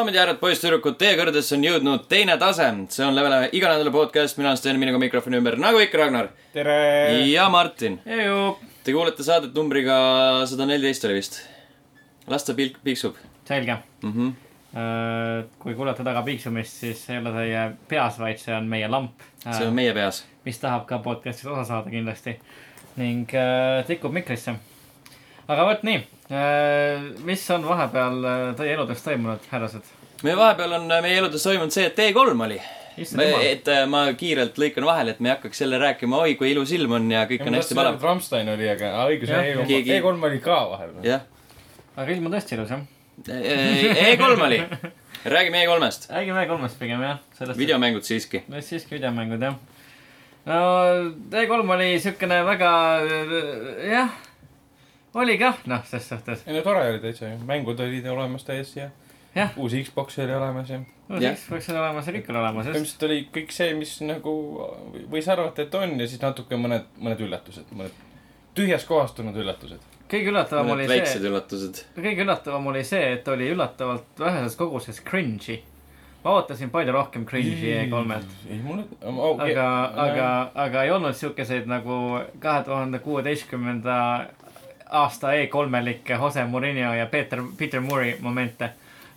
daamid ja härrad, poisssüdrukud, teie kõrgedesse on jõudnud teine tase. see on Levele iga nädala podcast, mina olen Sten, minuga mikrofoni ümber, nagu ikka, Ragnar tere. ja Martin. Te kuulete saadet numbriga sada neliteist oli vist. las ta pilk piiksub selge. mm. -hmm. kui kuulete taga piiksumist, siis ei ole teie peas, vaid see on meie lamp, see on meie peas. mis tahab ka podcast'ist osa saada kindlasti ning äh, tikub mikrisse. Aga vot nii, mis on vahepeal äh, teie eludes toimunud, härrased? meie vahepeal on äh, meie eludes toimunud see, et T3 oli. et äh, ma kiirelt lõikan vahele, et me ei hakkaks jälle rääkima, oi kui ilus ilm on ja kõik on hästi palav. Rammstein oli, aga õigus, Jah, E3 keegi- E3 oli ka vahepeal. aga ilm on tõesti ilus jah. E3 oli. räägime E3-st. räägime kolmest pigem jah, videomängud siiski. siiski videomängud jah. no E3 oli siukene väga, jah, oli kah, noh, ses suhtes. ei no tore oli täitsa ju, mängud olid olemas täiesti ja Jah. uus Xbox oli olemas ja Jah. siis võiks olla olemas ja kõik on olemas, põhimõtteliselt oli kõik see, mis nagu võis arvata, et on ja siis natuke mõned, mõned üllatused, mõned tühjast kohast tulnud üllatused. kõige üllatavam oli väiksed see, üllatused. kõige üllatavam oli see, et oli üllatavalt väheses koguses cringe'i. ma ootasin palju rohkem cringe'i E3-lt. ei mulle oh,, aga, aga, aga ei olnud siukeseid nagu kahe tuhande kuueteistkümnenda aasta E3-likke Jose Murillo ja Peeter, Peter Moore'i momente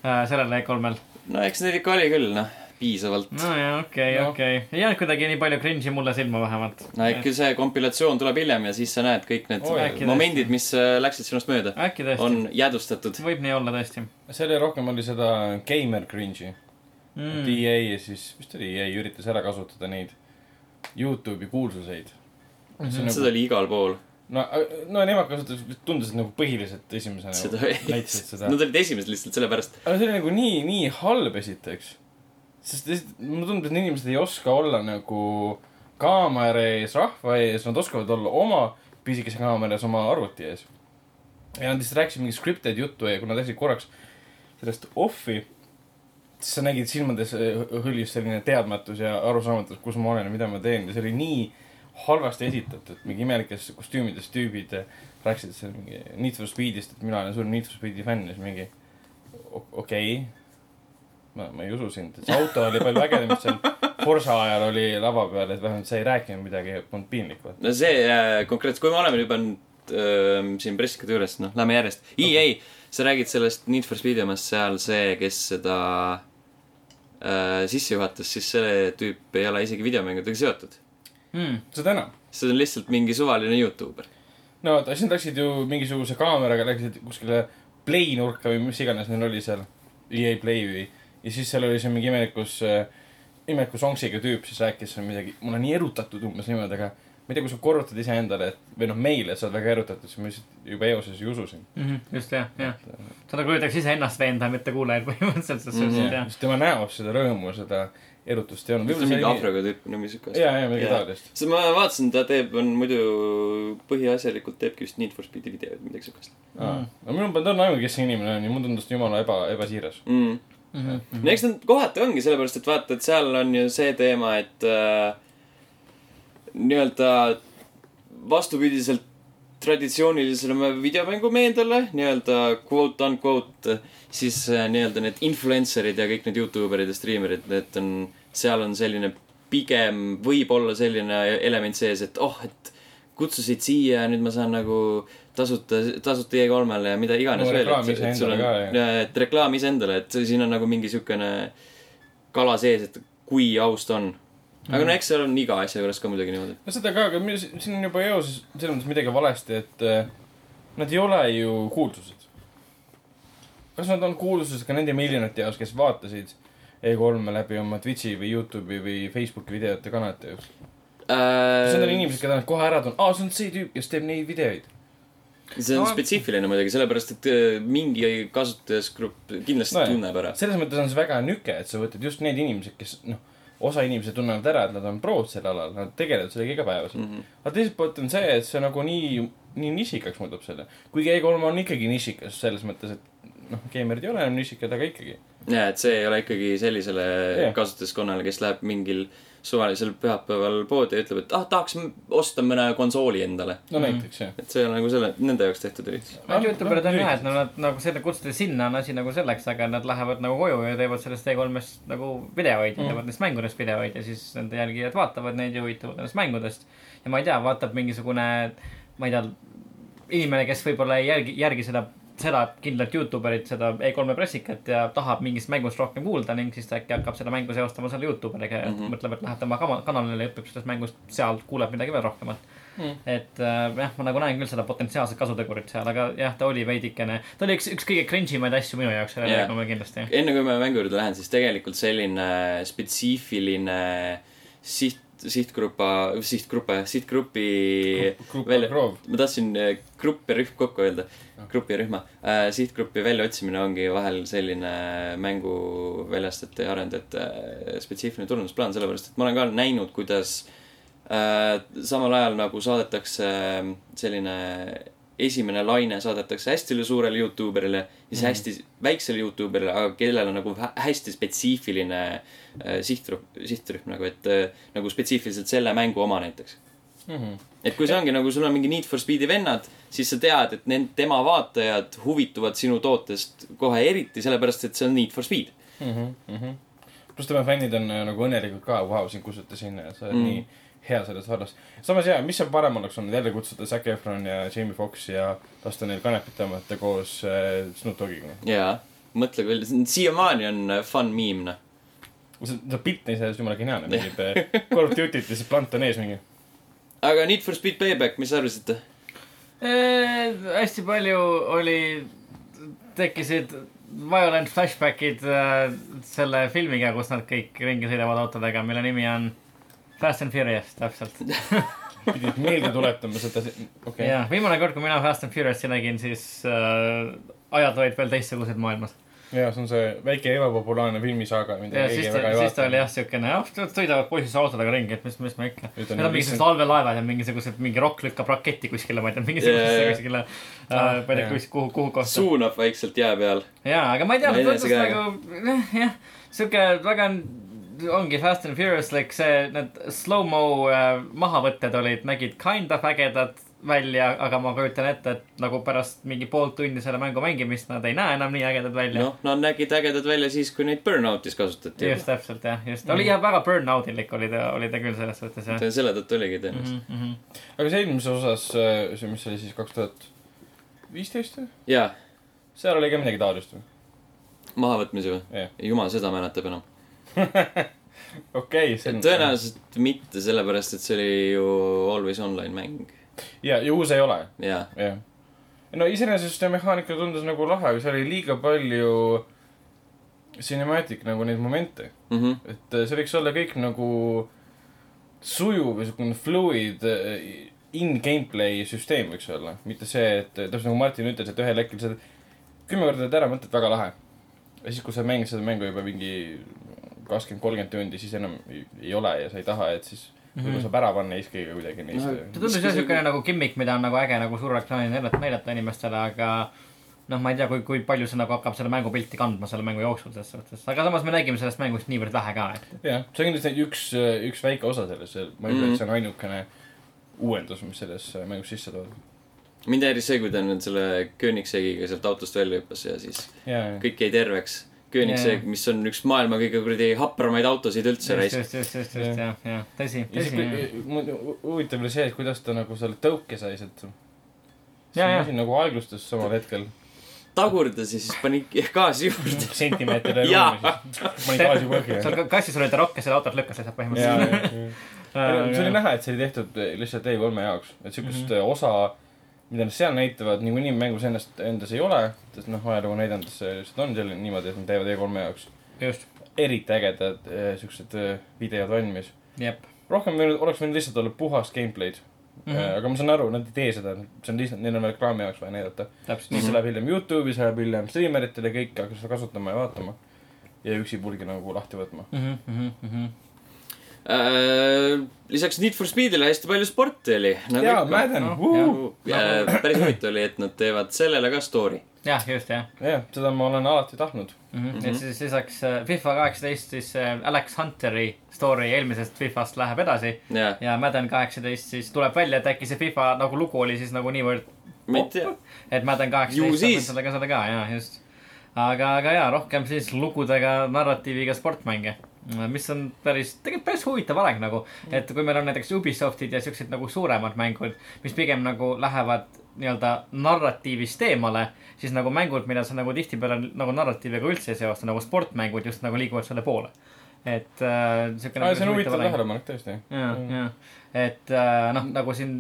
äh, sellel E3-l. no eks neid ikka oli küll, noh, piisavalt. no ja okei, Noh. okei, ei jäänud kuidagi nii palju cringe'i mulle silma vähemalt. no ikka see kompilatsioon tuleb hiljem ja siis sa näed kõik need Oi, äkki momendid, mis äh, läksid sinust mööda, äkki on jäädvustatud. võib nii olla tõesti selle rohkem oli seda gamer cringe'i mm.. et. EA ja siis, mis ta oli, EA üritas ära kasutada neid Youtube'i kuulsuseid mm. -hmm. seda oli igal pool. no, no nemad kasutasid, tundus, et nagu põhiliselt esimesena seda näitasid seda. Nad olid esimesed lihtsalt sellepärast. aga see oli nagu nii, nii halb esiteks. sest mulle tundub, et need inimesed ei oska olla nagu kaamera ees, rahva ees, nad oskavad olla oma pisikese kaamera ees oma arvuti ees. ja nad lihtsalt rääkisid mingit scripted juttu ja kui nad läksid korraks sellest off'i, siis sa nägid silmades hõljus selline teadmatus ja arusaamatus, kus ma olen ja mida ma teen ja see oli nii halvasti esitatud, mingi imelikes kostüümides tüübid rääkisid seal mingi Need for Speedist, et mina olen suur Need for Speedi fänn ja siis mingi okei okay.. ma, ma ei usu sind, et see auto oli palju ägedam, mis seal Forsa ajal oli lava peal, et vähemalt sa ei rääkinud midagi polnud piinlik vaata. no see äh, konkreetselt, kui me oleme juba nüüd äh, siin pressikate juures, noh, lähme järjest. EA, sa räägid sellest Need for Speedi omast seal see, kes seda äh, sisse juhatas, siis see tüüp ei ole isegi videomängudega seotud. Mm. seda enam. see on lihtsalt mingi suvaline Youtuber. no vaata, siis nad läksid ju mingisuguse kaameraga, läksid kuskile play nurka või mis iganes neil oli seal. EA Play või, ja siis seal oli see mingi imelikus äh,, imelikus onksiga tüüp, siis rääkis seal midagi, mul on nii erutatud umbes niimoodi, aga ma ei tea, kui sa korrutad iseendale, et või noh, meile, sa oled väga erutatud, siis ma lihtsalt juba eoses ei usu sind. Mm -hmm, just jah, jah. sa nagu üritaks iseennast veenda, mitte kuulajaid põhimõtteliselt, sest Mhm. mm -hmm. jah. sest tema näos seda rõõmu, seda erutust ei olnud. võib-olla mingi afroga tüüp, no mingi siuke ja, ja midagi taolist. sest ma vaatasin, ta teeb, on muidu põhiasjalikult teebki vist Need for Speedi videoid, midagi siukest no minul polnud õnne aimu, kes see inimene on ja mulle tundus ta jumala eba, ebasiiras. mm.. Mm -hmm. no eks nad kohati ongi, sellepärast et vaata, et seal on ju see teema, et äh, nii-öelda vastupidiselt traditsioonilisele videomängumeediale nii-öelda quote unquote, siis äh, nii-öelda need influencer'id ja kõik need Youtuberid ja striimerid, need on, seal on selline pigem võib-olla selline element sees, et oh, et kutsusid siia ja nüüd ma saan nagu tasuta, tasuta E3-le ja mida iganes No veel. iseendale ka, jah. et reklaam iseendale, et siin on nagu mingi siukene kala sees, et kui aus ta on. Aga no eks seal on iga asja juures ka muidugi niimoodi. no seda ka, aga siin on juba eoses selles mõttes midagi valesti, et äh, nad ei ole ju kuulsused. kas nad on kuulsused ka nende miljonite jaoks, kes vaatasid E3-e läbi oma Twitch'i või Youtube'i või Facebooki videote kanalite jaoks? kas need on inimesed, keda nad kohe ära tundnud, aa, see on see tüüp, kes teeb neid videoid. see on No- spetsiifiline muidugi, sellepärast et äh, mingi kasutajasgrupp kindlasti No tunneb ära. selles mõttes on see väga nüke, et sa võtad just need inimesed, kes noh, osa inimesi tunnevad ära, et nad on prood sel alal, nad tegelevad sellega igapäevaselt mm. -hmm. aga teiselt poolt on see, et see nagu nii, nii nišikaks muudab selle. kuigi E3 on ikkagi nišikas selles mõttes, et noh, geimerid ei ole enam nišikad, aga ikkagi. ja, et see ei ole ikkagi sellisele Jah. kasutajaskonnale, kes läheb mingil suvalisel pühapäeval poodi ja ütleb, et ah, tahaks osta mõne konsooli endale. no näiteks jah. et see on nagu selle, nende jaoks tehtud üritus. Need Youtuberid on jah, et no nad nagu selle kutsuda sinna on asi nagu selleks, aga nad lähevad nagu koju ja teevad sellest E3-st nagu videoid mm., teevad neist mängudest videoid ja siis nende jälgijad vaatavad neid ja huvituvad nendest mängudest. ja ma ei tea, vaatab mingisugune, ma ei tea, inimene, kes võib-olla ei jälgi, järgi seda, seda kindlat Youtuberit, seda E3-e pressikat ja tahab mingist mängust rohkem kuulda ning siis ta äkki hakkab seda mängu seostama selle Youtuberiga ja mm. -hmm. mõtleb, et läheb tema kama- kanalile ja õpib sellest mängust, seal kuuleb midagi veel rohkemat Mm. et äh, jah, ma nagu näen küll seda potentsiaalset kasutegurit seal, aga jah, ta oli veidikene, ta oli üks, üks kõige cringe imaid asju minu jaoks selle yeah. kindlasti. enne kui ma mängu juurde lähen, siis tegelikult selline spetsiifiline siht, sihtgrupa, sihtgruppe, sihtgrupi Grupp välja- ma tahtsin äh, grupp ja rühm kokku öelda, grupi ja rühma. Äh,. sihtgrupi väljaotsimine ongi vahel selline mängu väljastajate ja arendajate äh, spetsiifiline turundusplaan, sellepärast et ma olen ka näinud, kuidas samal ajal nagu saadetakse selline esimene laine saadetakse hästi suurele Youtuberile ja siis Mhm. hästi väiksele Youtuberile, aga kellel on nagu hä- hästi spetsiifiline äh, sihtrühm, sihtrühm nagu, et äh, nagu spetsiifiliselt selle mängu oma näiteks Mhm. et kui see ongi nagu sul on mingi Need for Speed'i vennad, siis sa tead, et need, tema vaatajad huvituvad sinu tootest kohe eriti sellepärast, et see on Need for Speed. pluss tema fännid on äh, nagu õnnelikud ka, vau, sind kutsuti sinna ja sa oled Mm. mm. nii hea selles vallas. samas jaa, mis seal parem oleks olnud, jälle kutsuda Zac Efron ja Jamie Foxx ja lasta neil kanepit tõmmata koos äh, Snoop Dogiga. jaa, mõtle küll, siiamaani on äh, fun meme, noh. see, see pilt on iseenesest jumala geniaalne, mingid äh, Call of Duty't ja siis plant on ees mingi. aga Need for Speed Payback, mis arvasite? hästi palju oli, tekkisid violent flashback'id äh, selle filmiga, kus nad kõik ringi sõidavad autodega, mille nimi on Fast and Furious, täpselt. pidid meelde tuletama seda, okei okay.. jah, viimane kord, kui mina Fast and Furious'i nägin, siis äh, ajad olid veel teistsugused maailmas. ja see on see väike ebapopulaarne filmisaaga, mida ja keegi siis ta, väga ei siis ta oli vaata. jah siukene, jah, sõidavad poisid autodega ringi, et mis, mis me ikka. Need on mingisugused lihtsalt- allveelaevad ja mingisugused, mingi rokk lükkab raketti kuskile, ma ei tea, mingisugusesse kuskile äh,, Ah, ma ei tea, kus, kuhu, kuhu kohta. suunab vaikselt jää peal. jaa, aga ma ei tea, tea tundus nagu, jah, jah, siuke väga, ongi Fast and Furiouslik, see, need slow-mo äh, mahavõtted olid, nägid kind of ägedad välja, aga ma kujutan ette, et nagu pärast mingi pool tundi selle mängu mängimist nad ei näe enam nii ägedad välja no.. noh, nad nägid ägedad välja siis, kui neid Burnoutis kasutati. just täpselt jah, just, oli jah väga burnoutilik oli ta, oli ta küll selles suhtes jah. selle tõttu oligi tõenäoliselt. Mm -hmm. aga see eelmises osas, see, mis oli siis kaks tuhat viisteist või? jaa, seal oli ka midagi taolist või? mahavõtmisi või? jah, jumal seda mäletab enam. okei, see on. tõenäoliselt mitte, sellepärast et see oli ju always online mäng. ja, ja uus ei ole, jah. no iseenesest see mehaanika tundus nagu lahe, seal oli liiga palju cinematic nagu neid momente. mhmh, et äh, see võiks olla kõik nagu sujuv ja siukene fluid äh, in-gameplay süsteem võiks olla, mitte see, et äh, täpselt nagu Martin ütles, et ühel hetkel sa kümme korda teed ära, mõtled väga lahe. ja siis, kui sa mängid seda mängu juba mingi kakskümmend, kolmkümmend tundi, siis enam ei, ole ja sa ei taha, et siis võib-olla saab ära panna iskiga kuidagi neist No, ta tundus jah siukene nagu gimmick, mida on nagu äge nagu suure ekraanil näidata, inimestele, aga noh, ma ei tea, kui, kui palju see nagu hakkab selle mängu pilti kandma selle mängu jooksul selles suhtes, aga samas me nägime sellest mängust niivõrd vähe ka, et. jah, see on kindlasti üks, üks väike osa selles, ma ei ütle, Mhm. et see on ainukene uuendus, mis selles mängus sisse toodud. mind häiris see, kui ta nüüd selle Koenigsegiga sealt autost välja hüppas ja siis ja, ja, kõik jäi terveks. Koenigsegg, Jaa. mis on üks maailma kõige kuradi hapramaid autosid üldse just, raisk. just, just, just, just jah, jah, tõsi, tõsi. huvitav oli see, et kuidas ta nagu selle tõuke sai sealt. See asi nagu aeglustus samal hetkel. tagurdas ja siis pani gaasi juurde. sentimeeter Jaa. ruumi siis. pani gaasi põhja. seal ka- kassis oli ta rokk ja selle autot lükkas lihtsalt põhimõtteliselt. ja, see oli näha, et see oli tehtud lihtsalt E3-e jaoks, et siukest mm -hmm. osa, mida nad seal näitavad, niikuinii mängus ennast, endas ei ole, sest noh, ajalugu näidanud, see lihtsalt on selline niimoodi, et nad teevad E3-e jaoks just, eriti ägedad eh, siuksed eh, videod valmis. rohkem võinud, oleks võinud lihtsalt olla puhast gameplay'd mm. -hmm. aga ma saan aru, nad ei tee seda, see on lihtsalt, neil on reklaami jaoks vaja näidata. siis see läheb hiljem Youtube'i, see läheb hiljem striimeritele, kõik hakkasid seda kasutama ja vaatama. ja üksipulgi nagu lahti võtma. mm. -hmm, mm -hmm. Äh, lisaks Need for Speedile hästi palju sporti oli. jaa, Madden, ja päris huvitav oli, et nad teevad sellele ka story. jah, just jah jah, seda ma olen alati tahtnud. mm. -hmm. et siis lisaks äh, FIFA kaheksateist, siis äh, Alex Hunteri story eelmisest Fifast läheb edasi ja, ja Madden kaheksateist siis tuleb välja, et äkki see FIFA nagu lugu oli siis nagu niivõrd et Madden kaheksateist endale ka seda ka, jaa, just. aga, aga jaa, rohkem siis lugudega, narratiiviga sportmänge. Mis on päris, tegelikult päris huvitav areng nagu, et kui meil on näiteks Ubisoftid ja siuksed nagu suuremad mängud, mis pigem nagu lähevad nii-öelda narratiivist eemale, siis nagu mängud, mida sa nagu tihtipeale nagu narratiiviga üldse ei seosta, nagu sportmängud just nagu liiguvad selle poole. et äh, siuke aa, see on huvitav tähelepanek tõesti. ja, ja, et äh, noh, nagu siin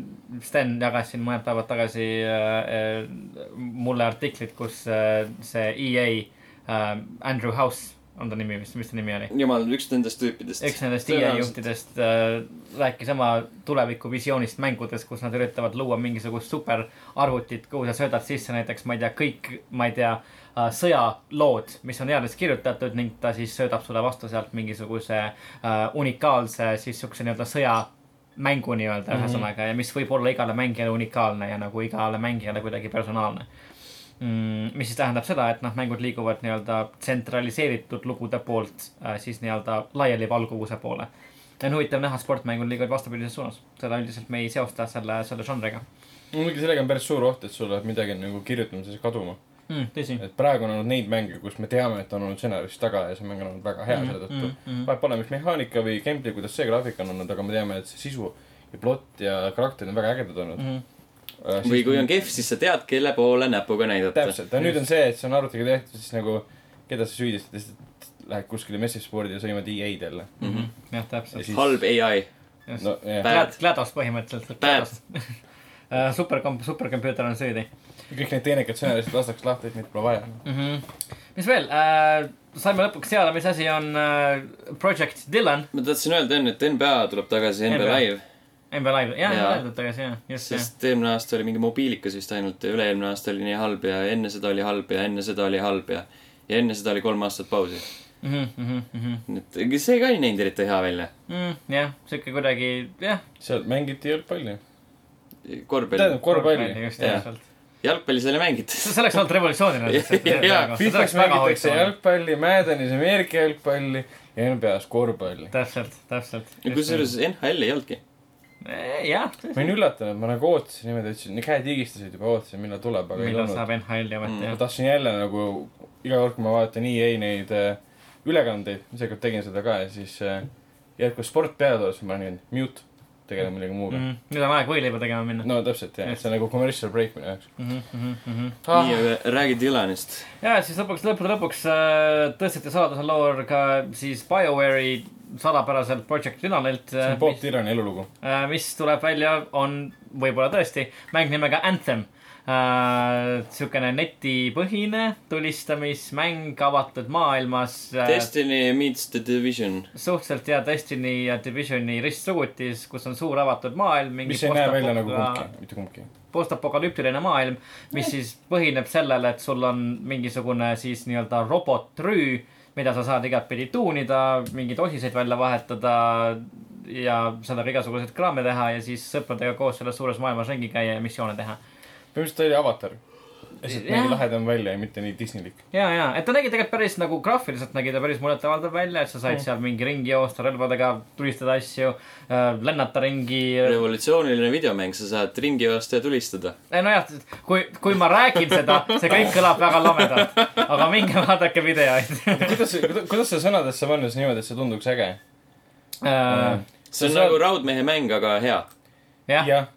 Sten jagas siin mõned päevad tagasi äh, äh, mulle artiklit, kus äh, see EA äh,, Andrew House on ta nimi vist, mis ta nimi oli? jumal, üks nendest tüüpidest. üks nendest EA juhtidest äh, rääkis oma tulevikuvisioonist mängudes, kus nad üritavad luua mingisugust superarvutit, kuhu sa söödad sisse näiteks, ma ei tea, kõik, ma ei tea äh,, sõjalood, mis on heades kirjutatud ning ta siis söödab sulle vastu sealt mingisuguse äh, unikaalse siis siukse nii-öelda sõjamängu nii-öelda mm -hmm. ühesõnaga ja mis võib olla igale mängijale unikaalne ja nagu igale mängijale kuidagi personaalne. Mis siis tähendab seda, et noh, mängud liiguvad nii-öelda tsentraliseeritud lugude poolt äh, siis nii-öelda laialivalguvuse poole. ja on huvitav näha, sportmängud liiguvad vastupidises suunas, seda üldiselt me ei seosta selle, selle žanriga muidugi sellega on päris suur oht, et sul läheb midagi nagu kirjutamises kaduma. mm,. et praegu on olnud neid mänge, kus me teame, et on olnud stsenarist taga ja see mäng on olnud väga hea Mhm, selle tõttu. mm, vahet pole, mis mehaanika või gameplay, kuidas see graafika on olnud, aga me teame, et see sisu ja plott ja karakterid on väga ägedad olnud mm. Äh, või kui on kehv, siis sa tead, kelle poole näpuga näidata. täpselt, ja nüüd on see, et see on arvutiga tehtud, siis nagu keda sa süüdistad, lihtsalt lähed kuskile messispordi ja sõimad EA-d jälle. -hmm. jah, täpselt Ja. siis- halb ai. no. Glad-, GLaDOS põhimõtteliselt. Bad. superkomp-, superkompuuter on süüdi kõik need teenekad stsenaristid lastakse lahti, et neid pole vaja. mm. -hmm. mis veel äh,, saime lõpuks teada, mis asi on äh, Project Dylan, ma tahtsin öelda enne, et NBA tuleb tagasi, NBA. Live. NBA Live, Jaa. öeldud tagasi, jah, just, jah. sest eelmine aasta oli mingi mobiilikas vist ainult ja üle-eelmine aasta oli nii halb ja enne seda oli halb ja enne seda oli halb ja ja enne seda oli kolm aastat pausi. Mhm, nii et ega see ka ei näinud eriti hea välja. Mm, jah, sihuke kuidagi, jah. seal mängiti jalgpalli. korvpalli tähendab, korvpalli. just, Jah. täpselt. jalgpalli seal ei mängitud. see oleks olnud revolutsiooniline. Jaa, Fifas mängitakse. jalgpalli, Maddenis Ameerika jalgpalli ja NBA-s korvpalli. täpselt, täpselt. kusjuures NHL ei olnudki. jah, ma olin üllatunud, ma nagu ootasin niimoodi, ütlesin, käed higistasid juba, ootasin, millal tuleb, aga ei millal saab NHL-i ometi, Mm. ma jah. tahtsin jälle nagu iga kord, kui ma vaatan EA neid äh, ülekandeid, seekord tegin seda ka ja siis äh, jätkus sport peale tuleb, siis ma olin mute, tegelen millegi muuga mm.. Mm, nüüd on aeg võileiba tegema minna. no täpselt jah, see on nagu commercial break minu jaoks. Mhm, Ah. nii, aga räägi Dylanist. ja siis lõpuks, lõppude lõpuks äh, tõsteti saladuse loor ka siis BioWare'i salapäraselt Project Dynamilt see on Bob Dylani elulugu. äh, mis tuleb välja, on võib-olla tõesti mäng nimega Anthem äh,. siukene netipõhine tulistamismäng avatud maailmas äh,. Destiny meets the Division. suhteliselt hea Destiny ja Divisioni ristsugutis, kus on suur avatud maailm. mis ei näe välja nagu kumbki, mitte kumbki. postapokalüptiline maailm, mis siis põhineb sellel, et sul on mingisugune siis nii-öelda robotrüü, mida sa saad igatpidi tuunida, mingeid osiseid välja vahetada ja sellega igasuguseid kraame teha ja siis sõpradega koos selles suures maailmas ringi käia ja missioone teha. põhimõtteliselt oli avatar. Lihtsalt nägi lahedam välja ja mitte nii Disneylik. ja, ja, et ta nägi tegelikult päris nagu graafiliselt nägi ta päris muljetavaldav välja, et sa said seal mingi ringi joosta, relvadega tulistada asju, lennata ringi. revolutsiooniline videomäng, sa saad ringi joosta ja tulistada. nojah, kui, kui ma räägin seda, see kõik kõlab väga lamedalt, aga minge vaadake videoid. kuidas see, kuidas see sõnadesse panna siis niimoodi, et see tunduks äge? Äh, see on saad- nagu raudmehe mäng, aga hea. jah, jah.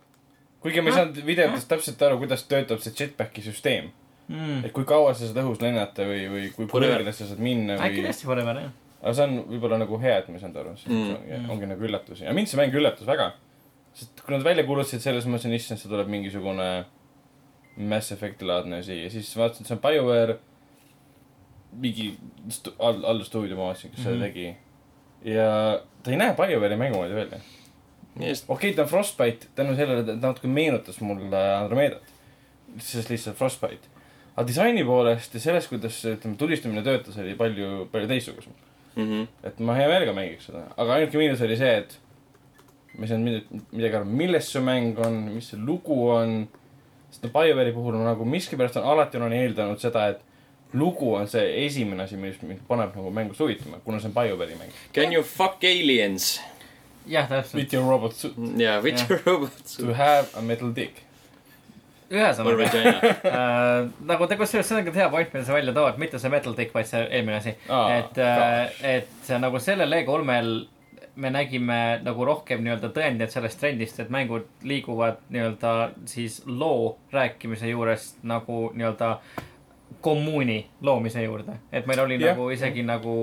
Kuigi ma ei saanud videotest täpselt aru, kuidas töötab see jetpacki süsteem. Mm. et kui kaua sa saad õhus lennata või, või kui kõrgele sa saad minna äkki või. tõesti forever jah. aga see on võib-olla nagu hea, et ma ei saanud aru, sest Mm. see ongi, ongi nagu üllatus ja mind see mäng üllatas väga. sest kui nad välja kuulutasid selle, siis ma mõtlesin, issand, see tuleb mingisugune Mass Effect'i laadne asi ja siis vaatasin, et see on BioWare mingi all, allstuudio ma vaatasin, kes seda Mhm. tegi. ja ta ei näe BioWare'i mängu moodi välja. Okei okay,, ta on Frostbite tänu sellele, et ta natuke meenutas mulle Andromedat. sest lihtsalt Frostbite. aga disaini poolest ja sellest, kuidas ütleme, tulistamine töötas, oli palju, palju teistsugusem. -hmm. et ma hea meelega mängiks seda, aga ainuke miinus oli see, et ma ei saanud midagi, midagi aru, milles see mäng on, mis see lugu on. sest no BioWare'i puhul ma nagu miskipärast on alati olen eeldanud seda, et lugu on see esimene asi, mis mind paneb nagu mängust huvitama, kuna see on BioWare'i mäng. Can you fuck aliens? jah, täpselt. With your robot suit jaa, with Jah. your robots. to have a metal dick. ühesõnaga äh,, nagu te, kusjuures see on ka hea point, mida sa välja tood, mitte see Metal Dick, vaid see eelmine asi. Aa, et äh,, et nagu sellel E3-l me nägime nagu rohkem nii-öelda tõendeid sellest trendist, et mängud liiguvad nii-öelda siis loo rääkimise juurest nagu nii-öelda kommuuni loomise juurde. et meil oli yeah. nagu isegi nagu,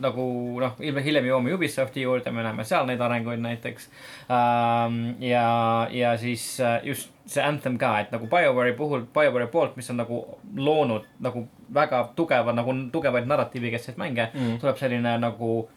nagu noh, ilmselt hiljem jõuame Ubisofti juurde, me näeme seal neid arenguid näiteks ähm,. ja, ja siis äh, just see Anthem ka, et nagu BioWare'i puhul, BioWare'i poolt, mis on nagu loonud nagu väga tugeva, nagu tugevaid narratiivikeskseid mänge Mm. tuleb selline nagu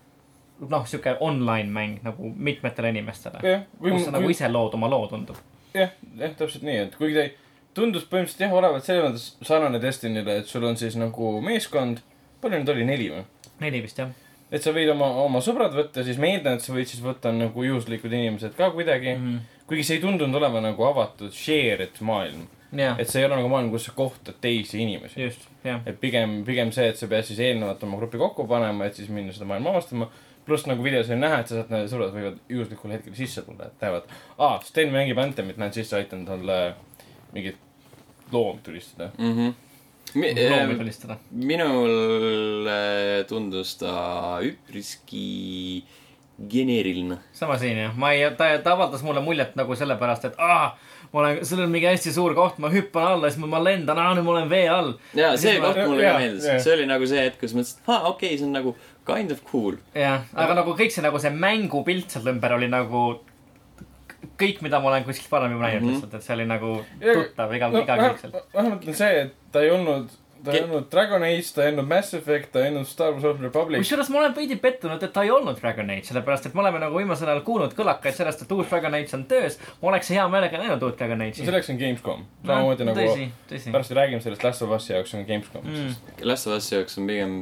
noh, sihuke online mäng nagu mitmetele inimestele. jah, kus sa nagu ise lood oma loo, tundub. jah, jah, täpselt nii, et kuigi ta ei, tundus põhimõtteliselt jah, olevat selles mõttes sarnane Destiny'le, et sul on siis nagu meeskond, palju neid oli, neli või? Neli vist jah. et sa võid oma, oma sõbrad võtta, siis ma eeldan, et sa võid siis võtta nagu juhuslikud inimesed ka kuidagi mm. -hmm. kuigi see ei tundunud olema nagu avatud shared maailm. jah, et see ei ole nagu maailm, kus sa kohtad teisi inimesi. just, jah. et pigem, pigem see, et sa pead siis eelnevalt oma grupi kokku panema, et siis minna seda maailma avastama. pluss nagu videos oli näha, et sa saad, need sõbrad võivad juhuslikul hetkel sisse tulla, et näevad, aa, Sten mängib Anthemit, lähen sisse, aitan talle mingit loomi tulistada. Mhm. loomi tulistada. minule tundus ta üpriski geneeriline. sama siin jah, ma ei, ta, ta avaldas mulle muljet nagu sellepärast, et aa, ma olen, seal on mingi hästi suur koht, ma hüppan alla, siis ma, ma lendan, aa nüüd ma olen vee all. ja see ma- koht mulle ka meeldis see oli nagu see hetk, kus mõtlesin, et aa, okei okay,, see on nagu kind of cool. jah, aga nagu kõik see nagu see mängupilt seal ümber oli nagu kõik, mida ma olen kuskilt varem juba näinud Mhm. lihtsalt, et see oli nagu Ja- tuttav iga, no igakülgselt. vähemalt on see, et ta ei olnud, ta ei olnud Dragon Age, ta ei olnud Mass Effect, ta ei olnud Star Wars Old Republic. kusjuures ma olen veidi pettunud, et ta ei olnud Dragon Age, sellepärast et me oleme nagu viimasel ajal kuulnud kõlakaid sellest, et uus Dragon Age on töös. ma oleks hea meelega näinud uut Dragon Age'i. selleks on Gamescom, samamoodi nagu tõsi, tõsi. pärast räägime sellest Last of Us'i jaoks on Gamescom Mm. mm.. Last of Us'i jaoks on pigem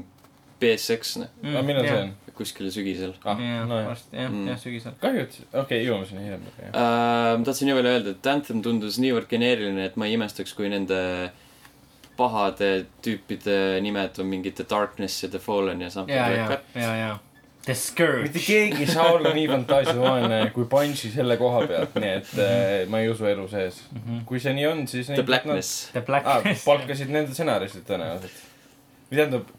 BSX, noh, aga millal see on? kuskil sügisel ah, jah, nojah. varsti jah, Mm. jah, sügisel. kahju, et, okei okay,, jõuame sinna hiljem. uh,. ma tahtsin nii palju öelda, et Anthem tundus niivõrd geneeriline, et ma ei imestaks, kui nende pahade tüüpide nimed on mingi The Darkness ja The Fallen ja something ja, like ja that., ja, ja. The Scourge mitte. keegi ei saa olla nii fantaasiavaene kui Bungi selle koha pealt, nii et äh, ma ei usu elu sees. kui see nii on, siis. The Blackness. The ah, Blackness. palkasid nende stsenaristid tõenäoliselt. või tähendab,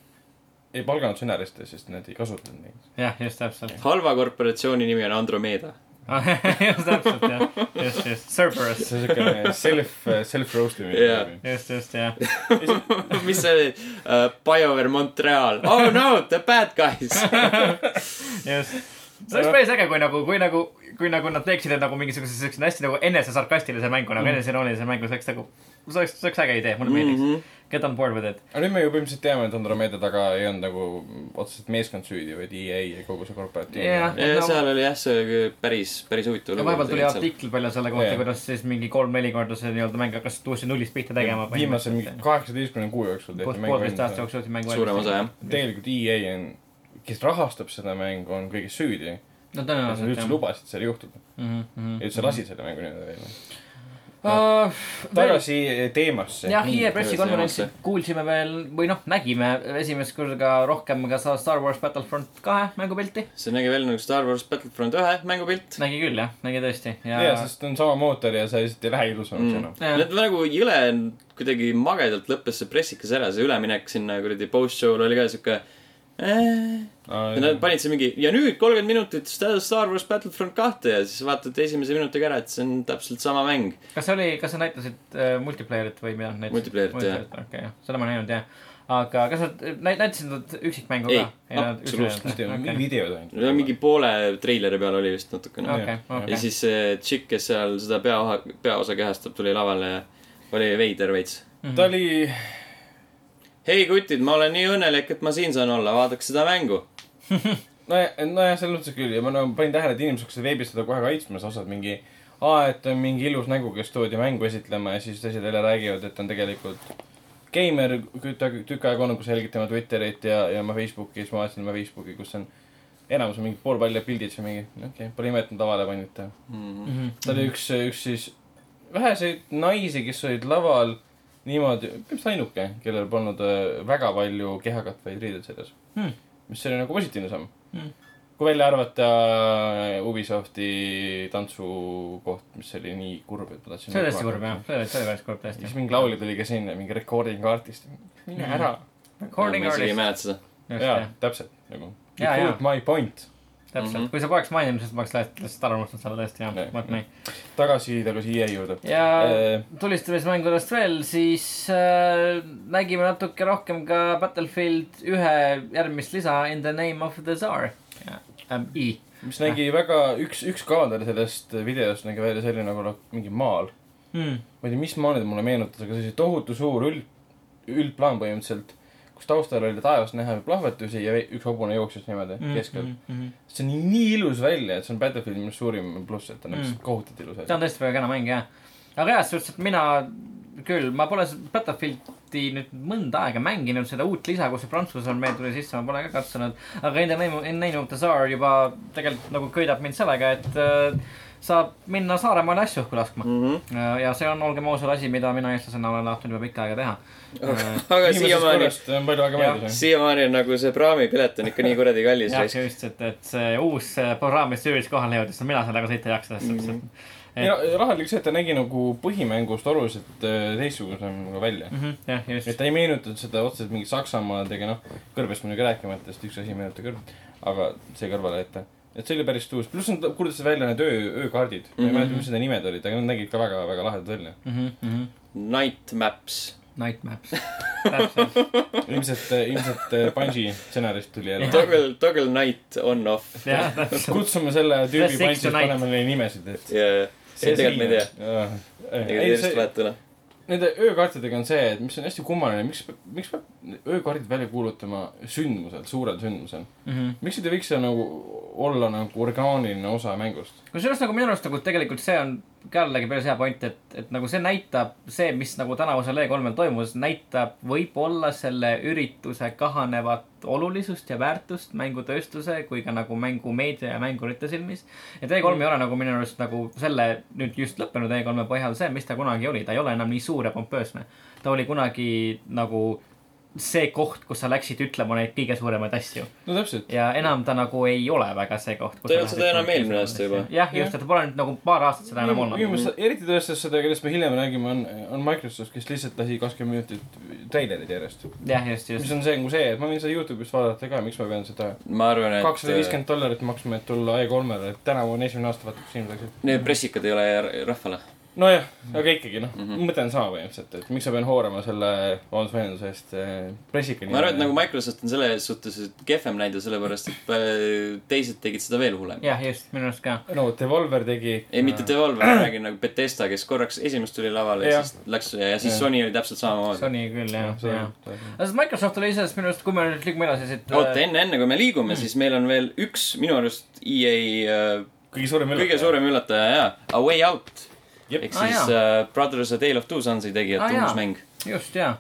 ei palganud stsenariste, sest nad ei kasutanud neid. jah, just täpselt. halva korporatsiooni nimi on Andromeda. just täpselt jah, just, just. Cerberus. see on siukene self, self-roast imine Jaa. just, just jah. mis see oli uh,? BioWare Montreal. Oh no, the bad guys. just. see oleks päris äge, kui nagu, kui nagu, kui nagu nad teeksid nagu mingisuguse siukse hästi nagu enesesarkastilise mängu nagu eneseiroonilise mängu, see oleks nagu, see oleks, see oleks äge idee, mulle meeldiks mm. -hmm. Get on board with it. aga nüüd me ju põhimõtteliselt teame, et Andromeda taga ei olnud nagu otseselt meeskond süüdi, vaid EA ja kogu see korporatiivne Jah. ja No- seal oli jah, see päris, päris huvitav ja vahepeal tuli lugu. artikkel palju selle kohta Jaa. kuidas siis mingi kolm-neli korda see nii-öelda mäng hakkas uuesti nullist pihta tegema. viimase mingi kaheksateistkümne kuu jooksul tehti mäng poolteist aastat jooksul tehti mäng suurem osa jah. tegelikult EA on, kes rahastab seda mängu, on kõiges süüdi. No tõenäoliselt üldse lubasid selle juhtuda mm. -hmm. ja üldse lasid selle mängu nii-öelda välja. uh,. tagasi teemasse. jah, Nii, pressikonverentsil kuulsime veel või noh, nägime esimest korda rohkem ka seda Star wars Battlefront kahe mängupilti. see nägi välja nagu Star Wars Battlefront ühe mängupilt. nägi küll jah, nägi tõesti ja, jaa, sest on sama mootor ja sa lihtsalt ei lähe ilusamaks Mm. enam. ja. Need nagu jõle kuidagi magedalt lõppes see pressikas ära, see üleminek sinna kuradi post-show'l oli ka siuke äh,. Ja nad panid seal mingi ja nüüd kolmkümmend minutit Star Wars Battlefront kahte ja siis vaatad esimese minutiga ära, et see on täpselt sama mäng. kas see oli, kas sa näitasid äh, multiplayerit või mida näitasid? Multiplayerit, jah. okei, jah, seda ma ei näinud jah. aga kas nad näit-, näitasid nad üksikmängu Ei, ka? absoluutselt. mingi videod ainult. mingi poole treileri peal oli vist natukene okei, ja okei. siis see tšikk, kes seal seda peaosa, peaosa kehastab, tuli lavale ja oli veider veits. ta oli, hei kutid, ma olen nii õnnelik, et ma siin saan olla, vaadake seda mängu. nojah, nojah, selles mõttes küll ja ma nagu panin tähele, et inimesed hakkasid veebis seda kohe kaitsma, osad mingi aa, et on mingi ilus nägu, kes toodi mängu esitlema ja siis teised jälle räägivad, et on tegelikult Geimer tükk, aega olnud, kus sa jälgid tema Twitterit ja, ja oma Facebooki, siis ma vaatasin tema Facebooki, kus on enamus on mingid poolpaljad pildid või mingi, okei okay,, pole ime, et nad lavale panid ta. Mhm. ta oli üks, üks siis väheseid naisi, kes olid laval niimoodi, põhimõtteliselt ainuke, kellel polnud äh, väga palju kehakatvaid riideid seljas Hmm. mis oli nagu positiivne samm Hmm. kui välja arvata Ubisofti tantsukoht, mis oli nii kurb, et ma tahtsin. see oli hästi kurb jah, see oli, see oli päris kurb siis tõesti. mingi laulja tuli ka sinna, mingi recording artist. mine ära. Recording ma isegi ei artist, mäleta seda. jaa täpselt nagu. You proved my point. Täpselt Mhm., kui sa poleks maininud, siis ma oleks lihtsalt ära unustanud selle tõesti jah vot nii. tagasi, tagasi EA juurde. ja Äh, tulistamismängudest veel, siis äh, nägime natuke rohkem ka Battlefield ühe järgmist lisa In the name of the tsar. Ähm, I. mis nägi väga, üks, üks kaader sellest videost nägi välja selline nagu noh, mingi maal. Mm. ma ei tea, mis maal nüüd mulle meenutas, aga see oli tohutu suur üld, üldplaan põhimõtteliselt, kus taustal oli taevast näha plahvatusi ja üks hobune jooksis niimoodi Mm, keskel. mm, mm. see on nii, ilus välja, et see on Battlefieldi minu suurim pluss, et ta näeb Mm. mm. kohutavalt ilus see välja. on tõesti väga kena mäng jah. aga jah, et mina küll, ma pole Battlefieldi nüüd mõnda aega mänginud, seda uut lisa, kus see Prantsuse armee tuli sisse, ma pole ka katsunud. aga In the name of the tsar juba tegelikult nagu köidab mind sellega, et äh, saab minna Saaremaale asju õhku laskma. Mhm. ja see on, olgem ausad, asi, mida mina eestlasena olen tahtnud juba pikka aega teha. aga siiamaani, Jah. siiamaani on nagu see praamipilet on ikka nii kuradi kallis jah, just, et, et see uus äh, programm, mis Zürichis kohale jõudis, mina sellega sõita ei jaksa, selles suhtes, et ja rahal oli see, et ta nägi nagu põhimängust oluliselt äh, teistsugusem nagu välja. Mhm, jah, et just. ta ei meenutanud seda otseselt mingit Saksamaad ega noh, kõrbest muidugi rääkimata, sest üks asi ei meenuta kõrb, aga see kõrvale ette. et see oli päris tuus, pluss nad kuulutasid välja need öö, öökaardid mm. -hmm. ma ei Mhm. mäleta, mis nende nimed olid, aga nad nägid ka väga, väga lahedad välja. Mhm, Night Maps. Night Maps, täpselt. ilmselt, ilmselt äh, Bungi stsenarist tuli jälle. Toggle, toggle night on off. kutsume selle tüübi Bungist, paneme neile nimesid, et. ja, ja, see tegelikult ma ei tea. ega ei, teisest see, vahetuna. Nende öökaartidega on see, et mis on hästi kummaline, miks, miks peab öökaardid välja kuulutama sündmusel, suurel sündmusel. Mhm. miks ei tohiks see nagu olla nagu orgaaniline osa mängust? kusjuures nagu minu arust nagu tegelikult see on ka jällegi päris hea point, et, et nagu see näitab, see, mis nagu tänavusel E3-l toimus, näitab võib-olla selle ürituse kahanevat olulisust ja väärtust mängutööstuse kui ka nagu mängumeedia ja mängurite silmis. et E3 mm. ei ole nagu minu arust nagu selle nüüd just lõppenud E3-e põhjal see, mis ta kunagi oli, ta ei ole enam nii suur ja pompöösne. ta oli kunagi nagu see koht, kus sa läksid ütlema neid kõige suuremaid asju no täpselt. ja enam ta nagu ei ole väga see koht. Ta ei olnud seda enam eelmine aasta juba. jah, just, et ta pole nüüd nagu paar aastat seda enam olnud. minu meelest eriti tõestas seda, kellest me hiljem räägime, on, on Microsoft, kes lihtsalt lasi kakskümmend minutit treilerid järjest. jah, just, mis just. on see nagu see, et ma võin seda Youtube'ist vaadata ka, miks ma pean seda ma arvan, et kakssada viiskümmend dollarit maksma, et tulla E3-le, et tänavu on esimene aasta, vaata, kus inimesed läksid. need pressikad ei ole rahvale. nojah, aga ikkagi noh mm Mhm. -hmm., mõte on sama põhimõtteliselt, et miks ma pean hoorama selle, vabandust väljenduse eest, pressikani. ma arvan, et nagu Microsoft on selles suhtes kehvem näide, sellepärast et äh, teised tegid seda veel hullem. jah, just, minu arust ka. no Devolver tegi. ei, mitte Devolver, ma räägin nagu Betesta, kes korraks esimest tuli lavale ja Jah. siis läks ja siis Jah. Sony oli täpselt samamoodi. Sony küll, jah, see jah. aga siis Microsoft oli iseenesest minu arust, kui me nüüd liigume edasi siit. oota, enne, enne kui me liigume, siis meil on veel üks minu arust EA äh, kõige suurem kõige. suurem üllataja ja A Way Out. Ehk Ah, siis äh, Brothers A Tale of Two Sons'i tegijate Ah, uus mäng. just, jaa.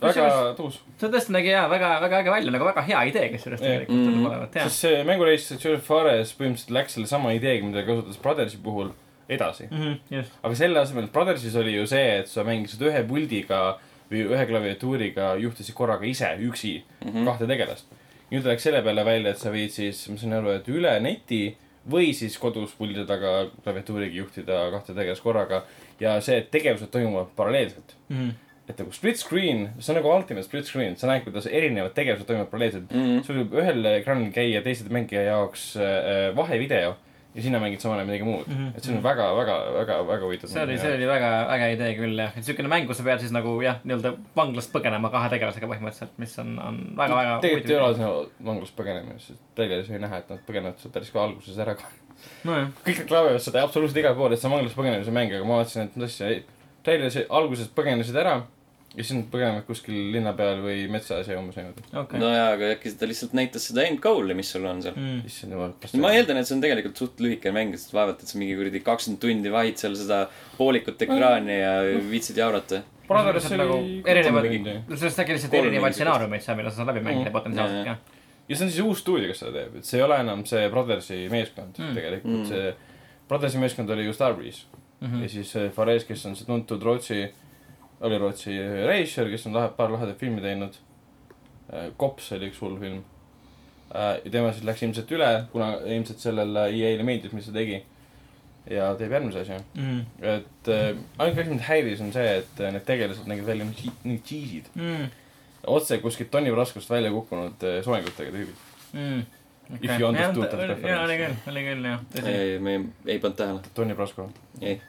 väga tuus. see tõesti nägi jaa, väga, väga äge välja, nagu väga hea idee, kusjuures tegelikult Mhm. tundub olevat, jah. sest see mängureis Joseph Fares põhimõtteliselt läks selle sama ideega, mida kasutas Brothersi puhul edasi. Mhm, just, aga selle asemel Brothersis oli ju see, et sa mängisid ühe puldiga või ühe klaviatuuriga juhtisid korraga ise üksi mm -hmm. kahte tegelast. nüüd läks selle peale välja, et sa võid siis, ma sain aru, et üle neti või siis kodus puldi taga klaviatuuriga juhtida kahte tegelast korraga ja see, et tegevused toimuvad paralleelselt. Mhm. et nagu split screen, see on nagu ultimate split screen, sa näed, kuidas erinevad tegevused toimuvad paralleelselt mm. -hmm. sul võib ühel ekraanil käia teise mängija jaoks äh, vahevideo ja sina mängid samal ajal midagi muud mm. Mhm. -hmm. et see on väga, väga, väga, väga huvitav. see oli, see oli väga äge idee küll jah, et siukene mäng, kus sa pead siis nagu jah, nii-öelda vanglast põgenema kahe tegelasega põhimõtteliselt, mis on, on väga, väga. tegelikult ei ole see vanglast põgenemine, sest tegelikult ei näha, et nad põgenevad sealt päris ka alguses ära. nojah, kõik reklaamivad seda absoluutselt igal pool, et see on vanglast põgenemise mäng, aga ma vaatasin, et mis asja, traileris alguses põgenesid ära ja siis nad põgenevad kuskil linna peal või metsas ja umbes niimoodi. okei. no jaa, aga äkki ta lihtsalt näitas seda end goal'i, mis sul on seal. Mm. issand jumal. ma eeldan, et see on tegelikult suht lühike mäng, sest vaevalt, et sa mingi kuradi kakskümmend tundi vahid seal seda poolikut ekraani ja viitsid jaurata. Brothers see on nagu erinevad sellest äkki lihtsalt erinevaid stsenaariumeid saab, mida sa saad läbi mängida Mhm. potentsiaalselt ka. ja see on siis uus stuudio, kes seda teeb, et see ei ole enam see Brothersi meeskond Mm. mm. tegelikult Mm. mm., see Brothersi meeskond oli ju Starbreeze mm. -hmm. ja siis see Fares, kes on see tuntud Rootsi, oli Rootsi reisijal, kes on lahe, paar lahedat filmi teinud. Kops oli üks hull film. ja tema siis läks ilmselt üle, kuna ilmselt sellele EA-le meeldis, mis ta tegi. ja teeb järgmise asja, Mhm. et äh, ainuke asi, mind häiris, on see, et äh, need tegelased nägid välja nii cheese'id. Mhm. otse kuskilt Tony Praskost välja kukkunud äh, soengutega tüübid. If you understood that reference. jaa, oli küll, oli küll jah, ei, me ei, ei pannud tähele. Tony Prasko, ei,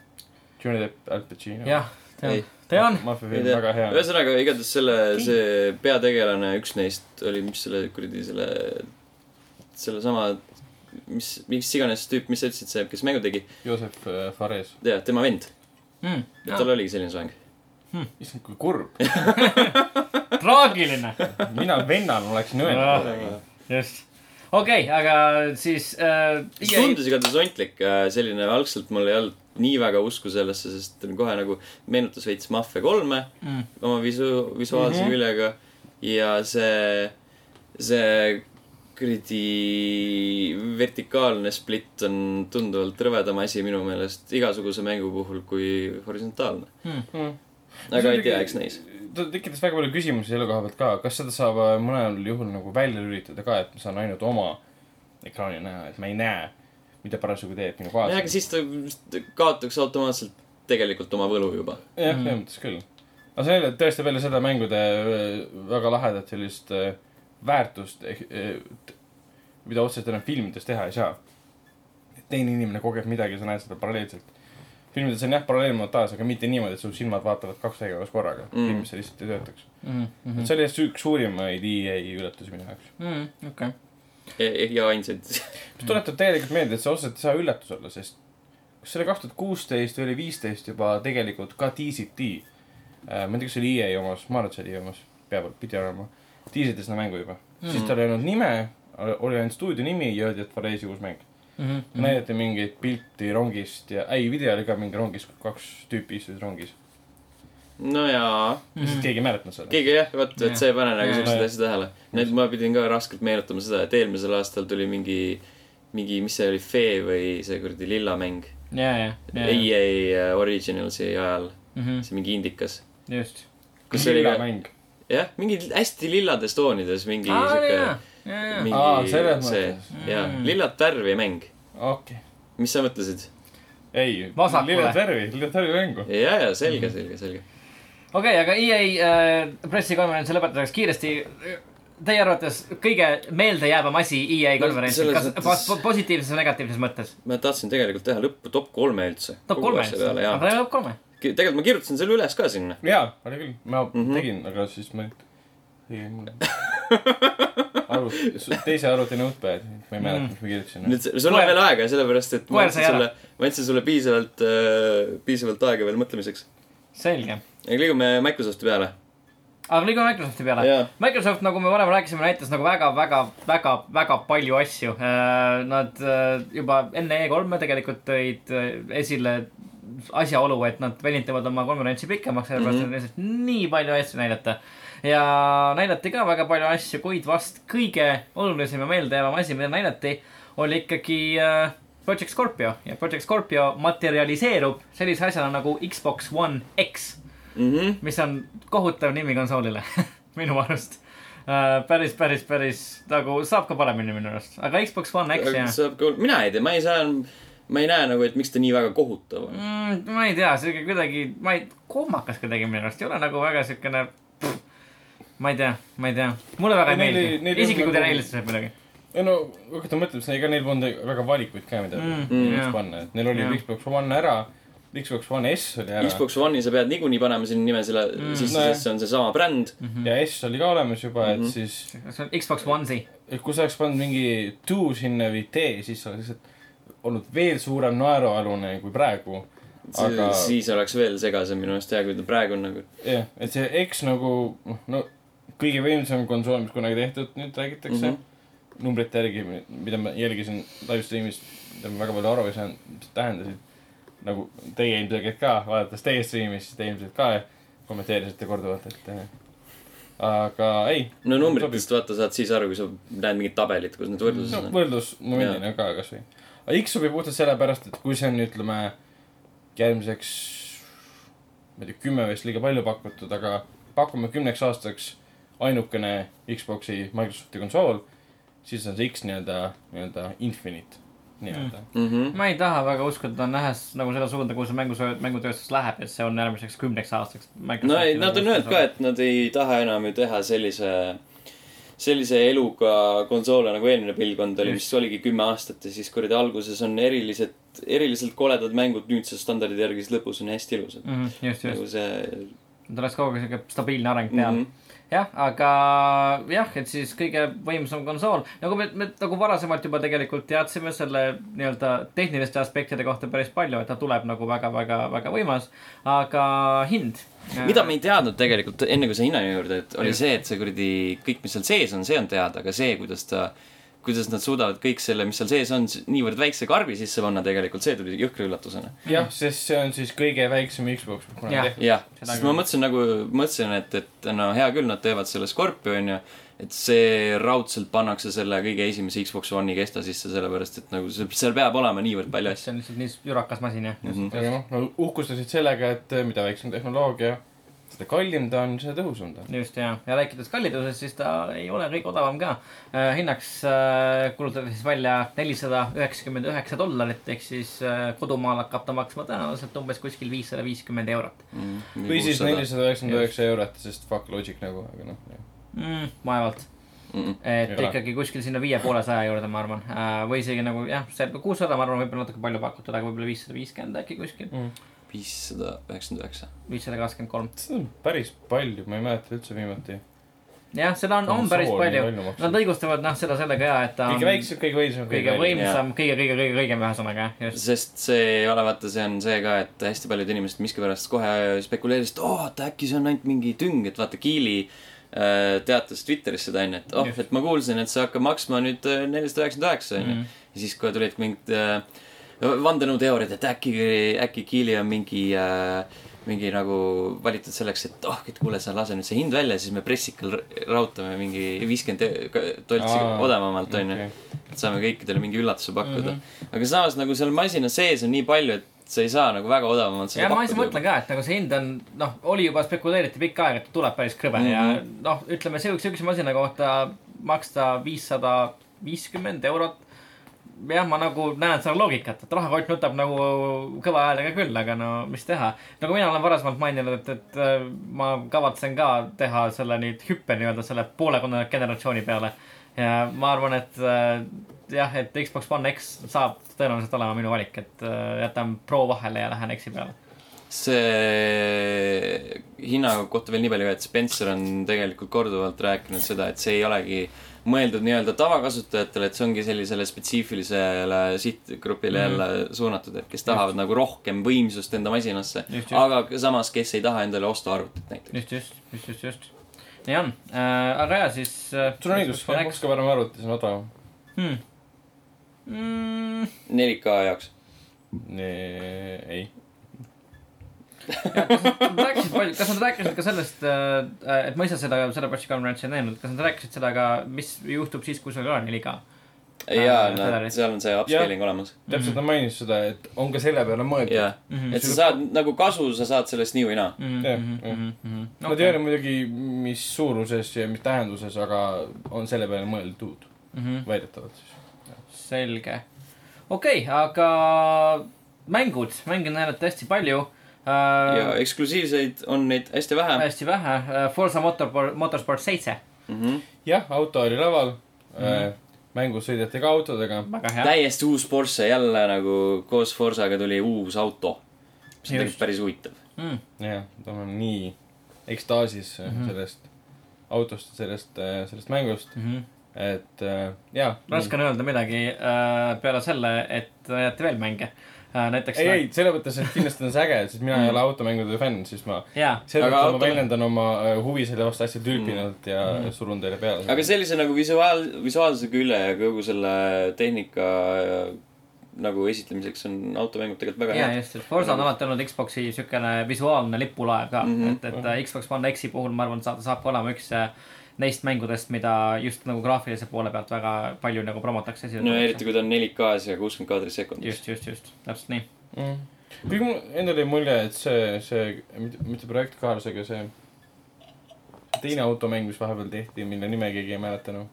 Johnny Depp, Al Pacino. jah, ei. tean. ühesõnaga, igatahes selle, see peategelane, üks neist oli, mis selle kuradi selle, sellesama, mis, mis iganes tüüp, mis sa ütlesid, see, kes mängu tegi, Joosep äh, Fares. jaa, tema vend. Mm. et tal oligi selline soeng. issand, kui kurb. traagiline. mina vennana oleksin öelnud. just. okei, aga siis äh,. tundus igatahes ontlik, selline algselt mul ei olnud nii väga usku sellesse, sest kohe nagu meenutas veits Mafia kolme Mm. oma visu-, visuaalse mm. -hmm. küljega ja see, see kuradi vertikaalne split on tunduvalt rõvedam asi minu meelest igasuguse mängu puhul kui horisontaalne. Mm. aga ei tea, eks näis. ta tekitas väga palju küsimusi selle koha pealt ka, kas seda saab äh, mõnel juhul nagu välja lülitada ka, et ma saan ainult oma ekraani näha, et ma ei näe, mida parasjagu teeb minu jah, aga siis ta kaotaks automaatselt tegelikult oma võlu juba. jah, Mm. selles mõttes küll. aga see tõestab jälle seda mängude äh, väga lahedat sellist äh, väärtust, mida otseselt enam filmides teha ei saa. teine inimene kogeb midagi, sa näed seda paralleelselt. filmides on jah paralleelmontaaž, aga mitte niimoodi, et su silmad vaatavad kaks tegevust korraga Mm. filmis see lihtsalt ei töötaks Mhm, mm. -hmm. see oli just üks suurimaid EA üllatusi minu jaoks. mm,. okei. Ja ainsaid. mis tuletab tegelikult meelde, et see otseselt ei saa üllatus olla, sest kas see oli kaks tuhat kuusteist või oli viisteist juba tegelikult ka diisiti. ma ei tea, kas see oli EA omas, ma arvan, et see oli EA omas, peaaegu pidi olema. diisiti seda mängu juba mm, -hmm. siis tal ei olnud nime, oli ainult stuudio nimi ja öeldi, et Faresi uus mäng mm. Mhm, -hmm. näidati mingit pilti rongist ja, ei, video oli ka mingi rongis, kaks tüüpi istusid rongis. No jaa, lihtsalt keegi ei mäletanud seda. keegi jah, vot, et sa ei pane nagu siukseid asju tähele. Need ma pidin ka raskelt meenutama seda, et eelmisel aastal tuli mingi, mingi, mis see oli, Fee või see kuradi lilla mäng. ja, ja, ja, EA Originalsi ajal, ja. see mingi indikas. just. kus oli ka, mäng. jah, mingi hästi lillades toonides mingi aa, siuke jaa, ja, ja. mingi Aa, selles see mõttes., jaa Mm., lillat värvi mäng. okei. mis sa mõtlesid? ei, lilled värvi, lilled värvi mängu. ja, ja selge, selge, selge. okei, aga EA äh, pressikonverentsi lõpetuseks kiiresti. Teie arvates kõige meeldejäävam asi EA No konverentsil, selles kas mõttes- mõttes... po positiivses või negatiivses mõttes? ma tahtsin tegelikult teha lõppu top kolme üldse. top kolme, peale, aga ta jõuab kolme. tegelikult ma kirjutasin selle üles ka sinna. jaa, oli küll, ma mm Mhm. -hmm. tegin, aga siis ma tegin mul arvuti, teise arvuti notepad, ma ei mäleta, mis ma kirjutasin. nüüd sul on veel aega, sellepärast et ma andsin sulle, ma andsin sulle piisavalt äh,, piisavalt aega veel mõtlemiseks. selge. liigume Microsofti peale. aga liigume Microsofti peale Jaa.. Microsoft, nagu me varem rääkisime, näitas nagu väga, väga, väga, väga palju asju. Nad äh, juba enne E3-e tegelikult tõid äh, esile asjaolu, et nad venitavad oma konverentsi pikemaks, sellepärast et mm -hmm. lihtsalt nii palju asju näidata. ja näidati ka väga palju asju, kuid vast kõige olulisem ja meeldejäävam asi, mida näidati, oli ikkagi äh, Project Scorpio ja Project Scorpio materialiseerub sellise asjana nagu Xbox One X mhmh, mis on kohutav nimi konsoolile minu arust uh,. päris, päris, päris nagu saab ka paremini minu arust, aga Xbox One X ja saab ka, mina ei tea, ma ei saa, ma ei näe nagu, et miks ta nii väga kohutav on. mm,. ma ei tea, siuke kuidagi, ma ei, kohmakas kuidagi minu arust, ei ole nagu väga siukene. ma ei tea, ma ei tea, mulle väga ei meeldi neil, ei nagu- eelistused muidugi ei no, kui hakata mõtlema, siis ega neil polnud väga valikuid ka, mida Mm, mm, jah. panna, et neil oli Jah. Xbox One ära, Xbox One S oli ära Xbox One'i sa pead niikuinii panema sinna nime selle Mm. sisse, Nojah. sest see on seesama bränd. ja S oli ka olemas juba, et Mhm. siis, see on Xbox One Z. et kui sa oleks pannud mingi two sinna või T, siis oleks lihtsalt olnud veel suurem naerualune kui praegu. aga siis oleks veel segasem minu meelest ja kui ta praegu on nagu, jah, et see X nagu noh, no kõige võimsam konsool, mis kunagi tehtud, nüüd räägitakse mm. -hmm. Numbrite järgi, mida ma jälgisin live stream'is, mida ma väga palju aru ei saanud, tähendasid. nagu teie ilmselgelt ka, vaadates teie stream'is, siis te ilmselt ka kommenteerisite korduvalt, et äh, aga ei. no numbritest vaata saad siis aru, kui sa näed mingit tabelit, kus need võrdlused no on. võrdlusmomendina ka kasvõi. aga X sobib puhtalt sellepärast, et kui see on, ütleme, järgmiseks, ma ei tea, kümme vist liiga palju pakutud, aga pakume kümneks aastaks ainukene Xbox'i Microsofti konsool, siis on see X nii-öelda, nii-öelda infinite nii-öelda mm.. Mhm. ma ei taha väga uskuda, nähes nagu seda suunda, kuhu see mängu, mängutööstus läheb, et see on järgmiseks kümneks aastaks. no ei, nad on öelnud ka, et nad ei taha enam ju teha sellise, sellise eluga konsoole nagu eelmine põlvkond oli, mis oligi kümme aastat ja siis kuradi alguses on erilised, eriliselt koledad mängud nüüdse standardi järgi, siis lõpus on hästi ilusad. mm. -hmm, just, nagu just. see et oleks kogu aeg siuke stabiilne areng peal mm. -hmm. jah, aga jah, et siis kõige võimsam konsool, nagu me, me nagu varasemalt juba tegelikult teadsime selle nii-öelda tehniliste aspektide kohta päris palju, et ta tuleb nagu väga-väga-väga võimas, aga hind. mida me ei teadnud tegelikult enne, kui sa hinnani juurde, et oli see, et see kuradi kõik, mis seal sees on, see on teada, aga see, kuidas ta, kuidas nad suudavad kõik selle, mis seal sees on, niivõrd väikse karbi sisse panna, tegelikult see tuli jõhkra üllatusena. jah, sest see on siis kõige väiksem Xbox, mis kunagi tehtud. jah, sest ma mõtlesin nagu, mõtlesin, et, et no hea küll, nad teevad selle Scorpioni, et see raudselt pannakse selle kõige esimese Xbox One'i kesta sisse, sellepärast et nagu seal peab olema niivõrd palju asju. see on lihtsalt nii jurakas masin jah noh, nad uhkustasid sellega, et äh, mida väiksem tehnoloogia, seda kallim ta on, seda tõhusam ta on. just ja, ja rääkides kallidusest, siis ta ei ole kõige odavam ka äh,. hinnaks äh, kuulutati siis välja nelisada üheksakümmend üheksa dollarit ehk siis äh, kodumaal hakkab ta maksma tõenäoliselt umbes kuskil viissada viiskümmend eurot või siis nelisada üheksakümmend üheksa eurot, sest fuck logic nagu, aga noh. mm,. vaevalt, et Ei ole. ikkagi kuskil sinna viie poole saja juurde, ma arvan või isegi nagu jah, see kuussada, ma arvan, võib-olla natuke palju pakutud, aga võib-olla viissada viiskümmend äkki kuskil, viissada üheksakümmend üheksa. viissada kakskümmend kolm. seda on päris palju, ma ei mäleta üldse viimati. jah, seda on, on päris palju. Nad õigustavad noh, seda sellega ja, et ta on kõige väiksem, kõige võimsam, kõige võimsam, kõige, kõige, kõige, kõigem ühesõnaga jah, just. sest see ei ole, vaata, see on see ka, et hästi paljud inimesed miskipärast kohe spekuleerisid, oo, et äkki see on ainult mingi tüng, et vaata, Kiili äh, teatas Twitteris seda onju, et oh, et ma kuulsin, et see hakkab maksma nüüd äh, nelisada üheksakümmend üheksa onju. Mhm. ja siis kohe tulid mingid äh, vandenõuteooriad, et äkki, äkki Kiili on mingi äh, mingi nagu valitud selleks, et oh, et kuule, sa lase nüüd see hind välja, siis me pressikal r- raudame mingi viiskümmend toltsi Aa, odavamalt onju et saame kõikidele mingi üllatuse pakkuda mm. Mhm. -hmm. aga samas nagu seal masina sees on nii palju, et sa ei saa nagu väga odavamalt ja ma ise mõtlen ka, et nagu see hind on, noh, oli juba spekuleeriti pikka aega, et tuleb päris krõbe mm -hmm. ja noh, ütleme siukse masina kohta maksta viissada viiskümmend eurot. jah, ma nagu näen seda loogikat, et rahakott nutab nagu kõva häälega küll, aga no mis teha. nagu mina olen varasemalt maininud, et, et äh, ma kavatsen ka teha selle nüüd hüppe nii-öelda selle poole generatsiooni peale. ja ma arvan, et äh, jah, et Xbox One X saab tõenäoliselt olema minu valik, et äh, jätan Pro vahele ja lähen X-i peale. see hinna kohta veel nii palju, et Spencer on tegelikult korduvalt rääkinud seda, et see ei olegi mõeldud nii-öelda tavakasutajatele, et see ongi sellisele spetsiifilisele sihtgrupile Mhm. mm. jälle suunatud, et kes tahavad nagu rohkem võimsust enda masinasse, Just, just. aga samas, kes ei taha endale osta arvutit näiteks. just, just, just, just, just. nii on äh,, aga ja siis äh,. sul on õigus, makske parem arvuti, see on odavam. hmm.. Mm, 4K jaoks. ei. Rääkisid palju, kas nad rääkisid ka sellest äh,, et ma ise seda, seda pressikonverentsi ei näinud, kas nad rääkisid seda ka, mis juhtub siis, kui sul ei ole 4K? jaa, Federeris. seal on see upscaling olemas. täpselt, ta mainis seda, et on ka selle peale mõeldud. jaa, Mhm. et sa saad nagu kasu, sa saad sellest nii või naa. Jah, jah. Nad ei öelnud muidugi, mis suuruses ja mis tähenduses, aga on selle peale mõeldud, Mhm. väidetavalt siis. selge. okei okay,, aga mängud, mänge näidati hästi palju ja. eksklusiivseid on neid hästi vähe. hästi vähe äh,, Forsa Motorsport, Motorsport seitse, jah, auto oli laval mm, Mhm. -hmm. mängus sõideti ka autodega. väga hea. täiesti uus Porsche jälle nagu koos Forsaga tuli uus auto. mis on tegelikult päris huvitav. Mm. jah, ta on nii ekstaasis mm. -hmm. sellest autost, sellest, sellest mängust, Mm -hmm. et äh, jaa. raske on öelda midagi äh, peale selle, et näidati veel mänge äh,. näiteks. ei, ei, selles mõttes, et kindlasti on see äge, sest mina ei ole automängude fänn, siis ma jaa, seetõttu Aga ma auto- väljendan oma äh, huvi selle vastu hästi tülpinult ja Mhm. surun teile peale. aga sellise nagu visuaal, visuaalse külje ja kogu selle tehnika nagu esitlemiseks on automängud tegelikult väga ja head. just, et Forza on alati olnud Xbox'i siukene visuaalne lipulaev ka mm. -hmm. et, et äh, Xbox One X-i puhul ma arvan, saab, saab ka olema üks äh, neist mängudest, mida just nagu graafilise poole pealt väga palju nagu promotakse. no eriti, kui ta on 4K-s ja kuuskümmend kaadrit sekundis. just, just, just, täpselt nii. mm.. kuigi mul endal jäi mulje, et see, see, mitte, projekt Cars, aga see teine automäng, mis vahepeal tehti, mille nime keegi ei mäleta enam.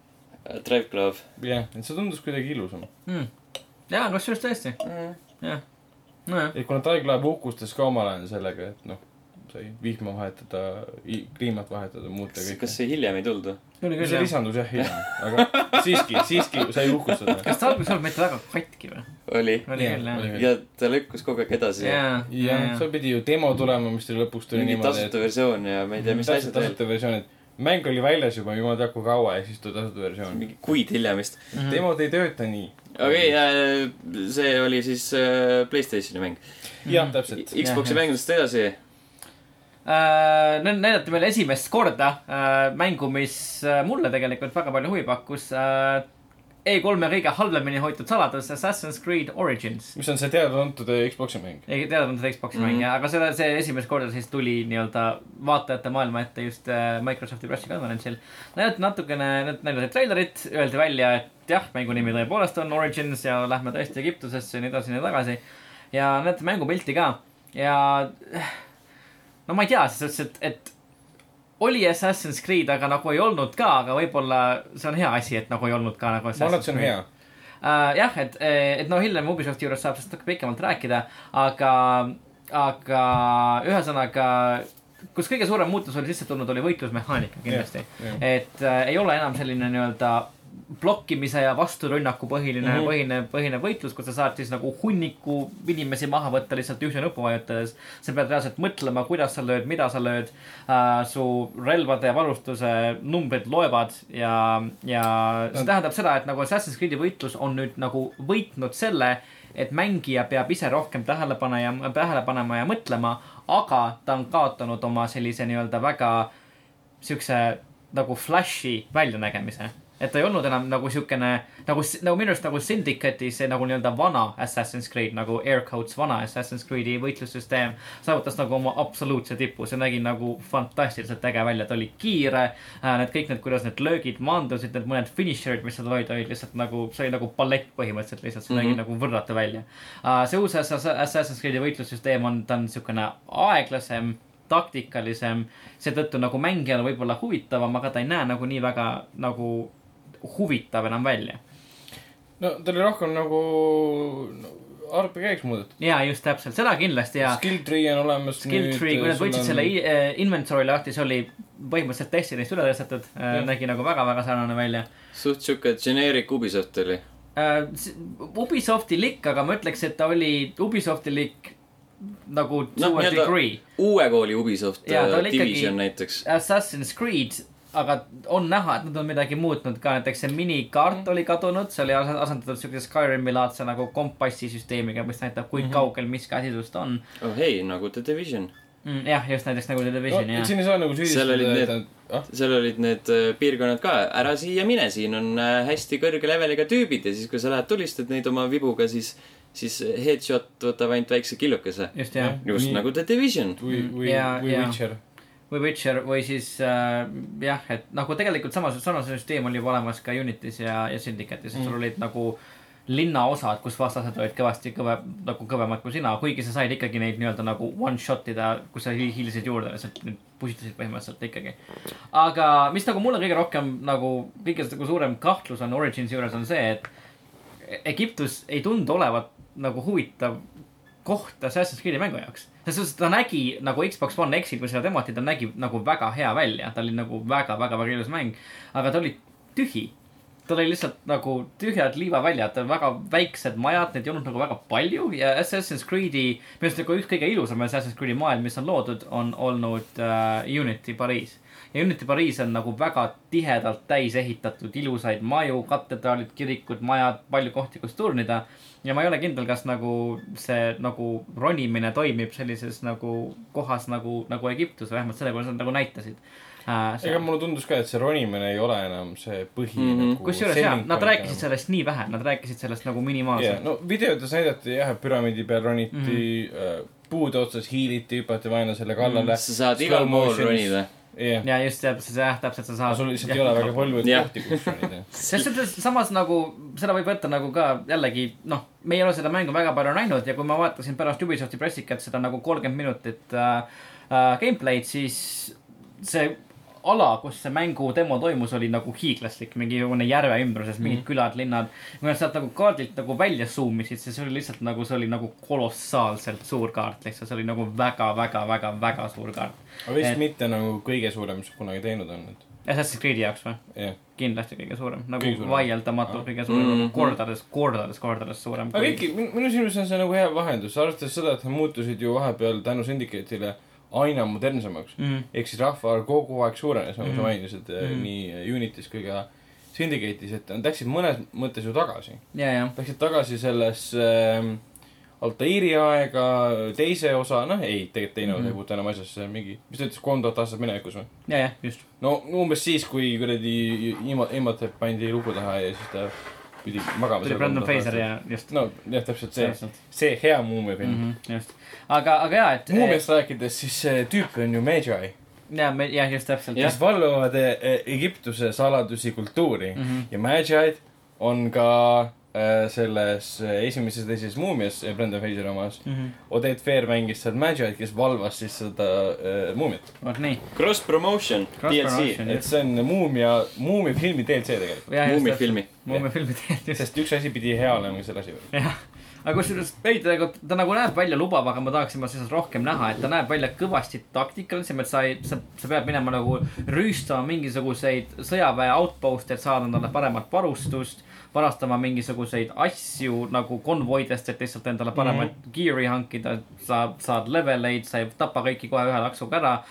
Drive Club. jah, et see tundus kuidagi ilusam. mm.. ja, kusjuures tõesti, jah. nojah, et kuna Taiglaev hukustas ka omal ajal sellega, et noh, sai vihma vahetada, kliimat vahetada, muuta kõike kas. see hiljem ei tuldu? tuli küll see jah. lisandus jah hiljem, aga siiski, siiski sai uhkustada. kas ta alguses ei olnud mitte väga katki või? oli. oli oli.. ja ta lükkus kogu aeg edasi. jaa, jah, seal pidi ju demo tulema, mis tuli lõpuks tuli mingi niimoodi, tasuta versioon ja ma ei tea, mis asjad veel. tasuta versioon, et mäng oli väljas juba jumal teab kui kaua ja siis tuli tasuta versioon. mingi kuid hiljem vist. Mhm. demod ei tööta nii. okei okay,, see oli siis äh, Playstationi mäng. jah, täpselt. Xbox'i mängudest edasi. Äh, näidati meile esimest korda äh, mängu, mis äh, mulle tegelikult väga palju huvi pakkus äh,. E3-e kõige halvemini hoitud saladus Assassin's Creed Origins. mis on see teada-tuntud Xbox'i mäng. ei seda Xbox'i mm Mhm. -hmm. mänge, aga selle, see esimest korda siis tuli nii-öelda vaatajate maailma ette just Microsofti pressikonverentsil. näidati natukene, näidati treilerit, öeldi välja, et jah, mängu nimi tõepoolest on Origins ja lähme tõesti Egiptusesse ja nii edasi ja nii tagasi. ja näidati mängupilti ka ja no ma ei tea, selles suhtes, et, et oli Assassin's Creed, aga nagu ei olnud ka, aga võib-olla see on hea asi, et nagu ei olnud ka nagu ma arvan, et see on hea. uh,. jah, et, et noh, hiljem Ubisofti juures saab sellest natuke pikemalt rääkida, aga, aga ühesõnaga, kus kõige suurem muutus oli sisse tulnud, oli võitlusmehaanika kindlasti Jah, jah. et äh, ei ole enam selline nii-öelda blokkimise ja vasturünnaku põhiline mm. -hmm. põhine, põhine võitlus, kus sa saad siis nagu hunniku inimesi maha võtta lihtsalt ühte nuppu vajutades. sa pead reaalselt mõtlema, kuidas sa lööd, mida sa lööd äh,. su relvade ja varustuse numbrid loevad ja, ja see tähendab seda, et nagu Assassin's Creed'i võitlus on nüüd nagu võitnud selle, et mängija peab ise rohkem tähele panema, tähele panema ja mõtlema, aga ta on kaotanud oma sellise nii-öelda väga siukse nagu flash'i väljanägemise. Et ta ei olnud enam nagu siukene, nagu, nagu minu arust nagu Syndicate'i see nagu nii-öelda vana Assassin's Creed nagu Air Codes vana Assassin's Creed'i võitlussüsteem saavutas nagu oma absoluutse tipu, see nägi nagu fantastiliselt äge välja, ta oli kiire äh,. Need kõik need, kuidas need löögid maandusid, need mõned finisher'id, mis seal olid, olid lihtsalt nagu, see oli nagu ballett põhimõtteliselt lihtsalt, see mm -hmm. nägi nagu võrratu välja uh,. see uus Ass- Assassin's Creed'i võitlussüsteem on, ta on siukene aeglasem taktikalisem, seetõttu nagu mängijale võib-olla huvitavam, aga ta ei näe nagu nii väga nagu huvitav enam välja. no ta oli rohkem nagu no, RPG-ks muudetud. ja just täpselt, seda kindlasti ja Skill tree on olemas. skill tree, kui nad võtsid selle i- äh, inventory lahti, see oli põhimõtteliselt Destiny'st üle tõstetud Jah., nägi nagu väga-väga sarnane välja suht sihuke generic Ubisoft oli. äh,. Ubisoftilik, aga ma ütleks, et ta oli Ubisoftilik nagu to Noh, a degree. uue kooli Ubisoft Jaa, ta äh, oli ikkagi- Division näiteks. Assassin's Creed, aga on näha, et nad on midagi muutnud ka, näiteks see minikaart oli kadunud, see oli asendatud siukese Skyrimi laadse nagu kompassi süsteemiga, mis näitab, kui mm -hmm. kaugel miski asitust on oh hei, nagu The Division. mm,. jah, just näiteks nagu The Division no, jah. siin ei saa nagu Seal olid süüdistada, need- ah, seal olid need äh, piirkonnad ka, ära siia mine, siin on äh, hästi kõrge leveliga tüübid ja siis, kui sa lähed tulistad neid oma vibuga, siis, siis headshot võtab ainult väikse killukese. just jah. just Nii. nagu The Division. või, või, Ja- või. Witcher. Või Witcher või siis äh, jah, et nagu tegelikult samas, sarnase süsteem oli juba olemas ka Unity's ja, ja Syndicate'is, et sul Mm. olid nagu linnaosad, kus vastased olid kõvasti kõve, nagu kõvemad kui sina, kuigi sa said ikkagi neid nii-öelda nagu one shot ida, kui sa hi- hiilisid juurde, lihtsalt pusitasid põhimõtteliselt ikkagi. aga mis nagu mulle kõige rohkem nagu, kõige nagu suurem kahtlus on Originsi juures on see, et Egiptus ei tundu olevat nagu huvitav koht Assassin's Creed'i mängu jaoks. Selles suhtes, ta nägi nagu Xbox One X-il, kui seda demoti, ta nägi nagu väga hea välja, ta oli nagu väga-väga-väga ilus mäng. aga ta oli tühi. tal oli lihtsalt nagu tühjad liivaväljad, väga väiksed majad, neid ei olnud nagu väga palju ja Assassin's Creed'i, minu arust nagu üks kõige ilusam Assassin's Creed'i maailm, mis on loodud, on olnud uh, Unity Pariis. ja Unity Pariis on nagu väga tihedalt täis ehitatud ilusaid maju, katedraalid, kirikud, majad, palju kohti, kus turnida ja ma ei ole kindel, kas nagu see nagu ronimine toimib sellises nagu kohas nagu, nagu Egiptus, vähemalt selle, kuidas nad nagu näitasid. ega mulle tundus ka, et see ronimine ei ole enam see põhi mm -hmm. kusjuures jaa, nad rääkisid. sellest nii vähe, nad rääkisid sellest nagu minimaalselt. no videotes näidati jah, et püramiidi peal roniti mm, -hmm. puude otsas hiiliti, hüpati vaenlasele kallale. sa saad igal pool ronida. jah, ja just täpselt, jah, täpselt sa saad. sul lihtsalt ei ole väga palju kohti, kus ronida. selles suhtes samas nagu seda võib võtta nagu ka jällegi noh, me ei ole seda mängu väga palju näinud ja kui ma vaatasin pärast Ubisofti pressikat seda nagu kolmkümmend minutit äh, äh, gameplay'd, siis see ala, kus see mängu demo toimus, oli nagu hiiglaslik, mingisugune järve ümbruses, mingid mm. külad, linnad. kui nad sealt nagu kaardilt nagu välja zoom isid, siis see oli lihtsalt nagu, see oli nagu kolossaalselt suur kaart lihtsalt, see oli nagu väga, väga, väga, väga suur kaart. aga vist Et- mitte nagu kõige suurem, mis kunagi teinud on, et Assassin's Creed'i jaoks või? jah. kindlasti kõige suurem, nagu vaieldamatult kõige suurem mm, -hmm. kordades, kordades, kordades suurem. aga ikkagi, minu silmis on see nagu hea vahendus, arvestades seda, et nad muutusid ju vahepeal tänu Syndicate'ile aina modernsemaks mm.. mm. ehk siis rahvaarv kogu aeg suurenes, nagu mm. sa Mhm. mainisid mm. Mhm. nii Unitis kui ka Syndicate'is, et nad läksid mõnes mõttes ju tagasi. ja, ja, Läksid tagasi sellesse äh, Altairi aega, teise osa, noh ei, tegelikult teine osa Mhm. ei puutu enam asjasse, mingi, mis ta ütles, kolm tuhat aastat minevikus või? ja, ja just. no umbes siis, kui kuradi Imhotep pandi lugu taha ja siis ta pidi magama. tuli Brandon Fraser. ja just. no jah, täpselt see, see hea muumiafilm mm. mm. -hmm, just, aga, aga ja, et. muumiast rääkides, siis see tüüp on ju Magi, ja, jah, just täpselt. kes valvavad eh, Egiptuse saladusi kultuuri mm Mhm. -hmm. ja Magi'd on ka selles äh, esimeses, teises muumias, Brendan Fraseri omas. Mhm. Odette Fair mängis seal Magi'd, kes valvas siis seda äh, muumiat. vot nii. Cross promotion, Cross DLC, promotion. et see on muumia, muumifilmi DLC tegelikult. muumifilmi. muumifilmi tegelikult just. sest üks asi pidi hea olema, selle asi veel. jah, aga kusjuures ei, ta, ta nagu näeb välja lubav, aga ma tahaksin sellest rohkem näha, et ta näeb välja kõvasti taktikalisem, et sa ei, sa, sa pead minema nagu rüüstama mingisuguseid sõjaväe outpost'e, et saada endale paremat varustust. Varastama mingisuguseid asju nagu konvoidest, et lihtsalt endale paremat mm -hmm. gear'i hankida. sa saad leveleid, sa ei tapa kõiki kohe ühe laksuga ära.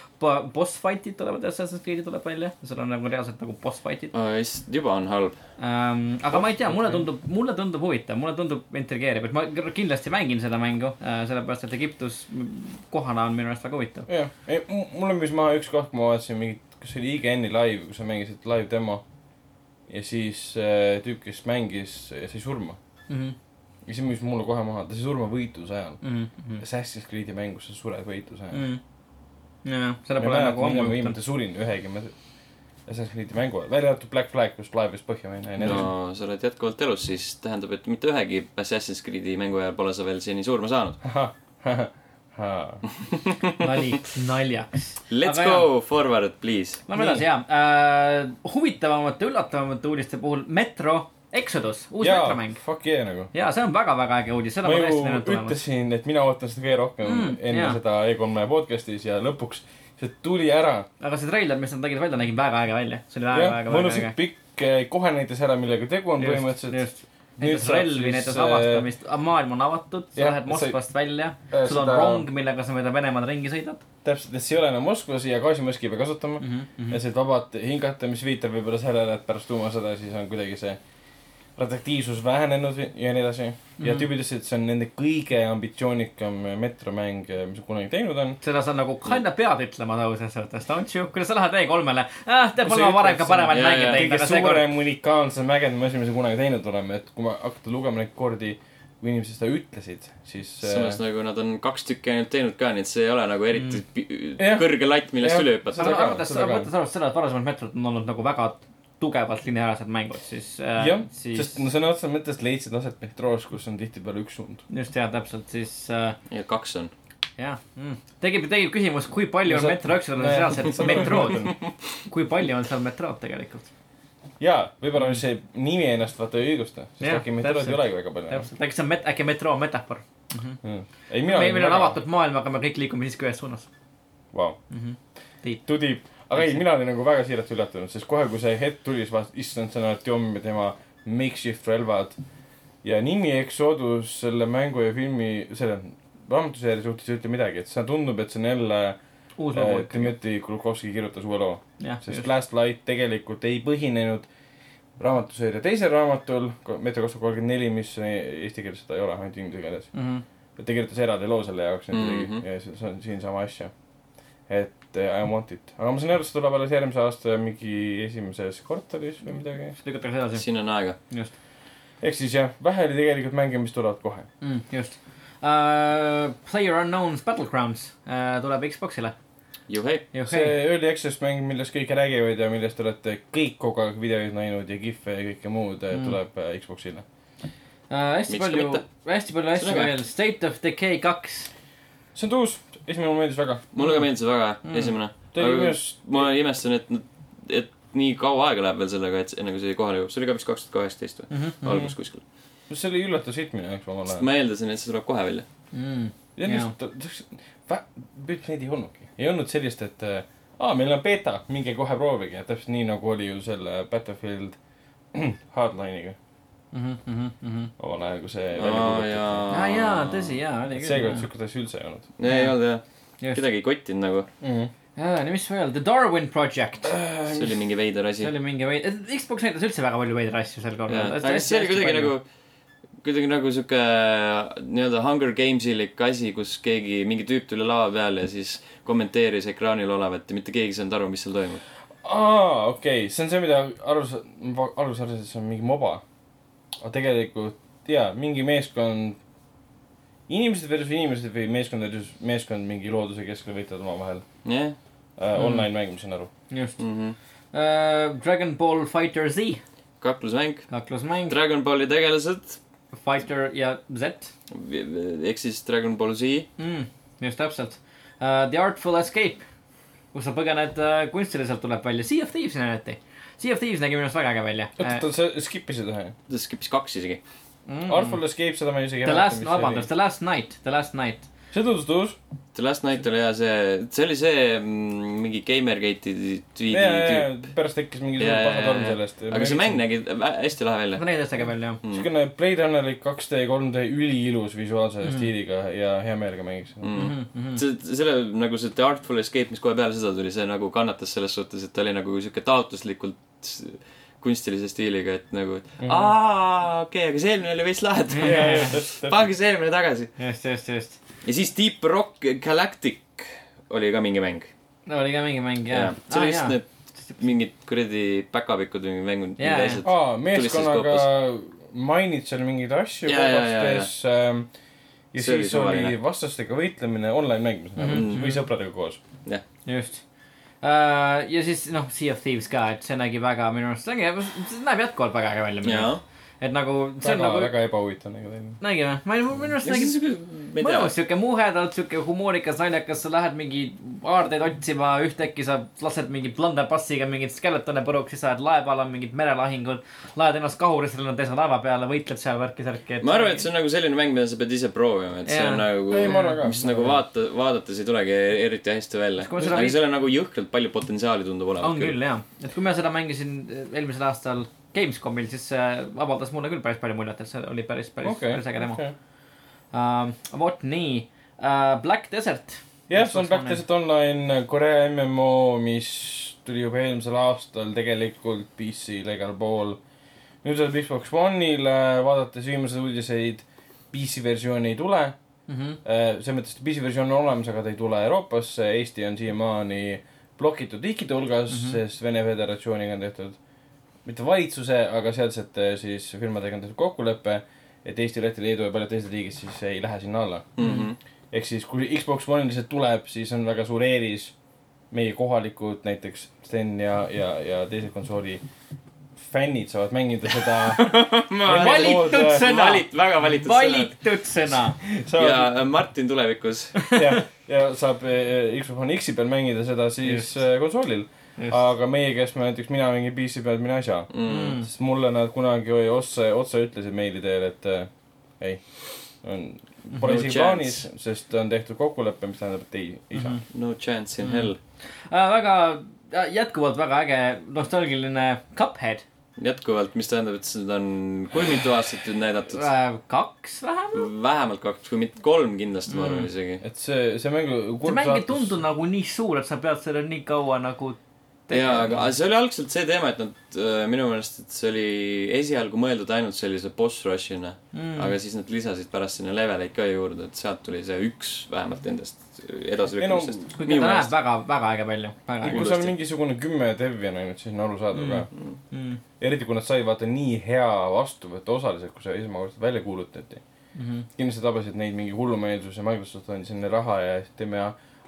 Boss fight'id tulevad, Assassin's Creed'i tuleb välja, seal on nagu reaalselt nagu boss fight'id. issand, juba on halb. Ähm, aga ma ei tea, mulle tundub, mulle tundub huvitav, mulle tundub intrigeeriv, et ma kindlasti mängin seda mängu äh,, sellepärast et Egiptus kohana on minu arust väga huvitav. jah, ei, mul on vist maha üks koht, ma vaatasin mingit, kas see oli IGN-i live, kus sa mängisid live demo. Ja siis äh, tüüp, kes mängis, sai surma. Mhm, ja see müüs mulle kohe maha, ta sai surma võitluse ajal. mhm, Assassin's Creed'i mängus sa sured võitluse ajal. jah, seda ma pole mäletan, nagu ammu juhtunud. viimati surin ühegi Assassin's Creed'i mängu ajal, välja arvatud Black Flag, kus laev vist põhja minna ja nii edasi. no sa oled jätkuvalt elus, siis tähendab, et mitte ühegi Assassin's Creed'i mängu ajal pole sa veel seni surma saanud. nali, naljaks. Let's Aga go forward, please. Lähme edasi ja äh,, huvitavamate, üllatavamate uudiste puhul Metro Exodus, uus jaa Metro mäng., fuck yeah nagu. ja see on väga-väga äge uudis, seda ma tõesti näinud tulemas. ütlesin, et mina ootan seda kõige rohkem Mm, enne jaa. seda E3-e podcast'is ja lõpuks see tuli ära. aga see treiler, mis nad tegid välja, nägi väga äge välja, see oli väga, jah, väga, väga mõnusalt äge. pikk, kohe näitas ära, millega tegu on põhimõtteliselt. Näitas relvi, näitas avastamist, maailm on avatud, sa jah, lähed sa- Moskvast välja, äh, sul on rong, millega sa mööda Venemaad ringi sõidad täpselt, et see ei ole enam Moskvas ja gaasimõski ei pea kasutama mm. mm. -hmm. ja see vabalt hingata, mis viitab võib-olla sellele, et pärast tuumasõda siis on kuidagi see radioaktiivsus vähenenud ja nii edasi mm. -hmm. ja Mhm. tüübid ütlesid, et see on nende kõige ambitsioonikam metromäng, mis nad kunagi teinud on. seda sa nagu kinda pead ütlema tõuses suhtes, don't you? kuidas sa lähed E3-le, ah, te Kui pole sa varem ka paremaid mänge teinud, kõige suurem unikaalsem mängend, mis me kunagi teinud oleme, et kui ma hakata lugema neid kordi, kui inimesed seda ütlesid, siis äh, samas nagu nad on kaks tükki ainult teinud ka, nii et see ei ole nagu eriti Jah. kõrge latt, millest üle hüpata Seda ka, arvates, seda et varasemad metrod on olnud nagu väga tugevalt lineaarsed mängud, siis äh, jah, siis sest no sõna otseses mõttes leidsid aset metroos, kus on tihtipeale üks suund. just ja täpselt, siis äh, ja kaks on. jah mm.. tekib, tekib küsimus, kui palju No on Metro Exodus nojah, reaalselt metrood, kui palju on seal metrood tegelikult? jaa, võib-olla see nimi ennast vaata ei õigusta, sest Jah, äkki metrood ei olegi väga palju. täpselt, äkki see on met-, äkki metro on metafoor. ei, mina meil on avatud maailm, aga me kõik liigume siiski ühes suunas Vau, mm. -hmm. Tiit, too deep. Aga ei, mina olin nagu väga siiralt üllatunud, sest kohe, kui see hetk tuli, siis vaatasin, issand, see on Artjom ja tema makeshift relvad. ja nimi Exodus selle mängu ja filmi, selle raamatuseeria suhtes ei ütle midagi, et see tundub, et see on jälle äh. Dmitri Kulukovski kirjutas uue loo. sest just. Last Light tegelikult ei põhinenud raamatuseeria teisel raamatul, Metro kakssada kolmkümmend neli, mis eesti keeles seda ei ole, ainult inglise keeles. Mhm. et ta kirjutas eraldi loo selle jaoks mm. -hmm. ja see see on siin sama asja. et äh, I want it, aga ma saan aru, et see tuleb alles järgmise aasta mingi esimeses kvartalis või midagi. lükatakse edasi, siin on aega. just ehk siis jah, vähe oli tegelikult mänge, mis tulevad kohe. mm,, just uh,. Player Unknown's Battlegrounds uh, tuleb Xbox'ile. juhei, see Early Access mäng, millest kõik räägivad ja millest te olete kõik kogu aeg videoid näinud ja kihve ja kõike muud mm., tuleb äh, Xbox'ile. Uh, hästi Miks palju hästi palju asju veel, State of Decay kaks. See on tuus, esimene mulle meeldis väga. mulle ka meeldis väga Mm. esimene. arust, ma imestan, et, et nii kaua aega läheb veel sellega, et enne kui see kohale jõuab. see oli ka vist kaks tuhat kaheksateist või? Mhm. algus kuskil. see oli üllatus hitt minu jaoks omal ajal. ma eeldasin, et see tuleb kohe välja. Mm. ja Jaa. lihtsalt, neid ei olnudki. ei olnud sellist, et äh, aa, meil on beeta, minge kohe proovige, täpselt nii nagu oli ju selle Battlefield Hardline'iga Mm -hmm, mm -hmm. omal ajal, kui see aa välja kuulutati. jaa. ah, jaa, tõsi, jaa, oli küll. seekord siukest asja üldse ei olnud ei olnud jah, kedagi ei kottinud nagu. mm. -hmm. jaa, nii mis veel, The Darwin Project. see oli mingi veider asi see. oli mingi veid-, Xbox näitas üldse väga palju veidraid asju sel korral. aga see oli kuidagi nagu, kuidagi nagu sihuke nii-öelda Hunger Games'ilik asi, kus keegi, mingi tüüp tuli lava peale ja siis kommenteeris ekraanil olevat ja mitte keegi ei saanud aru, mis seal toimub. aa, okei okay., see on see, mida arvas, alguses arvasin, et see on mingi moba. Aga tegelikult jaa, mingi meeskond, inimesed versus inimesed või meeskond versus meeskond mingi looduse keskel võitlevad omavahel jah, äh,. Mm. Online mäng, ma saan aru. just Mhm. uh,. Dragon Ball Fighter Z, kaklusmäng. kaklusmäng, Dragon Balli tegelased Fighter ja Z ehk siis Dragon Ball Z. mm,. just täpselt uh,. The Artful Escape, kus sa põgened uh, kunstiliselt, tuleb välja. Sea of Thieves näidati. Sea of Thieves nägi minu arust väga äge välja oota, oota, sa skip'isid ühe. ta skip'is kaks isegi. mm.. Artful Escape, seda ma isegi The Last, vabandust, The Last Night, The Last Night. See tundus tuus. The Last Night oli hea see, see oli see mm, mingi Gamergate'i tweet'i tüüp. pärast tekkis mingi suur ja, paha torm ja, ja. sellest. aga see mäng. nägi hästi lahe välja see. nägi täiesti äge välja, jah. Mm. siukene Blade Runnerik 2D, 3D, üliilus visuaalse Mhm. stiiliga ja hea meelega mängiks. Mm. Mhm, see, selle nagu see The Artful Escape, mis kohe peale seda tuli, see nagu kannatas selles suhtes, et ta oli nagu sihuke taotluslikult kunstilise stiiliga, et nagu Mhm. aa, okei okay,, aga see eelmine oli veits lahedam. pange see eelmine tagasi. just, just, just. Ja siis Deep Rock Galactic oli ka mingi mäng. no oli ka mingi mäng, jah. see oli vist need mingid kuradi päkapikud või mängud, mingid asjad. aa, Tuli siis meeskonnaga mainid seal mingeid asju Ja, ja, ja, kogastes ähm, ja See oli siis oli suvaline. vastastega võitlemine online mäng, ma saan aru Mhm., või sõpradega koos. just uh,. ja siis noh, Sea of Thieves ka, et see nägi väga minu arust, see nägi, see näeb jätkuvalt väga äge välja. Et nagu, see on väga, nagu, väga ebahuvitav nägi välja. nägi või? ma ei, minu arust ja nägi siis, ma ei tea mõnus, siuke muhedalt, siuke humoorikas, naljakas, sa lähed mingi aardeid otsima, ühtäkki sa lased mingi blunderbussiga mingeid skeletone puruks, siis sa oled lae peal, on mingid merelahingud. laed ennast kahurisse, lennad teise laeva peale, võitled seal värki-särki. ma arvan, et see on nagu selline mäng, mida sa pead ise proovima, et see on nagu mis nagu vaata, vaadates ei tulegi eriti hästi välja. Aga seal on nagu jõhkralt palju potentsiaali tundub olevat on küll jah, et kui ma seda mängisin eelmisel aastal Gamescomil, siis avaldas mulle küll päris palju muljet, et see oli päris, päris, okei, päris äge demo okei. uh,. vot nii uh,, Black Desert. jah, see on Back Desert Online Korea MMO, mis tuli juba eelmisel aastal tegelikult PC-le igal pool. nüüd tuleb Xbox One'ile, vaadates viimaseid uudiseid, PC versiooni ei tule. Mm -hmm. selles mõttes, et PC versioon on olemas, aga ta ei tule Euroopasse, Eesti on siiamaani blokitud riikide hulgas mm. -hmm. sest Vene Föderatsiooniga on tehtud mitte valitsuse, aga sealsete siis firmadega on tehtud kokkulepe, et Eesti, Läti, Leedu ja paljud teised riigid siis ei lähe sinna alla. mm. -hmm. ehk siis, kui Xbox One lihtsalt tuleb, siis on väga suur eelis meie kohalikud näiteks Sten ja, ja, ja teised konsooli fännid saavad mängida seda. valitud sõna, valit-, väga valitud valitud sõna. saavad ja äh, Martin tulevikus. ja, ja saab eh, Xbox One X-i peal mängida seda siis Just. konsoolil. Just. aga meie, kes me näiteks, mina mängin PC peal, mina ei saa. Mm. sest mulle nad kunagi otse, otse ütlesid meili teel, et eh, ei, on, pole No isegi chance. plaanis, sest on tehtud kokkulepe, mis tähendab, et ei, ei saa. No chance in Mm. hell. uh,. väga, jätkuvalt väga äge nostalgiline Cuphead jätkuvalt, mis tähendab, et seda on, kui mitu aastat nüüd näidatud? uh,. kaks vähemalt. vähemalt kaks, kui mitte kolm kindlasti, ma arvan Mm. isegi. et see, see mängu see mäng ei tundu nagu nii suur, et sa pead selle nii kaua nagu jaa, aga see oli algselt see teema, et nad äh, minu meelest, et see oli esialgu mõeldud ainult sellise boss rush'ina mm.. aga siis nad lisasid pärast sinna leveleid ka juurde, et sealt tuli see üks vähemalt nendest edasilükkamisest. kuigi ta näeb väga, väga äge välja, kui seal mingisugune kümme dev'i on ainult, siis on arusaadav ka. mm.. eriti kui nad said vaata nii hea vastuvõtu osaliselt, kui see esmakordselt välja kuulutati. Mm -hmm. kindlasti tabasid neid mingi hullumeelsus ja Microsoft andis neile raha ja siis teeme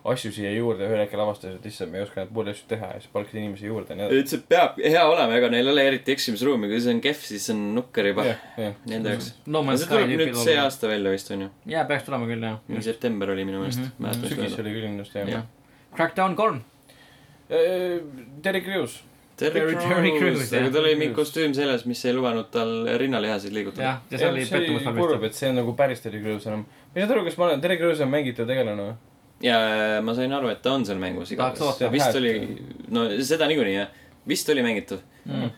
asju siia juurde ja ühel hetkel avastasid, et issand, me ei oska neid pooli asju teha ja siis palkasid inimesi juurde see peab hea olema, ega neil ei ole eriti eksimisruumi, kui see on kehv, siis on nukker juba jah, jah. nende jaoks. No see tuleb nüüd see olla. aasta välja vist on ju. jaa, peaks tulema küll jah. september oli minu meelest mm, -hmm. mäletan sügis oli küll kindlasti jah jah. Crackdown kolm. Terry Crews. Terry Crews, aga tal oli mingi kostüüm seljas, mis ei lubanud tal rinnalihaseid liigutada. jah, ja see oli see oli pettumus kurb, valmistav. et see on nagu päris Terry Crews enam. ma ei saa aru, kas ma olen, Terry Crews on mängitav tegelane või? Ja ma sain aru, et ta on seal mängus igatahes vist oli, no seda niikuinii jah, vist oli mängitav. Mm.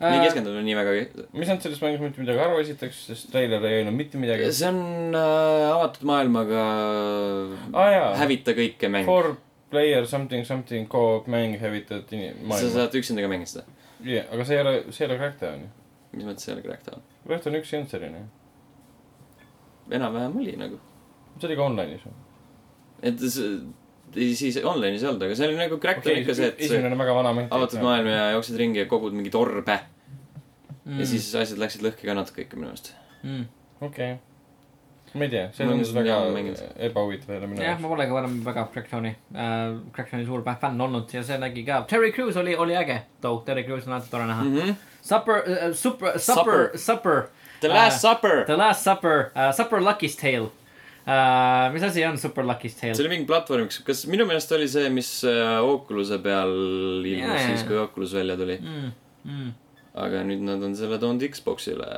me ei keskendunud nii väga. mis nad sellest mängust mitte midagi aru esiteks, sest treiler ei öelnud mitte midagi. see on äh, avatud maailmaga aa jaa, hävita kõike mäng. four player something something co-op mäng hävitad ini-, sa maailma. saad üksinda ka mängida seda. jah, aga see ei ole, see ei ole Crackdown ju. mis mõttes see ei ole Crackdown? Crackdown üks ei olnud selline. enam-vähem oli nagu. see oli ka online'is või? Et see, siis online'is ei olnud, aga see oli nagu Crackdown ikka see, et see esimene on väga vana mäng. avatud. maailm ja jooksed ringi ja kogud mingeid orbe Mm. ja siis asjad läksid lõhki ka natuke ikka minu meelest. mm.. okei. ma ei tea, see tundus väga ebahuvitav jälle minu jah, jaoks. ma pole ka varem väga Crackdowni äh,, Crackdowni suur fänn olnud ja see nägi ka, Terry Crews oli, oli äge too, Terry Crews on alati tore näha mm. -hmm. Supper uh,, Super, Supper, Supper, The Last Äh, Supper. The Last Supper uh,, Supper Lucky's Tale uh,. mis asi on Super Lucky's Tale see? oli mingi platvormiks, kas minu meelest oli see, mis äh, Oculus'e peal ilmus jaa. siis, kui Oculus välja tuli. Mm, mm. aga nüüd nad on selle toonud Xbox'ile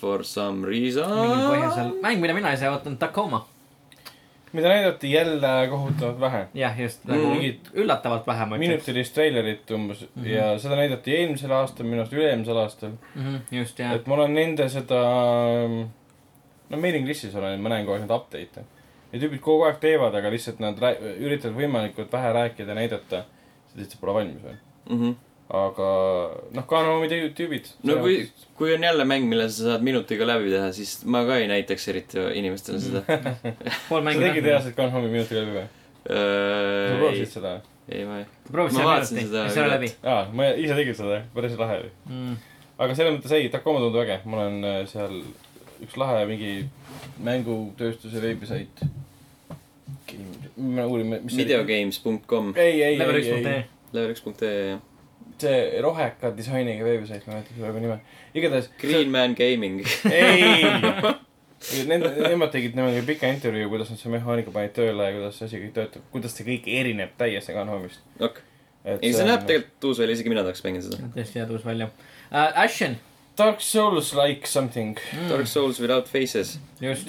for some mingil reason. põhjusel, mäng, mida mina ise ootan, Tacoma. mida näidati jälle kohutavalt vähe. jah, just Mm. nagu Mingit üllatavalt vähe, ma ütleks. minutilist treilerit umbes mm -hmm. ja seda näidati eelmisel aastal, minu arust üle-eelmisel aastal. Mhm, just, jah. et ma olen nende seda, no mailing list'is olen, ma näen kogu aeg neid update'e. ja tüübid kogu aeg teevad, aga lihtsalt nad üritavad võimalikult vähe rääkida ja näidata. see lihtsalt pole valmis veel. Mhm. aga noh, Kanomi tüübid, tüübid. no kui, kui on jälle mäng, mille sa saad minutiga läbi teha, siis ma ka ei näitaks eriti inimestele seda. sa tegid reaalselt Kanomi minutiga läbi või? sa ei proovisid, seda? ei ma ei. proovisin Ma selle vaatasin seda ja see oli läbi aa, ma ise tegin seda, päris lahe oli. mm.. aga selles mõttes ei, Tacoma tundub äge, ma olen äh, seal üks lahe mingi mängutööstuse veebisait. me uurime, mis Videogames.com, ei, ei, Level ei, üks punkt ei ee. level1.ee jah. see roheka disainiga veebisait, ma ei mäleta praegu nime. igatahes. Green Man Gaming. ei. Nende, nemad tegid niimoodi pika intervjuu, kuidas nad selle mehaanika panid tööle ja kuidas see asi kõik töötab, kuidas see kõik erineb täiesti Gunhomist. ok, ei see näeb. tegelikult uus välja, isegi mina tahaks mängida seda. tõesti hea tuus välja uh,. Ashen, Dark Souls like something. Mm. Dark Souls without faces. just.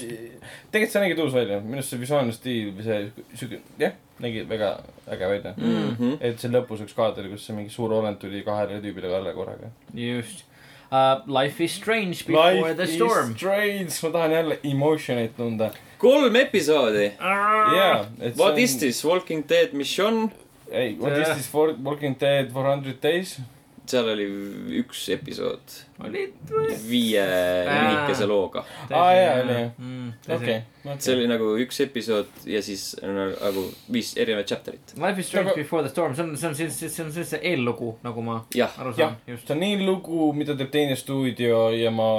tegelikult see nägi tuus välja, minu arust see visuaalne stiil või see siuke, jah, nägi väga äge välja mm.. Mhm. et see lõpus üks kaader, kus see mingi suur olend tuli kahele tüübile kalla korraga. just uh,. Life is strange before the storm. strange, ma tahan jälle emotion eid tunda. kolm episoodi. et What is? this, Walking Dead mission? ei, what is this for Walking Dead four hundred days? Seal oli üks episood olid viie lühikese looga. Aa, jaa, oli, jah. mm,. okei, see oli nagu üks episood ja siis no, nagu viis erinevat chapter'it. Life is strange Aga- before the storm, see on, see on siis, see on see eellugu, nagu ma jah, aru saan,, just. see on nii lugu, mida teeb teine stuudio ja ma,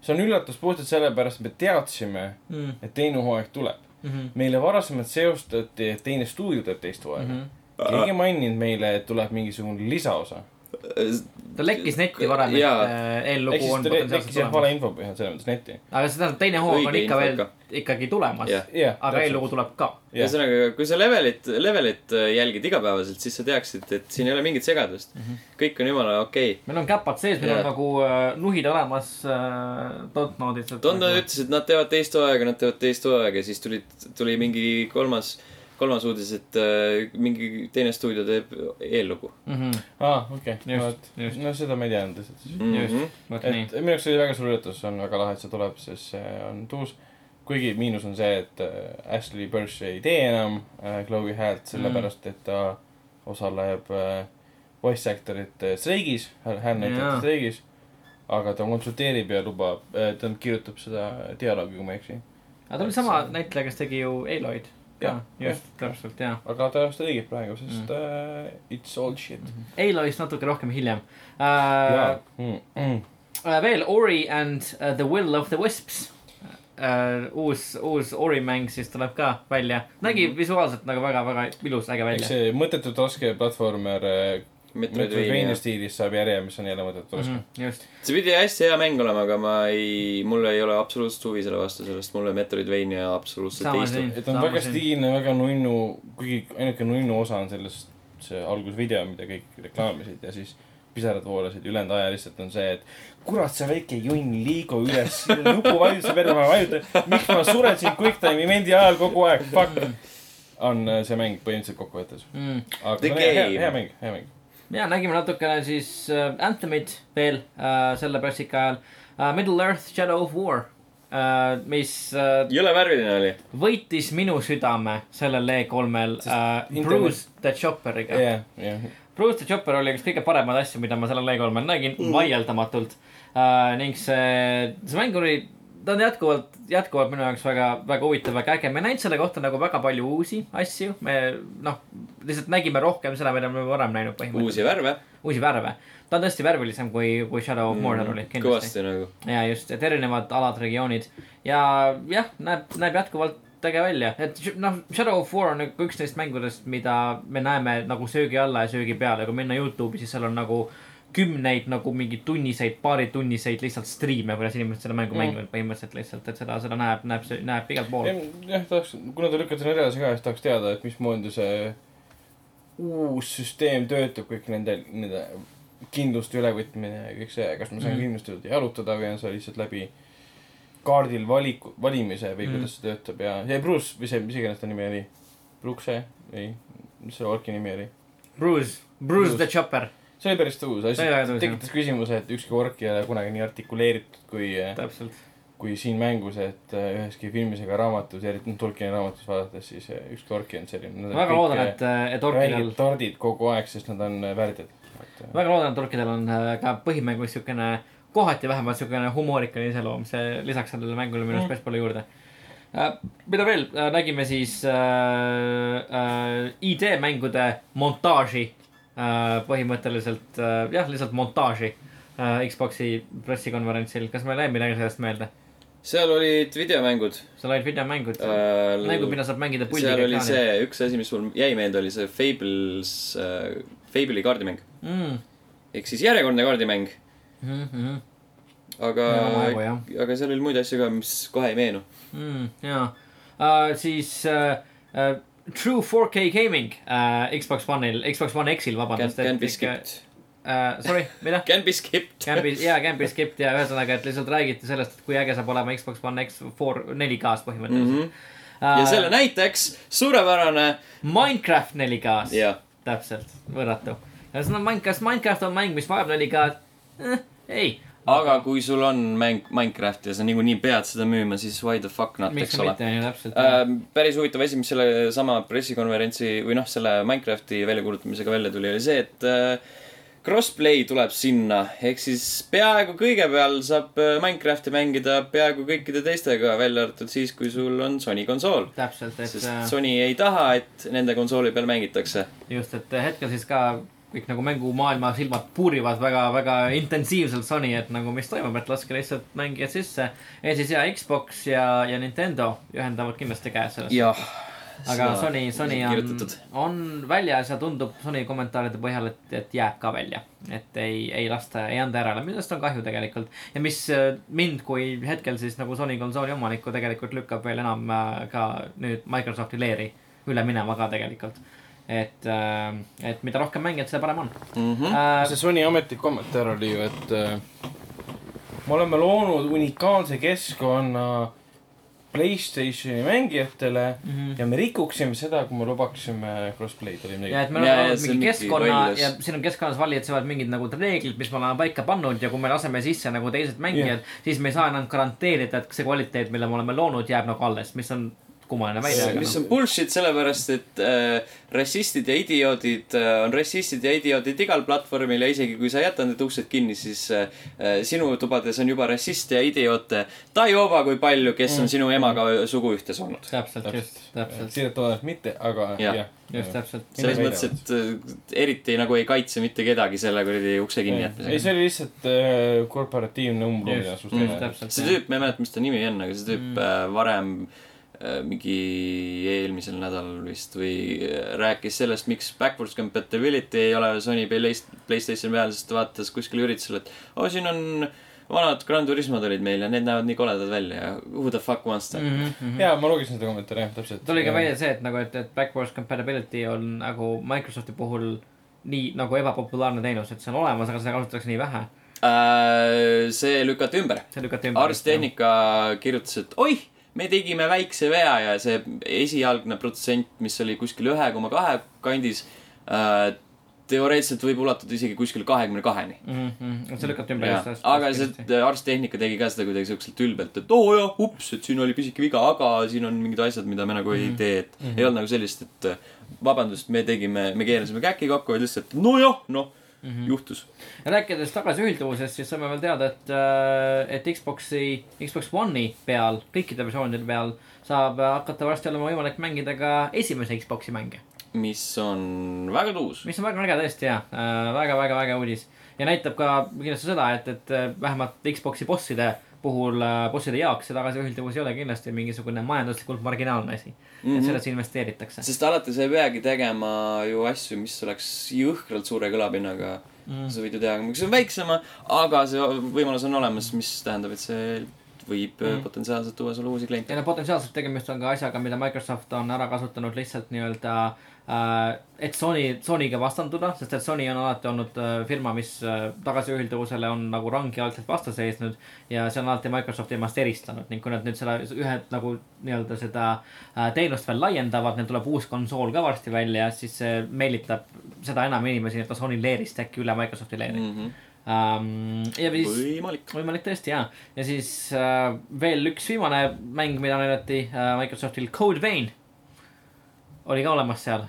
see on üllatus puhtalt sellepärast, et me teadsime, Mm et teine hooaeg tuleb. -hmm. meile varasemalt seostati, et teine stuudio teeb teist hooaega Mm mm. -hmm. keegi ei maininud meile, et tuleb mingisugune lisaosa. Ta lekkis netti varem, et äh, eellugu siis on potentsiaalselt valeinfo põhjal selles mõttes netti. aga see tähendab, teine hooaeg on ikka veel ikkagi tulemas. Jah. jah, aga eellugu tuleb ka. ühesõnaga, kui sa levelit, levelit äh, jälgid igapäevaselt, siis sa teaksid, et siin ei ole mingit segadust mm. -hmm. kõik on jumala okei okay.. meil on käpad sees, meil Jaa. on nagu äh, nuhid olemas äh, Dontnode'is. Donda ütles, et nad teevad teist hooaega, nad teevad teist hooaega, siis tulid, tuli mingi kolmas, kolmas uudis, et äh, mingi teine stuudio teeb eellugu -hmm. aa, okei, Just, just. no seda ma ei teadnud lihtsalt. mm. Just. -hmm. vot et minu jaoks oli väga suur üllatus, on väga lahe, et see tuleb, sest see on tuus. kuigi miinus on see, et äh, Ashley Burch ei tee enam äh, Chloe häält, sellepärast et ta osaleb äh, voice actor'id äh, streigis, häälnäitajate streigis. aga ta konsulteerib ja lubab, ta kirjutab seda dialoogi, kui ma ei eksi. aga ta oli sama näitleja, kes tegi ju ka Jah,, just, täpselt, jaa. aga ta just õigeb praegu, sest mm. uh, it's all shit Aloyst natuke rohkem hiljem jaa uh,. mm,. Mm. Uh, veel Ori and uh, the Will of the Wisps uh,. uus, uus Ori mäng siis tuleb ka välja. nägi visuaalselt nagu väga-väga ilus, äge välja. see mõttetult raske platvormer äh, Metroidvania stiilis saab järje, mis on jälle mõttetult raske mm. Mhm, just, see pidi hästi hea mäng olema, aga ma ei, mul ei ole absoluutselt huvi selle vastu, sellest mulle Metroidvania absoluutselt ei istu. -hmm. et on Sama väga stiilne, väga nunnu, kuigi ainuke nunnu osa on sellest see algusvideo, mida kõik reklaamisid ja siis pisarad voolasid, ülejäänud aja lihtsalt on see, et kurat, sa väike junn, liigu üles, nupu vajutuse peale, ma vajutan, miks ma suren siin quick time event'i ajal kogu aeg, fuck. on äh, see mäng põhimõtteliselt kokkuvõttes. mm.. aga see hea, hea mäng, hea mäng. Ja nägime natukene siis uh, Anthemit veel uh, selle pressika ajal uh,. Middle Earth Shadow of War uh,, mis uh, jõle värviline oli. võitis minu südame sellel E3-l uh, internet- Bruce the Chopperiga jah, jah. Bruce the Chopper oli üks kõige paremaid asju, mida ma sellel E3-l nägin mm., vaieldamatult uh,. ning see, see mäng oli, ta on jätkuvalt, jätkuvalt minu jaoks väga, väga huvitav, väga äge. me ei näinud selle kohta nagu väga palju uusi asju, me noh, lihtsalt nägime rohkem seda, mida me varem näinud uusi põhimõtteliselt. värve. uusi värve. ta on tõesti värvilisem kui, kui Shadow of Mordor oli, kindlasti. kõvasti nagu. ja just, et erinevad alad, regioonid ja jah, näeb, näeb jätkuvalt äge välja, et noh, Shadow of War on nagu üks neist mängudest, mida me näeme nagu söögi alla ja söögi peale, kui minna Youtube'i, siis seal on nagu kümneid nagu mingeid tunniseid, paaritunniseid lihtsalt striime, kuidas inimesed seda mängu Mm. mm. mängivad põhimõtteliselt lihtsalt, et seda, seda näeb, näeb, näeb igalt poolt. jah, tahaks, kuna ta lükati nüüd edasi ka, siis tahaks teada, et mismoodi see uus süsteem töötab, kõik nende, nende kindluste ülevõtmine ja kõik see, kas ma saan mm. kindluste juurde jalutada või on see lihtsalt läbi kaardil valiku, valimise või Mhm. kuidas see töötab ja, ja Bruce või see, mis iganes ta nimi oli, Brooks'e või mis selle orki nimi oli? Bruce Bruce. the Chopper, see oli päris tõus, asi tekitas küsimuse, et ükski ork ei ole kunagi nii artikuleeritud kui, täpselt. kui siin mängus, et äh, üheski filmis ega raamatus, eriti noh, Tolkieni raamatus vaadates, siis äh, ükski ork ei olnud selline. väga loodan, et, et orkidel tordid kogu aeg, sest nad on värdjad. väga loodan, et orkidel on ka põhimängus siukene, kohati vähemalt siukene humoorikane iseloom, see lisaks sellele mängule minu arust Mm. päris palju juurde. mida veel, nägime siis äh, äh, ID-mängude montaaži põhimõtteliselt äh, jah, lihtsalt montaaži äh, Xbox'i pressikonverentsil, kas meil jäi midagi sellest meelde? seal olid videomängud seal olid videomängud äh,, äh,. mängud, mida saab mängida puldiga seal oli see, üks asi, mis mul jäi meelde, oli see Fables äh,, Fable'i kaardimäng. mm.. ehk siis järjekordne kaardimäng, Mm -hmm. aga aga seal oli muid asju ka, mis kohe ei meenu. mm,. jaa uh,, siis uh, uh, True 4K Gaming uh, Xbox One'il, Xbox One X-il, vabandust. can be skipped. Uh, sorry, mida? Can be skipped. Can be, jaa, can be skipped ja ühesõnaga, et lihtsalt räägiti sellest, et kui äge saab olema Xbox One X 4 4K-s põhimõtteliselt Mhm. uh,. ja selle näiteks suurepärane, Minecraft 4K-s, jah, täpselt, võrratu. ühesõnaga Minecraft, Minecraft on mäng, mis vajab 4K-d eh,, ei. Aga kui sul on mäng Minecraft ja sa niikuinii pead seda müüma, siis why the fuck not, eks ole. äh,. päris huvitav asi, mis selle sama pressikonverentsi või noh, selle Minecrafti väljakuulutamisega välja tuli, oli see, et äh, crossplay tuleb sinna, ehk siis peaaegu kõige peal saab äh, Minecrafti mängida peaaegu kõikide teistega, välja arvatud siis, kui sul on Sony konsool. täpselt, et sest äh, Sony ei taha, et nende konsooli peal mängitakse. just, et hetkel siis ka kõik nagu mängumaailma silmad puurivad väga, väga intensiivselt Sony, et nagu mis toimub, et laske lihtsalt mängijad sisse. ja siis ja Xbox ja, ja Nintendo ühendavad kindlasti käed sellest. jah. aga Sony, Sony on on väljas ja tundub Sony kommentaaride põhjal, et, et jääb ka välja. et ei, ei lasta, ei anda järele, millest on kahju tegelikult. ja mis äh, mind kui hetkel siis nagu Sony konsooli omanikku tegelikult lükkab veel enam äh, ka nüüd Microsofti leeri üle minema ka tegelikult. et, et mida rohkem mängijaid, seda parem on Mm -hmm. äh,. see Sony ametlik kommentaar oli ju, et äh, me oleme loonud unikaalse keskkonna Playstationi mängijatele Mm -hmm. ja me rikuksime seda, kui me lubaksime crossplay'd ja midagi. et me Ja, oleme ja on mingi keskkonna ja siin on keskkonnas valitsevad mingid nagu reeglid, mis me oleme paika pannud ja kui me laseme sisse nagu teised mängijad yeah., siis me ei saa enam garanteerida, et see kvaliteet, mille me oleme loonud, jääb nagu alles, mis on kummaline välja. mis on bullshit, sellepärast et äh, rassistid ja idioodid äh, on rassistid ja idioodid igal platvormil ja isegi kui sa jätad need uksed kinni, siis äh, äh, sinu tubades on juba rassiste ja idioote taioba kui palju, kes on sinu emaga suguühtes olnud. täpselt, just, täpselt, siiralt et mitte, aga Jah. jah. just täpselt. selles mõttes, et äh, eriti nagu ei kaitse mitte kedagi selle kuradi ukse ei, kinnijätmisega. see oli lihtsalt äh, korporatiivne umblumisus see tüüp, ma ei mäleta, mis ta nimi on, aga see tüüp Mm. mm. varem äh, mingi eelmisel nädalal vist või äh, rääkis sellest, miks backwards compatibility ei ole Sony Play- Playstationi peal, sest ta vaatas kuskil üritusel, et oo oh,, siin on vanad Gran Turismod olid meil ja need näevad nii koledad välja ja who the fuck wants that mm.. -hmm. jaa, ma lugesin seda kommentaari, jah, täpselt. tuli ka välja see, et nagu, et, et backwards compatibility on nagu Microsofti puhul nii nagu ebapopulaarne teenus, et see on olemas, aga seda kasutatakse nii vähe. Äh, see lükati ümber. see lükati ümber. Ars Technica kirjutas, et oih, me tegime väikse vea ja see esialgne protsent, mis oli kuskil ühe koma kahe kandis äh,, teoreetiliselt võib ulatuda isegi kuskil kahekümne kaheni. mm. -hmm. see lükati ümber jah, aga see Ars Technica tegi ka seda kuidagi siukselt ülbelt, et oo oh, jah, ups, et siin oli pisike viga, aga siin on mingid asjad, mida me nagu ei tee, et mm -hmm. ei olnud nagu sellist, et äh, vabandust, me tegime, me keerasime käki kokku, vaid lihtsalt nojah, noh mm -hmm. juhtus. rääkides tagasiühilduvusest, siis saime veel teada, et, et Xbox'i, Xbox One'i peal, kõikide versioonide peal saab hakata varsti olema võimalik mängida ka esimese Xbox'i mänge. mis on väga tuus. mis on väga äge tõesti ja äh, väga-väga-väga uudis. ja näitab ka kindlasti seda, et, et äh, vähemalt Xbox'i bosside puhul, bosside jaoks see tagasiühilduvus ei ole kindlasti mingisugune majanduslikult marginaalne asi mm. -hmm. et sellesse investeeritakse. sest alati sa ei peagi tegema ju asju, mis oleks jõhkralt suure kõlapinnaga mm.. sa võid ju teha mingisuguse väiksema, aga see võimalus on olemas, mis tähendab, et see võib mm. potentsiaalselt tuua sulle uusi kliente ja. no potentsiaalselt tegemist on ka asjaga, mida Microsoft on ära kasutanud lihtsalt nii-öelda äh,, et Sony, Sonyga vastanduda, sest et Sony on alati olnud äh, firma, mis äh, tagasiühilduvusele on nagu rangealgselt vastu seisnud. ja see on alati Microsofti ennast eristanud ning kui nad nüüd selle ühe nagu nii-öelda seda äh, teenust veel laiendavad, neil tuleb uus konsool ka varsti välja, siis see meelitab seda enam inimesi nii-öelda Sony leerist äkki üle Microsofti leeri Mm -hmm. um,. ja siis võimalik. võimalik tõesti jaa, ja siis äh, veel üks viimane mäng, mida näidati äh, Microsoftil, Code Vein. oli ka olemas seal.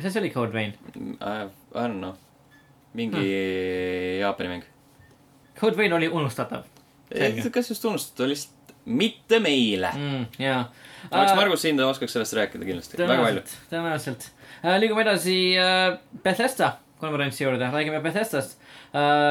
Mis asi oli Code Vein? I don't know. mingi Jaapani mäng. Code Vein oli unustatav kas just unustada, lihtsalt mitte meile. mm,. jaa. oleks Margus siin, ta oskaks sellest rääkida kindlasti, väga palju. tõenäoliselt, äh,. liigume edasi äh, Bethesda konverentsi juurde, räägime Bethesdast äh,.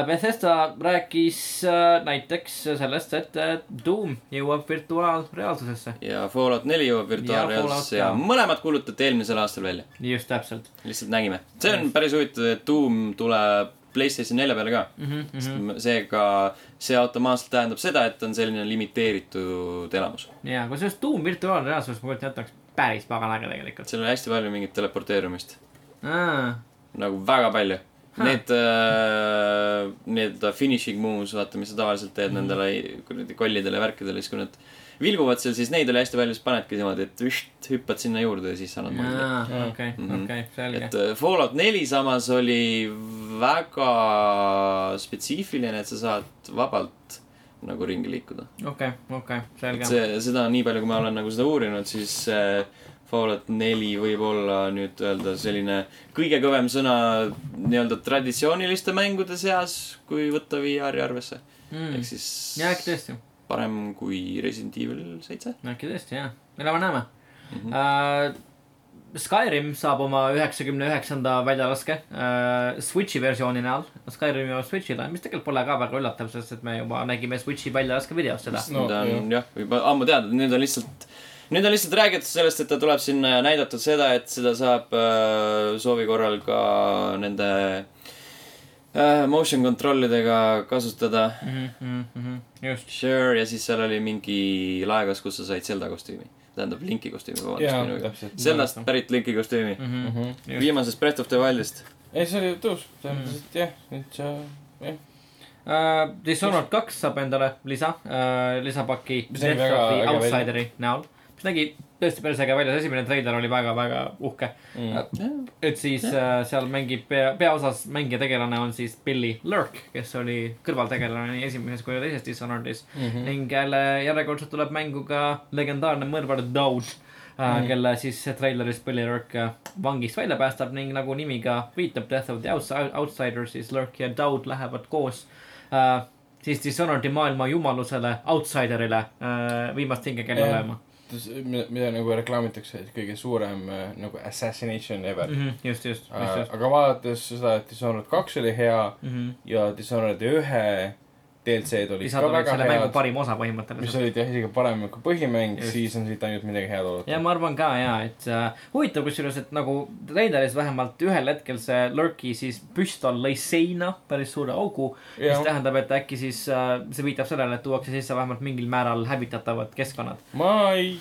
Bethesda rääkis äh, näiteks sellest, et äh, Doom jõuab virtuaalreaalsusesse. ja Fallout neli jõuab Ja virtuaalreaalsusse ja, ja mõlemad kuulutati eelmisel aastal välja. just täpselt lihtsalt nägime. see on päris huvitav, et Doom tuleb Playstation nelja peale ka mm. -hmm, mm -hmm. seega see automaatselt tähendab seda, et on selline limiteeritud elamus. ja kusjuures Doom virtuaalreaalsus, ma kujutan ette, oleks päris pagan äge tegelikult. seal on hästi palju mingit teleporteerumist, aa, nagu väga palju. Need äh,, need finishing moves, vaata, mis sa tavaliselt teed mm nendele kuradi kollidele ja värkidele, siis kui nad vilguvad seal, siis neid oli hästi palju, siis panedki niimoodi, et vist hüppad sinna juurde ja siis annad mulle. okei, Mhm. okei, selge. et äh, Fallout neli samas oli väga spetsiifiline, et sa saad vabalt nagu ringi liikuda. okei, okei, selge. see, seda nii palju, kui ma olen nagu seda uurinud, siis äh, Fallout neli võib olla nüüd öelda selline kõige kõvem sõna nii-öelda traditsiooniliste mängude seas, kui võtta VR-i arvesse mm.. ehk siis jaa, äkki tõesti, parem kui Resident Evil seitse. äkki tõesti, jaa. elame-näeme Mhm. uh,. Skyrim saab oma üheksakümne üheksanda väljalaske uh, Switchi versiooni näol. Skyrim jõuab Switch'ile, mis tegelikult pole ka väga üllatav, sest et me juba nägime Switchi väljalaske videos seda. No, ta on jah, juba ammu teada, nüüd on lihtsalt, nüüd on lihtsalt räägitud sellest, et ta tuleb sinna ja näidatud seda, et seda saab äh, soovi korral ka nende äh, motion control'idega kasutada. Mm -hmm, just, Sure, ja siis seal oli mingi laegas, kus sa said Zelda kostüümi. tähendab Linki kostüümi, vabandust. Zeldast pärit Linki kostüümi. mm. -hmm. viimasest Breath of the Wildist. ei, see oli tõus, selles mõttes, et jah, nüüd sa, jah. Uh, Dishonored kaks saab endale lisa uh,, lisapaki Outsideri näol. Mis nägi tõesti päris äge välja, see esimene treiler oli väga-väga uhke. Mm. et siis uh, seal mängib pea, peaosas mängija tegelane on siis Billy Lurk, kes oli kõrvaltegelane nii esimeses kui teises Dishonoredis mm. -hmm. ning jälle järjekordselt tuleb mängu ka legendaarne mõrvar Dowd mm., kelle siis treileris Billy Lurk äh, vangist välja päästab ning nagu nimi ka viitab, Death of the Outs- Outsider, siis Lurk ja Dowd lähevad koos äh, siis Dishonored'i maailma jumalusele, Outsiderile äh, viimast hinge kella Jah. lööma mida, mida nagu reklaamitakse, et kõige suurem äh, nagu assassination ever mm. -hmm, just, just, just, äh,. just aga vaadates seda, et Dishonored kaks oli hea mm. -hmm. ja Dishonored ühe DLC-d olid ka lisada veel väga selle mängu head, parim osa mis põhimõtteliselt. olid jah isegi parem kui põhimäng, siis on siit ainult midagi head ja oodata. ma arvan ka ja, et äh, huvitav kusjuures, et nagu treileris vähemalt ühel hetkel see Lurki siis püstol lõi seina päris suure augu. mis tähendab, et äkki siis äh, see viitab sellele, et tuuakse sisse vähemalt mingil määral hävitatavad keskkonnad. ma ei,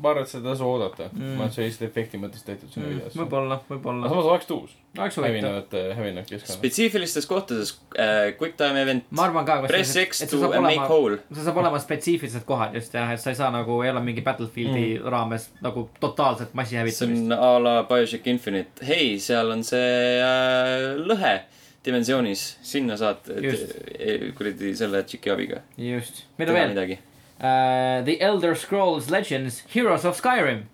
ma arvan, et seda ei tasu oodata Mm. mm., ma arvan, et see lihtsalt efekti mõttes tehtud sinna videosse. võib-olla, võib-olla. samas oleks tuus, oleks huvitav. hävinevad keskkonnad. spetsiifilistes kohtades äh, quick time event, ma arvan ka, press X see to saab make olema, whole. see saab olema spetsiifilised kohad just jah, et sa ei saa nagu, ei ole mingi Battlefieldi mm. raames nagu totaalset see massihävitamist. on a la BioShock Infinite, hei, seal on see äh, lõhe dimensioonis, sinna saad eh, kuradi selle tšiki abiga just, mida veel midagi. uh,? The Elder Scrolls Legends Heroes of Skyrim.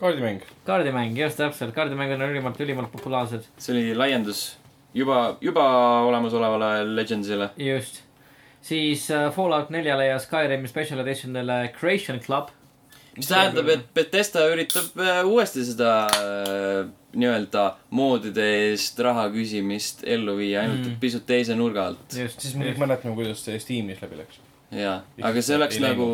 kaardimäng, kaardimäng, just täpselt, kaardimängud on ülimalt, ülimalt populaarsed. see oli laiendus juba, juba olemasolevale Legendsile. just. siis uh, Fallout neljale ja Skyrimi Special Editionile Creation Club. mis tähendab, et Betesta üritab äh, uuesti seda äh, nii-öelda moodide eest raha küsimist ellu viia, ainult Mm. mm. pisut teise nurga alt. just, siis me kõik mäletame, kuidas see Steamis läbi läks. jaa, Ja aga see oleks nagu,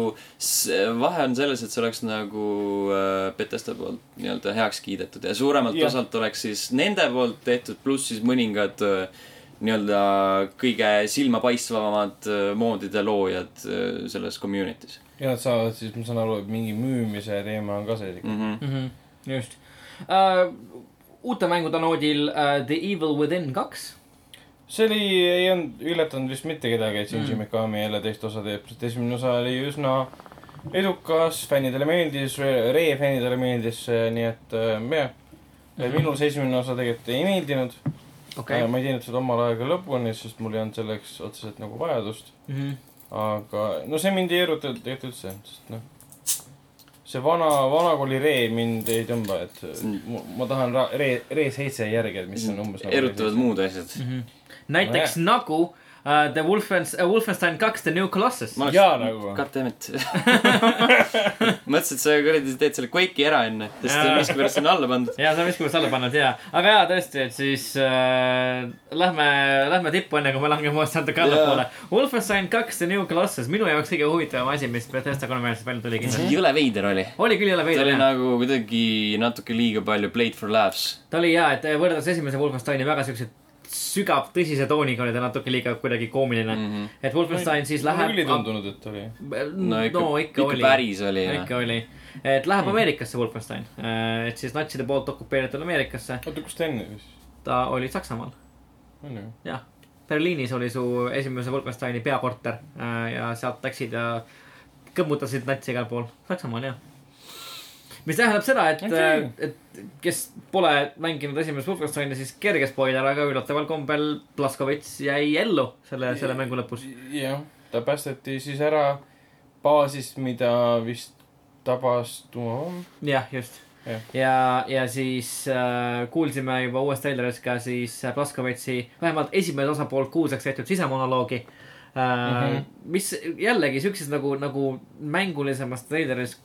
vahe on selles, et see oleks nagu äh, Betesta poolt nii-öelda heaks kiidetud ja suuremalt Jah. osalt oleks siis nende poolt tehtud, pluss siis mõningad äh, nii-öelda kõige silmapaistvamad äh, moodide loojad selles community's ja nad saavad siis, ma saan aru, et mingi müümise teema on ka sees ikka. mm. -hmm. mm. -hmm. just uh,. uute mängude noodil uh, The Evil Within kaks. See oli, ei olnud üllatanud vist mitte kedagi, et Shinji Mm. Mikami jälle teist osa teeb, sest esimene osa oli üsna edukas, fännidele meeldis, Ree fännidele meeldis see, nii et äh, jah. Mhm. minul see esimene osa tegelikult ei meeldinud okei okay.. ma ei teinud seda omal aega lõpuni, sest mul ei olnud selleks otseselt nagu vajadust. Mhm. aga no see mind ei erutanud tegelikult üldse, sest noh. see vana, vanakooli Ree mind ei tõmba, et ma, ma tahan Ree, Ree seitse järgi, et mis on umbes nagu. erutavad muud asjad. Mhm. Näiteks no, nagu uh, The Wolfens- uh,, Wolfenstein kaks The New Colossus. Jaa nagu. Goddammit. mõtlesin, et sa kuradi teed selle Quake'i ära enne, sest Jaa. miskipärast on alla pandud. ja see on miskipärast alla pannud ja, aga jaa, tõesti, et siis äh, lähme, lähme tippu, enne kui me langeme uuesti natuke allapoole. Wolfenstein kaks The New Colossus, minu jaoks kõige huvitavam asi, mis Bethesda konverentsist välja tuli kindlasti. jõle veider oli. oli küll ta oli veider jah, nagu kuidagi natuke liiga palju played for laughs. ta oli jaa, et võrreldes esimese Wolfensteini väga siukse sügav, tõsise tooniga oli ta natuke liiga kuidagi koomiline mm. -hmm. et Wolfenstein siis mulle küll ei läheb. tundunud, et oli. no ikka no ikka oli. päris oli. ikka oli, et läheb Ameerikasse Wolfenstein, et siis natside poolt okupeeritud Ameerikasse, oota, kus ta enne siis? ta oli Saksamaal. on ju? jah, Berliinis oli su esimese Wolfensteini peakorter äh, ja sealt läksid ja kõmmutasid natsi igal pool, Saksamaal jah. Mis tähendab seda, et okay., et kes pole mänginud esimest Wolfensteini, siis kerge spoiler, aga üllataval kombel Blaskovitš jäi ellu selle, selle mängu lõpus. jah, ta päästeti siis ära baasist, mida vist tabas tuum. jah, just Jah. ja, ja siis äh, kuulsime juba uues treileris ka siis äh, Blaskovitši vähemalt esimese osapoolt kuulsaks tehtud sisemonoloogi äh, mm. -hmm. mis jällegi siukses nagu, nagu mängulisemas treileris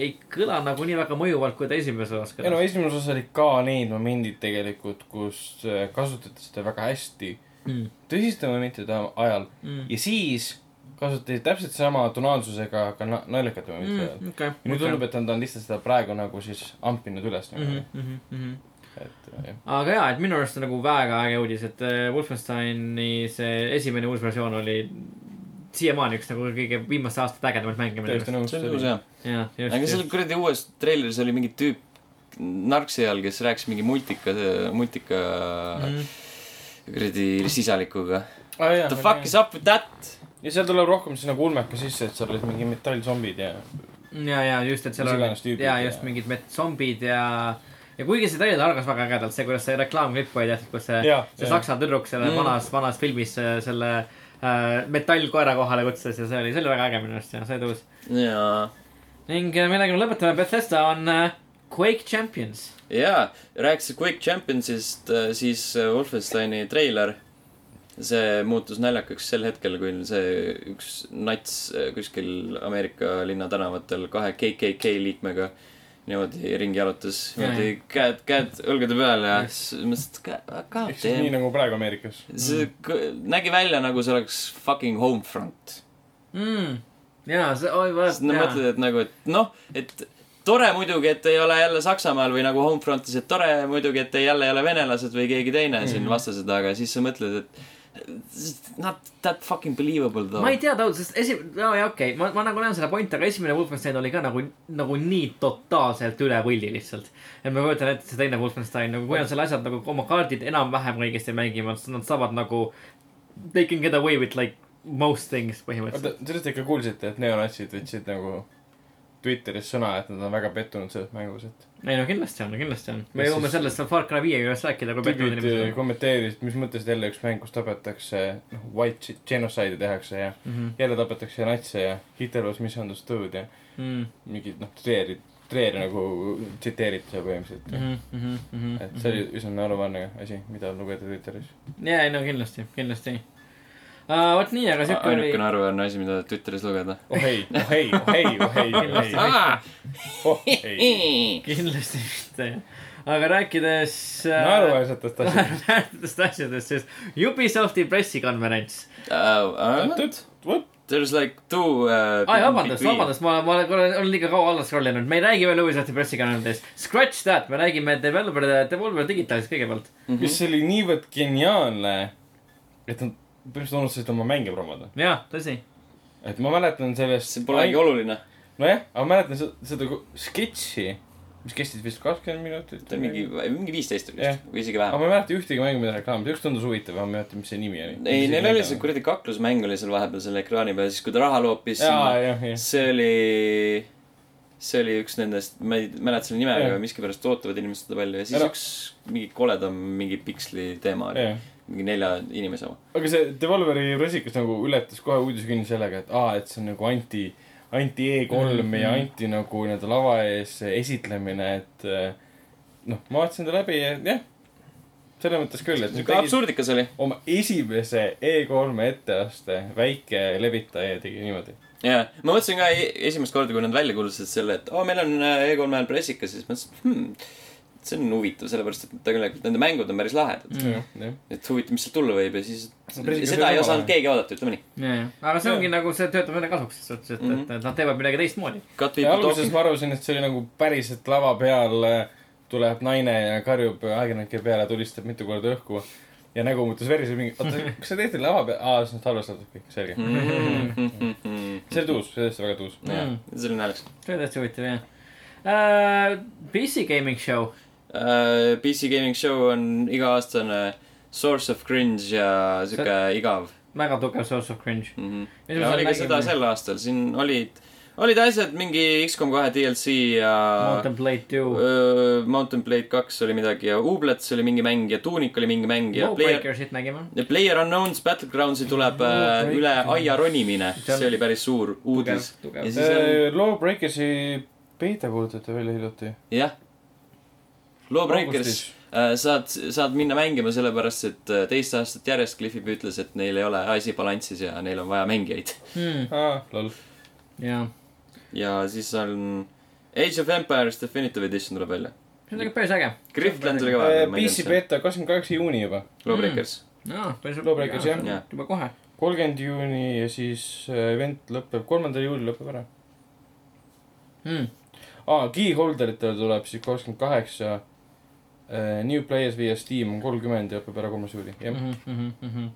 ei kõla nagu nii väga mõjuvalt, kui ta esimeses osas ei no kõlas esimeses osas olid ka need momendid tegelikult, kus äh, kasutati seda väga hästi mm.. tõsiste momentide ajal Mm. ja siis kasutati täpselt sama tonaalsusega ka na- naljakate momentide ajal. Mm, ja nüüd tundub, et nad on lihtsalt seda praegu nagu siis ampinud üles nagu Mhm, mhm, mhm. et äh, jah. aga jaa, et minu arust on nagu väga äge uudis, et äh, Wolfensteini see esimene uus versioon oli siiamaani üks nagu kõige viimaste aastate ägedamaid mänge täiesti nõus. see on ilus jah. jah, aga seal kuradi uues treileris oli mingi tüüp narksi all, kes rääkis mingi multika, multika Mhm. kuradi sisaldikuga. ah,. The fuck is up with that? ja seal tuleb rohkem siis nagu ulmeka sisse, et seal olid mingi metallzombid ja ja, ja just, et seal on ja ja- just mingid met-, zombid ja ja kuigi see treiler algas väga ägedalt, see, kuidas see reklaamklipp oli tehtud, kus see, see jaa. saksa tüdruk selle Mm. vanas, vanas filmis selle äh, metallkoera kohale kutsus ja see oli, see oli väga äge minu arust ja see tõus. jaa. ning äh, millega me lõpetame, Bethesda on äh, Quake Champions. jaa, rääkisid Quake Championsist, siis äh, Wolfensteini treiler. see muutus naljakaks sel hetkel, kui see üks nats äh, kuskil Ameerika linnatänavatel kahe KKK liikmega niimoodi ringi jalutas. niimoodi käed, käed õlgade peal ja siis mõtlesin, et god siis nii damn. nagu praegu Ameerikas. see k- nägi välja nagu see oleks fucking Homefront. mm.. jaa, see, oi, vaat, siis nad mõtlevad, et nagu, et noh, et tore muidugi, et ei ole jälle Saksamaal või nagu Homefrontis, et tore muidugi, et ei jälle ei ole venelased või keegi teine mm -hmm. siin vastased, aga siis sa mõtled, et not that fucking believable though. ma ei tea, Taud, sest esi-, no jaa, okei okay., ma, ma nagu näen seda pointi, aga esimene Wolfenstein oli ka nagu, nagu nii totaalselt üle võlli lihtsalt. et ma kujutan ette, see teine Wolfenstein, nagu kui on seal asjad nagu oma kaardid enam-vähem õigesti mängivad, siis nad saavad nagu. They can get away with like most things oota põhimõtteliselt., sellest ikka kuulsite, et neonatsid võtsid nagu Twitteris sõna, et nad on väga pettunud selles mängus, et ei no kindlasti on, kindlasti on. me jõuame siis- sellest Far Cry viie juures rääkida, kui pettunud inimesed äh, on kommenteerisid, mis mõttes jälle üks mäng, kus tapetakse, noh, white genocide'i tehakse ja mm. -hmm. jälle tapetakse natse ja Hitler was misunderstood ja Mm mingid noh, treeri, treeri nagu tsiteeriti seal põhimõtteliselt mm. -hmm. Mm -hmm. et see oli üsna naeruväärne asi, mida lugeda Twitteris. jaa, ei no kindlasti, kindlasti uh,. vot nii, aga siuke oli ainukene. naeruväärne asi, mida Twitteris lugeda. oh ei, oh ei, oh ei, oh ei, oh ei, oh ei. kindlasti mitte. aga rääkides äh, naeruväärsetest asjadest. rääkides asjadest, siis Ubisofti pressikonverents. vot, There's like two uh,. ai, vabandust, vabandust, ma, ma olen olen liiga kaua alla scroll inud, me ei räägi veel Ubisofti pressikonverentsist. Scratch that, me räägime Developer, Devolver Digitalist kõigepealt. mis oli niivõrd geniaalne, et nad põhimõtteliselt unustasid oma mänge promoda. jah, tõsi. et ma mäletan sellest. see polegi oluline. nojah, aga ma mäletan seda, seda sketši, mis kestis vist kakskümmend minutit. ta mingi, mingi viisteist vist või isegi aga vähem. ma ei mäleta ühtegi mängu, mida reklaamiti, üks tundus huvitav, aga ma ei mäleta, mis see nimi oli. ei, neil oli see. kuradi kaklusmäng oli seal vahepeal selle ekraani peal, siis kui ta raha loopis. see oli, see oli üks nendest, ma ei mäleta selle nime, aga miskipärast ootavad inimesed seda palju ja siis Ära- üks mingi koledam mingi piksli teema oli. Mingi nelja inimese oma. aga see Devolveri rusikas nagu ületas kohe uudisekünni sellega, et aa, et see on nagu anti, anti E3 mm -hmm. ja anti nagu nii-öelda lava ees esitlemine, et eh, noh, ma vaatasin ta läbi ja jah, selles mõttes küll, et sihuke absurdikas oli. oma esimese E3 etteaste väike levitaja tegi niimoodi. jaa, ma mõtlesin ka e- esimest korda, kui nad välja kuulutasid selle, et aa, meil on äh, E3 ajal pressikas, siis mõtlesin, et hmm, see on huvitav, sellepärast et tegelikult nende mängud on päris lahedad mm.. et huvitav, mis sealt tulla võib ja siis seda ei osanud keegi oodata, ütleme nii. ja, ja, aga see ongi Jah. nagu, see töötab nende kasuks selles suhtes, et mm. -hmm. et nad teevad midagi teistmoodi. Ja alguses ma arvasin, et see oli nagu päriselt lava peal äh, tuleb naine ja karjub ajakirjanike peale, tulistab mitu korda õhku. ja nägu muutus veriseks, mingi, oota, kas see tehti lava peal? aa, see on salvestatud kõik, selge. see oli tuus, see oli tõesti väga tuus. Mm., see oli naljakas. see oli täitsa huvitav, jah uh,. PC Gaming Show. Uh, PC Gaming Show on iga-aastane source of cringe ja sihuke igav väga tugev source of cringe. mm. -hmm. Mis ja oli ka seda sel aastal, siin olid, olid asjad, mingi X-kom kahe DLC ja Mountain Blade two. uh, Mountain Blade kaks oli midagi ja Ublets oli mingi mäng ja Tunic oli mingi mäng ja Player, Lawbreakersit nägime. ja Player Unknown's Battlegroundsi tuleb uh, üle aia ronimine, See see oli päris suur uudis. on, Lawbreakersi beeta kuulutati välja hiljuti. jah. Lawbreakers uh, saad, saad minna mängima sellepärast, et uh, teist aastat järjest Cliffy B ütles, et neil ei ole asi balansis ja neil on vaja mängijaid. Hmm, aa, lol. jaa, ja siis on Age of Empires Definitive Edition tuleb välja. see on tegelikult päris äge. Griftlands oli ka ma ei PC tea, beeta kakskümmend kaheksa juuni juba. Lawbreakers. jaa, päris Lawbreakers, jah. Jah. juba kohe. kolmkümmend juuni ja siis äh, event lõpeb, kolmandal juulil lõpeb ära. Hmm. aa, keyholderitele tuleb siis kakskümmend kaheksa. New players via Steam on kolmkümmend ja lõpeb ära kolmas juuli, jah. Mhm,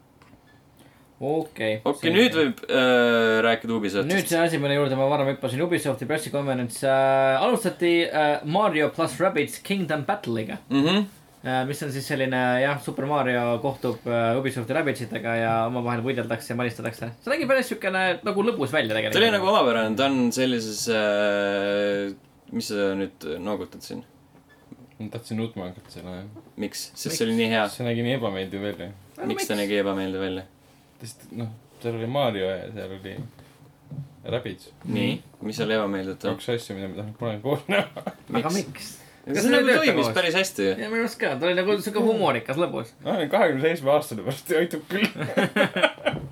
okei. okei, nüüd võib äh, rääkida nüüd Ubisoftist. see asi, mille juurde ma varem hüppasin, Ubisofti pressikonverents äh,. alustati äh, Mario pluss Rabbids Kingdom Battle'iga Mhm. äh,. mis on siis selline jah, Super Mario kohtub äh, Ubisofti Rabbidsidega ja omavahel võideldakse ja manistatakse. see nägi päris siukene nagu lõbus välja ta oli tegelikult. nagu omapärane, ta on sellises äh,, mis sa nüüd noogutad siin? Ma tahtsin nutma hakata selle, miks? sest see oli nii hea. see nägi nii ebameeldiv välja. miks ta nägi ebameeldiv välja? sest noh, seal oli Mario ja seal oli Rabbids, nii, mis seal ebameeldivat on? kaks asja, mida ma tahan kunagi koos näha. aga miks? Kas see nagu toimis päris hästi ju. ja minu arust ka, ta oli nagu siuke humoorikas, lõbus. olen kahekümne seitsme aastane, pärast aitab küll.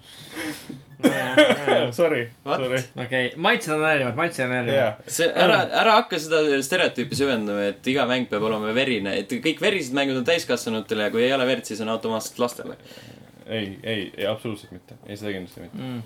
Sorry, sorry. okei, maitsed on erinevad, maitsed on erinevad jaa, see, ära, ära hakka seda stereotüüpi süvendama, et iga mäng peab olema verine, et kõik verised mängud on täiskasvanutele ja kui ei ole verd, siis on automaatselt lastele. ei, ei, ei absoluutselt mitte, ei seda kindlasti mitte. mm..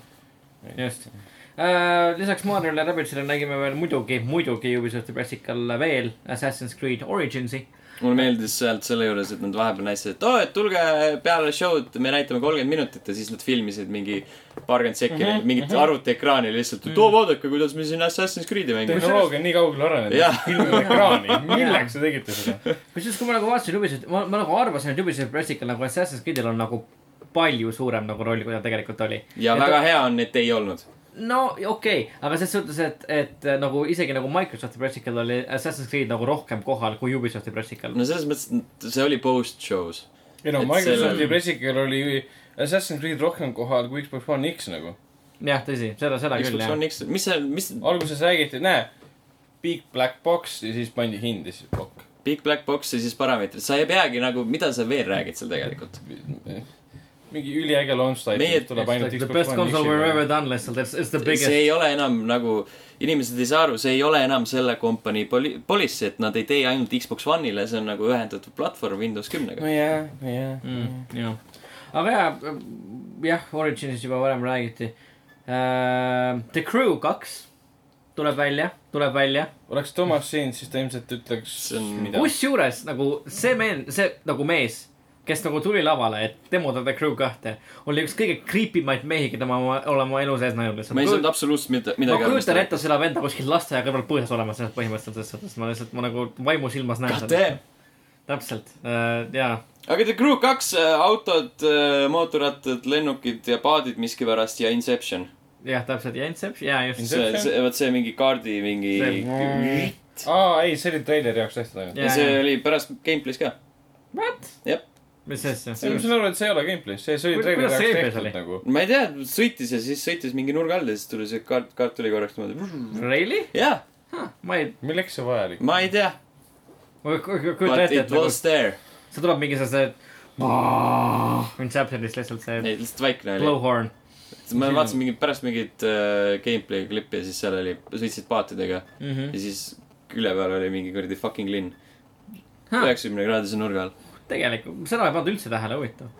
just uh,. lisaks Mariole ja Rabbidsile nägime veel muidugi, muidugi Ubisofti pressikal veel Assassin's Creed Originsi. Mulle meeldis sealt selle juures, et nad vahepeal näitasid, et oo, et tulge peale show'd, me näitame kolmkümmend minutit ja siis nad filmisid mingi paarkümmend sekki mm -hmm, mingit arvutiekraani lihtsalt, et oo, vaadake, kuidas me siin Assassin's Creed'i mängime. tehnoloogia on nii kaugele arenenud filmime ekraani, milleks te tegite seda? kusjuures, kui ma nagu vaatasin Ubisofti, ma, ma nagu arvasin, et Ubisofti pressikal nagu Assassin's Creed'il on nagu palju suurem nagu roll, kui ta tegelikult oli. ja väga hea on, et ei olnud. No okei okay., aga ses suhtes, et, et äh, nagu isegi nagu Microsofti pressikal oli Assassin's Creed nagu rohkem kohal kui Ubisofti pressikal. no selles mõttes, et see oli post-show's. ei no Et Microsofti sellel- pressikal oli Assassin's Creed rohkem kohal kui Xbox One X nagu. jah, tõsi, seda, seda küll Xbox jah. One X, mis see, mis alguses räägiti, näe, big black box ja siis pandi hind ja siis plokk. Big Black Box ja siis parameetrid, sa ei peagi nagu, mida sa veel räägid seal tegelikult. mingi üliäge launch title Meie- tuleb ainult The Xbox best One the see ei ole enam nagu, inimesed ei saa aru, see ei ole enam selle kompanii poli-, policy, et nad ei tee ainult Xbox One'ile, see on nagu ühendatud platvorm Windows kümnega. nojah, nojah. mm,. aga jah, jah, Originsist juba varem räägiti uh,. The Crew kaks tuleb välja, tuleb välja. oleks Toomas siin, siis ta ilmselt ütleks on- kusjuures nagu see meen-, see nagu mees, kes nagu tuli lavale, et demoda The Crew kahte, oli üks kõige creepy maid mehi, keda ma oma- olen oma elu sees näinud ma ei saanud absoluutselt ma midagi kujutan ette seda venda kuskil lasteaia kõrval põhjas olemas selles põhimõtteliselt, selles suhtes ma lihtsalt, ma nagu vaimusilmas näen seda. täpselt uh,, jaa. aga The Crew kaks, autod, mootorrattad, lennukid ja paadid miskipärast ja Inception. jah, täpselt ja Inception, jaa just. see, vot see mingi kaardi mingi. See- aa, ei, see oli treileri jaoks tehtud. Jaa. ja see oli pärast gameplay's ka. What? Jah. Mis asja? ma saan aru, et see ei ole gameplay's, see, see jaoks gameplays tehtud oli? nagu. ma ei tea, sõitis ja siis sõitis mingi nurga all ja siis tuli see kaart, kaart tuli korraks niimoodi. Really? jah, ma ei, milleks see vajalik? ma ei tea, kujuta but ette, it et nagu was there. see tuleb mingi sellise. Inceptionist lihtsalt see ei, lihtsalt vaikne oli. blowhorn. ma vaatasin mingit, pärast mingit äh, gameplay klippi ja siis seal oli, sõitsid paatidega Mhm. ja siis külje peal oli mingi kuradi fucking linn. üheksakümne kraadise nurga all. tegelikult, seda ei pannud üldse tähele, huvitav.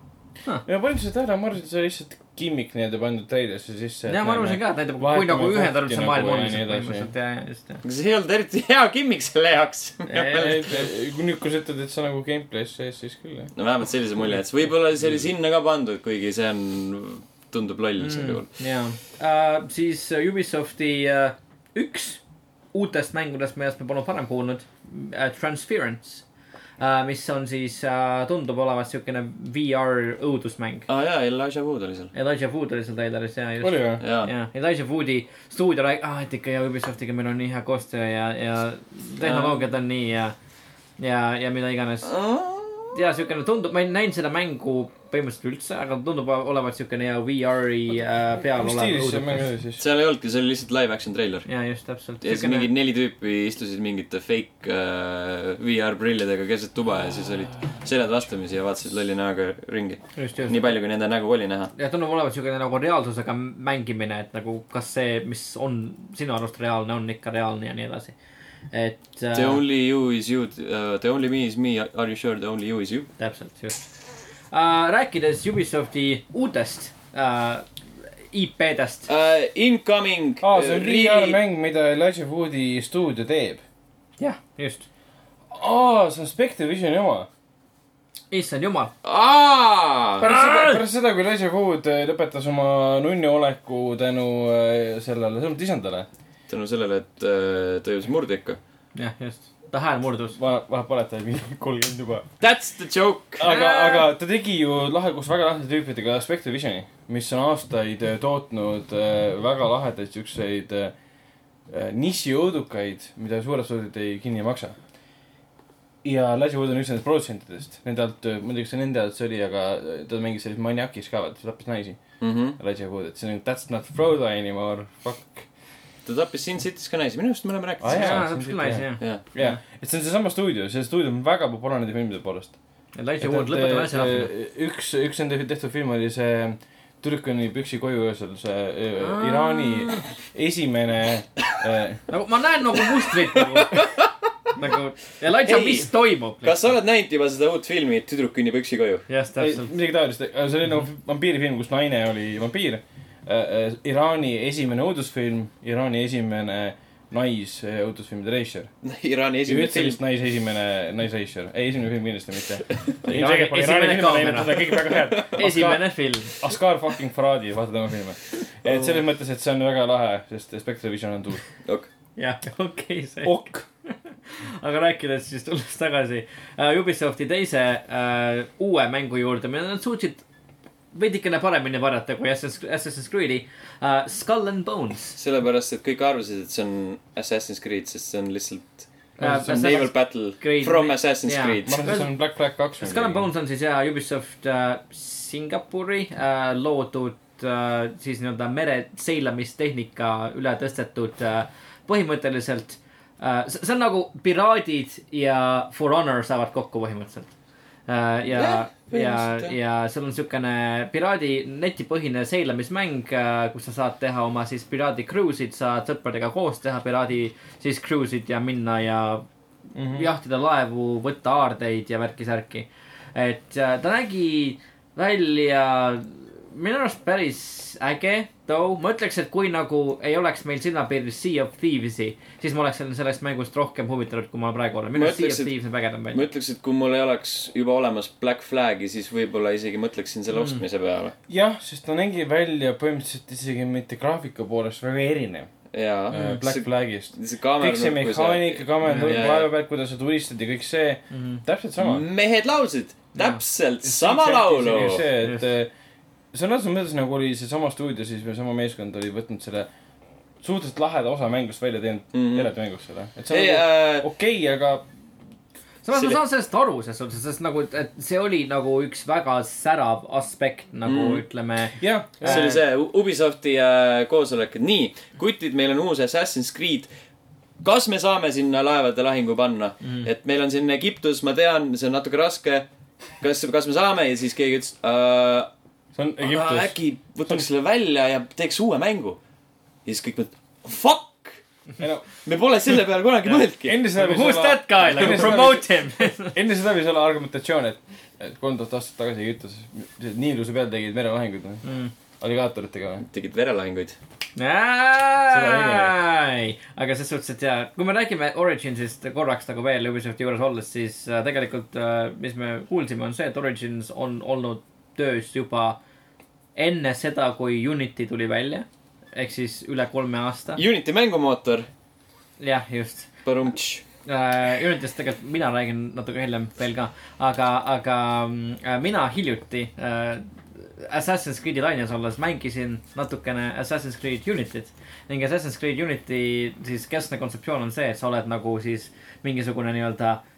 ja panin seda tähele, ma arvasin, et see oli lihtsalt gimmick nii-öelda pandud treilerisse sisse. ja ma arvasin ka, et näitab, kui nagu ühendatud see maailm on lihtsalt põhimõtteliselt ja, ja just see ei olnud eriti hea gimmick selle jaoks. kui nüüd, kui sa ütled, et see nagu gameplay's sees, siis küll jah. no vähemalt sellise mulje, et võib-olla see oli sinna ka pandud, kuigi see on, tundub loll sel juhul. jaa uh,, siis Ubisofti uh, üks uutest mängudest, millest me polnud varem kuulnud uh,, Transference mis on siis uh,, tundub olevat siukene VR õudusmäng. aa ah, jaa, Elijah Wood oli seal. Elijah Wood oli seal traileris ja just. oli või? jaa, jah, Elijah Woodi stuudio räägib, ah, et ikka ja Ubisoftiga meil on nii hea koostöö ja, ja tehnoloogiad on nii ja, ja, ja mida iganes. Ja siukene tundub, ma ei näinud seda mängu põhimõtteliselt üldse, aga tundub olevat siukene ja VR-i äh, peal olev siis? seal ei olnudki, see oli lihtsalt live action treiler. ja just täpselt. ja siis mingid neli tüüpi istusid mingite fake äh, VR prillidega keset tuba ja siis olid seljad vastamisi ja vaatasid lolli näoga ringi. nii palju, kui nende nägu oli näha. ja tundub olevat siukene nagu reaalsusega mängimine, et nagu kas see, mis on sinu arust reaalne, on ikka reaalne ja nii edasi. Et The äh, only you is you uh,, the only me is me, are you sure the only you is you? täpselt, just uh,. rääkides Ubisofti uutest uh, IP-dest Uh, incoming aa, see on VR-mäng, mida Elijah Woodi stuudio teeb. jah, just. aa, see on Spectravisioni oma. issand jumal. aa, pärast seda, pärast seda, kui Elijah Wood lõpetas oma nunnu oleku tänu sellele, sõnumit isandale. Tänu sellele, et uh, ta jõudis murde ikka. jah, just. ta hääl murdus. vahe, vahe paletaja mingi kolmkümmend juba. That's the joke. aga, aga ta tegi ju lahe, koos väga lahedate tüüpidega Spectravisioni, mis on aastaid äh, tootnud äh, väga lahedaid siukseid äh, nišiõudukaid, mida suured stuudiod ei kinni ei maksa. ja Elijah Wood on üks nendest produtsentidest, nende alt, ma ei tea, kas see nende alt see oli, aga ta mängis selles Maniakis ka, vaata, ta tappis naisi. Mhm. Elijah Wood, et see on That's not Frodo anymore, fuck. Ta tappis Sin City's ka naisi, minu arust me oleme rääkinud jaa. jaa, on küll nice, jah. jah, et see on seesama stuudio, see stuudio on väga populaarne nende filmide poolest. Elijah Wood, lõpetame asja lahti. üks, üks nende tehtud film oli see tüdrukuni püksi koju öösel, see äh, Aa. Iraani esimene äh, nagu ma näen nagu mustrit nagu, nagu Elijah, Ei. mis toimub? kas sa oled näinud juba seda uut filmi Tüdruk kõnnib üksi koju? jah, täpselt. midagi taolist, see oli nagu vampiirifilm, kus naine oli vampiir äh,. Äh, Iraani esimene õudusfilm, Iraani esimene naisõudusfilm The Erasure. Iraani esimene üldse film vist. naisesime naisreisijal, ei esimene film kindlasti mitte. esimene esimene film. Oscar fucking Faradi, vaata tema filme. et selles mõttes, et see on väga lahe, sest Spectre Vision on tuur. ok, jah, okei, see. ok. aga rääkides siis, tulles tagasi uh, Ubisofti teise uh, uue mängu juurde, mida nad suutsid veidikene paremini varjata kui Assassin's Creed'i uh,, Skull and Bones. sellepärast, et kõik arvasid, et see on Assassin's Creed, sest see on lihtsalt Uh, see on Naval Battle Creed- from Assassin's jaa. Creed ma. arvan, et see on Black Flag kaks. Skull and Bones on siis ja Ubisoft uh, Singapuri uh, loodud uh, siis nii-öelda mere seilamistehnika üle tõstetud uh, põhimõtteliselt uh,. see on nagu piraadid ja For Honor saavad kokku põhimõtteliselt. Ja Jah, ja, jah. ja seal on siukene piraadi netipõhine seilamismäng uh,, kus sa saad teha oma siis piraadi cruise'id, saad sõpradega koos teha piraadi siis cruise'id ja minna ja mm. -hmm. jahtida laevu, võtta aardeid ja värki-särki. et äh, ta nägi välja minu arust päris äge, too, ma ütleks, et kui nagu ei oleks meil silmapiiris Sea of Thieves'i, siis ma oleks sellest mängust rohkem huvitatud, kui ma praegu olen. minu Ma arust Sea of et- Thieves näeb ägedam ma välja. ütleks, et kui mul ei oleks juba olemas Black Flagi, siis võib-olla isegi mõtleksin selle Mm. ostmise peale. jah, sest ta nägi välja põhimõtteliselt isegi mitte graafika poolest väga erinev jaa mm.. Black Flagist. see kaamera. kõik see mehaanika, kaamera jaa. laeva peal, kuidas sa tulistad ja kõik see, Mhm. täpselt sama. mehed laulsid täpselt sama laulu. see, et Otseses mõttes nagu oli seesama stuudio siis või sama meeskond oli võtnud selle suhteliselt laheda osa mängust välja teinud mm. -hmm. mängust selle. et see ei on nagu äh,, okei, aga samas ma saan sellest aru, selles suhtes, sest nagu, et see oli nagu üks väga särav aspekt nagu Mm. ütleme. jah, see oli see Ubisofti äh, koosolek, et nii, kutid, meil on uus Assassin's Creed. kas me saame sinna laevade lahingu panna mm., et meil on siin Egiptus, ma tean, see on natuke raske. kas, kas me saame ja siis keegi ütles äh,, aga äkki võtaks selle välja ja teeks uue mängu. ja siis kõik mõtlevad, fuck, No, me pole selle peale kunagi mõelnudki. enne seda võis Who's that guy, nagu promote him. võis- enne seda võis olla argumentatsioon, et, et kolm tuhat aastat tagasi Egiptus Niiluse peal tegid merelahinguid Mm. alligaatoritega või? tegid verelahinguid. aga ses suhtes, et jaa, kui me räägime Originsist korraks nagu veel Ubisofti juures olles, siis äh, tegelikult äh,, mis me kuulsime, on see, et Origins on olnud töös juba enne seda, kui Unity tuli välja. ehk siis üle kolme aasta. Unity mängumootor, jah, just põrumtš. äh, Unityst tegelikult mina räägin natuke hiljem veel ka, aga, aga äh, mina hiljuti äh, Assassin's Creed'i laines olles mängisin natukene Assassin's Creed Unityt ning Assassin's Creed Unity siis keskne kontseptsioon on see, et sa oled nagu siis mingisugune nii-öelda ajaloo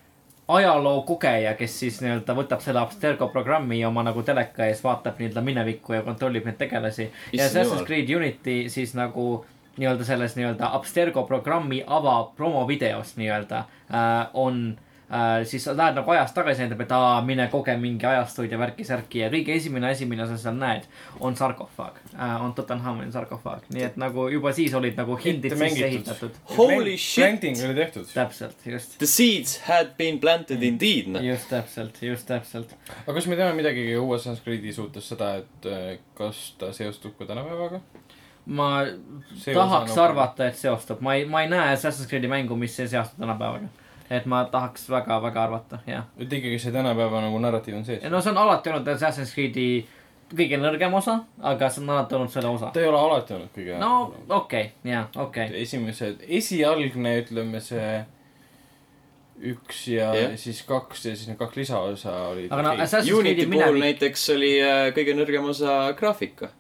kogeja, kes siis nii-öelda võtab seda Abstergo programmi oma nagu teleka ees, vaatab nii-öelda minevikku ja kontrollib neid tegelasi. ja Assassin's. Creed Unity siis nagu nii-öelda selles nii-öelda Abstergo programmi ava promovideos nii-öelda äh, on äh, siis sa lähed nagu ajas tagasi, näitab, et aa, mine koge mingi ajastuid ja värki-särki ja kõige esimene asi, mida sa seal näed, on sarkofaag äh,, on Tutankhamoni sarkofaag, nii et nagu juba siis olid nagu hindid sisse ehitatud. Holy shit, täpselt, just, the seeds had been planted indeed, noh. just täpselt, just täpselt. aga kas me teame midagi uue Creed'i suhtes seda, et eh, kas ta seostub ka tänapäevaga? ma See tahaks nagu- arvata, et seostub, ma ei, ma ei näe Assassin's Creed'i mängu, mis ei seostu tänapäevaga. Et ma tahaks väga-väga arvata, jah. et ikkagi see tänapäeva nagu narratiiv on sees. no see on alati olnud Assassin's Creed'i kõige nõrgem osa, aga see on alati olnud selle osa. ta ei ole alati olnud kõige. no okei okay,, jaa, okei okay.. esimesed, esialgne, ütleme see üks ja yeah. siis kaks ja siis need kaks lisaosa olid. aga no. Assassin's Unity Creed'i puhul minevik, näiteks oli äh, kõige nõrgem osa graafika.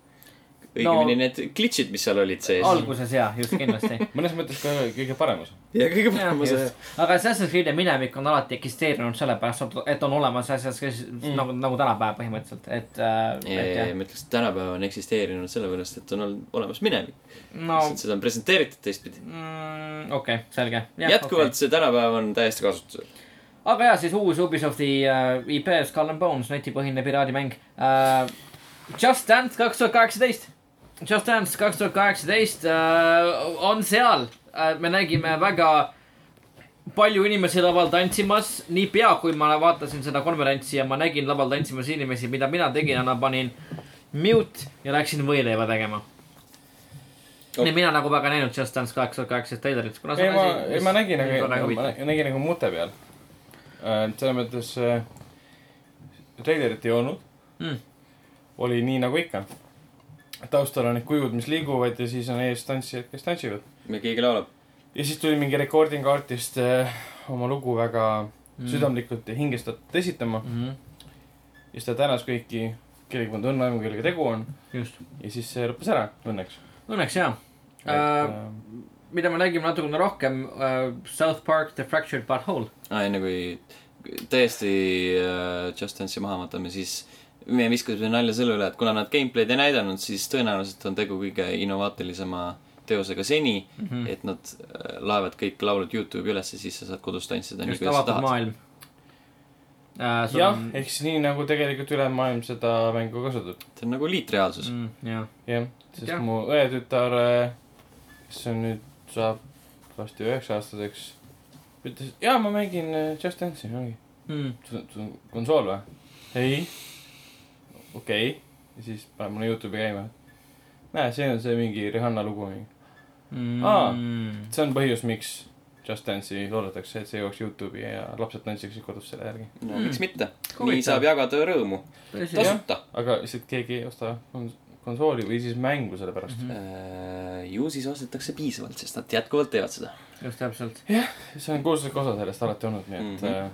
Õigemini need glitch'id, mis seal olid sees. alguses jaa, just kindlasti. mõnes mõttes ka kõige paremas. ja kõige parem osa. aga Assassin's Creed'i minevik on alati eksisteerinud sellepärast, et on olemas asjad, kes mm. nagu, nagu tänapäeval põhimõtteliselt, et äh,, jah. ma ütleks, et tänapäeval on eksisteerinud sellepärast, et on olnud olemas minevik no no.. seda on presenteeritud teistpidi. mm, okei okay,, selge. jätkuvalt see tänapäev on täiesti kasutusel. aga ja siis uus Ubisofti äh, IP Skull and Bones, netipõhine piraadimäng äh,. Just Dance kaks tuhat kaheksateist. Just Dance kaks tuhat kaheksateist äh, on seal äh,, me nägime väga palju inimesi laval tantsimas, niipea kui ma vaatasin seda konverentsi ja ma nägin laval tantsimas inimesi, mida mina tegin, ma panin mute ja läksin võileiva tegema Oh. nii mina nagu väga näinud Just Dance kaks tuhat kaheksateist treilerit, ei, ma ei ma nägin, aga ma huvita. nä- nägin nagu mute peal. selles mõttes äh, treilerit ei olnud Mm. oli nii nagu ikka. Taustal on need kujud, mis liiguvad ja siis on ees tantsijad, kes tantsivad. ja keegi laulab. ja siis tuli mingi recording artist äh, oma lugu väga Mm. mm. südamlikult ja hingestatult esitama. Mhm, ja siis ta tänas kõiki, kellega polnud õnne aimu, kellega tegu on. just, ja siis see lõppes ära, õnneks õnneks jaa äh,. äh, mida me nägime natukene rohkem uh,, South Park The Fractured But Whole. aa, enne kui täiesti uh, Just Dance'i maha matame, siis me viskasime nalja selle üle, et kuna nad gameplay'd ei näidanud, siis tõenäoliselt on tegu kõige innovaatilisema teosega seni mm. -hmm. et nad uh, laevad kõik laulud Youtube'i ülesse, siis sa saad kodus tantsida nii, just kuidas sa avatud tahad. maailm uh,. jah, ehk siis nii nagu tegelikult ülejäänud maailm seda mängu kasutab. see on nagu liitreaalsus mm.. jah, jah, sest ja. mu õetütar, kes on nüüd, saab varsti üheksa aastaseks, ütles, jaa, ma mängin äh, Just Dance'i, ongi. mm. on, sul on konsool või? ei. Okei okay., ja siis paneb mulle Youtube'i käima. näe, see on see mingi Rihanna lugu, Mm. Aa. see on põhjus, miks Just Dance'i loodetakse, et see jooks Youtube'i ja lapsed tantsiksid kodus selle järgi. no Mm. miks mitte. Nii saab jagada rõõmu. Jah. tasuta. aga lihtsalt keegi ei osta kons- konsooli või siis mängu selle pärast mm. Äh, ju siis ostetakse piisavalt, sest nad jätkuvalt teevad seda. just täpselt -hmm. see on kohustuslik osa sellest alati olnud, nii et mm Mhm.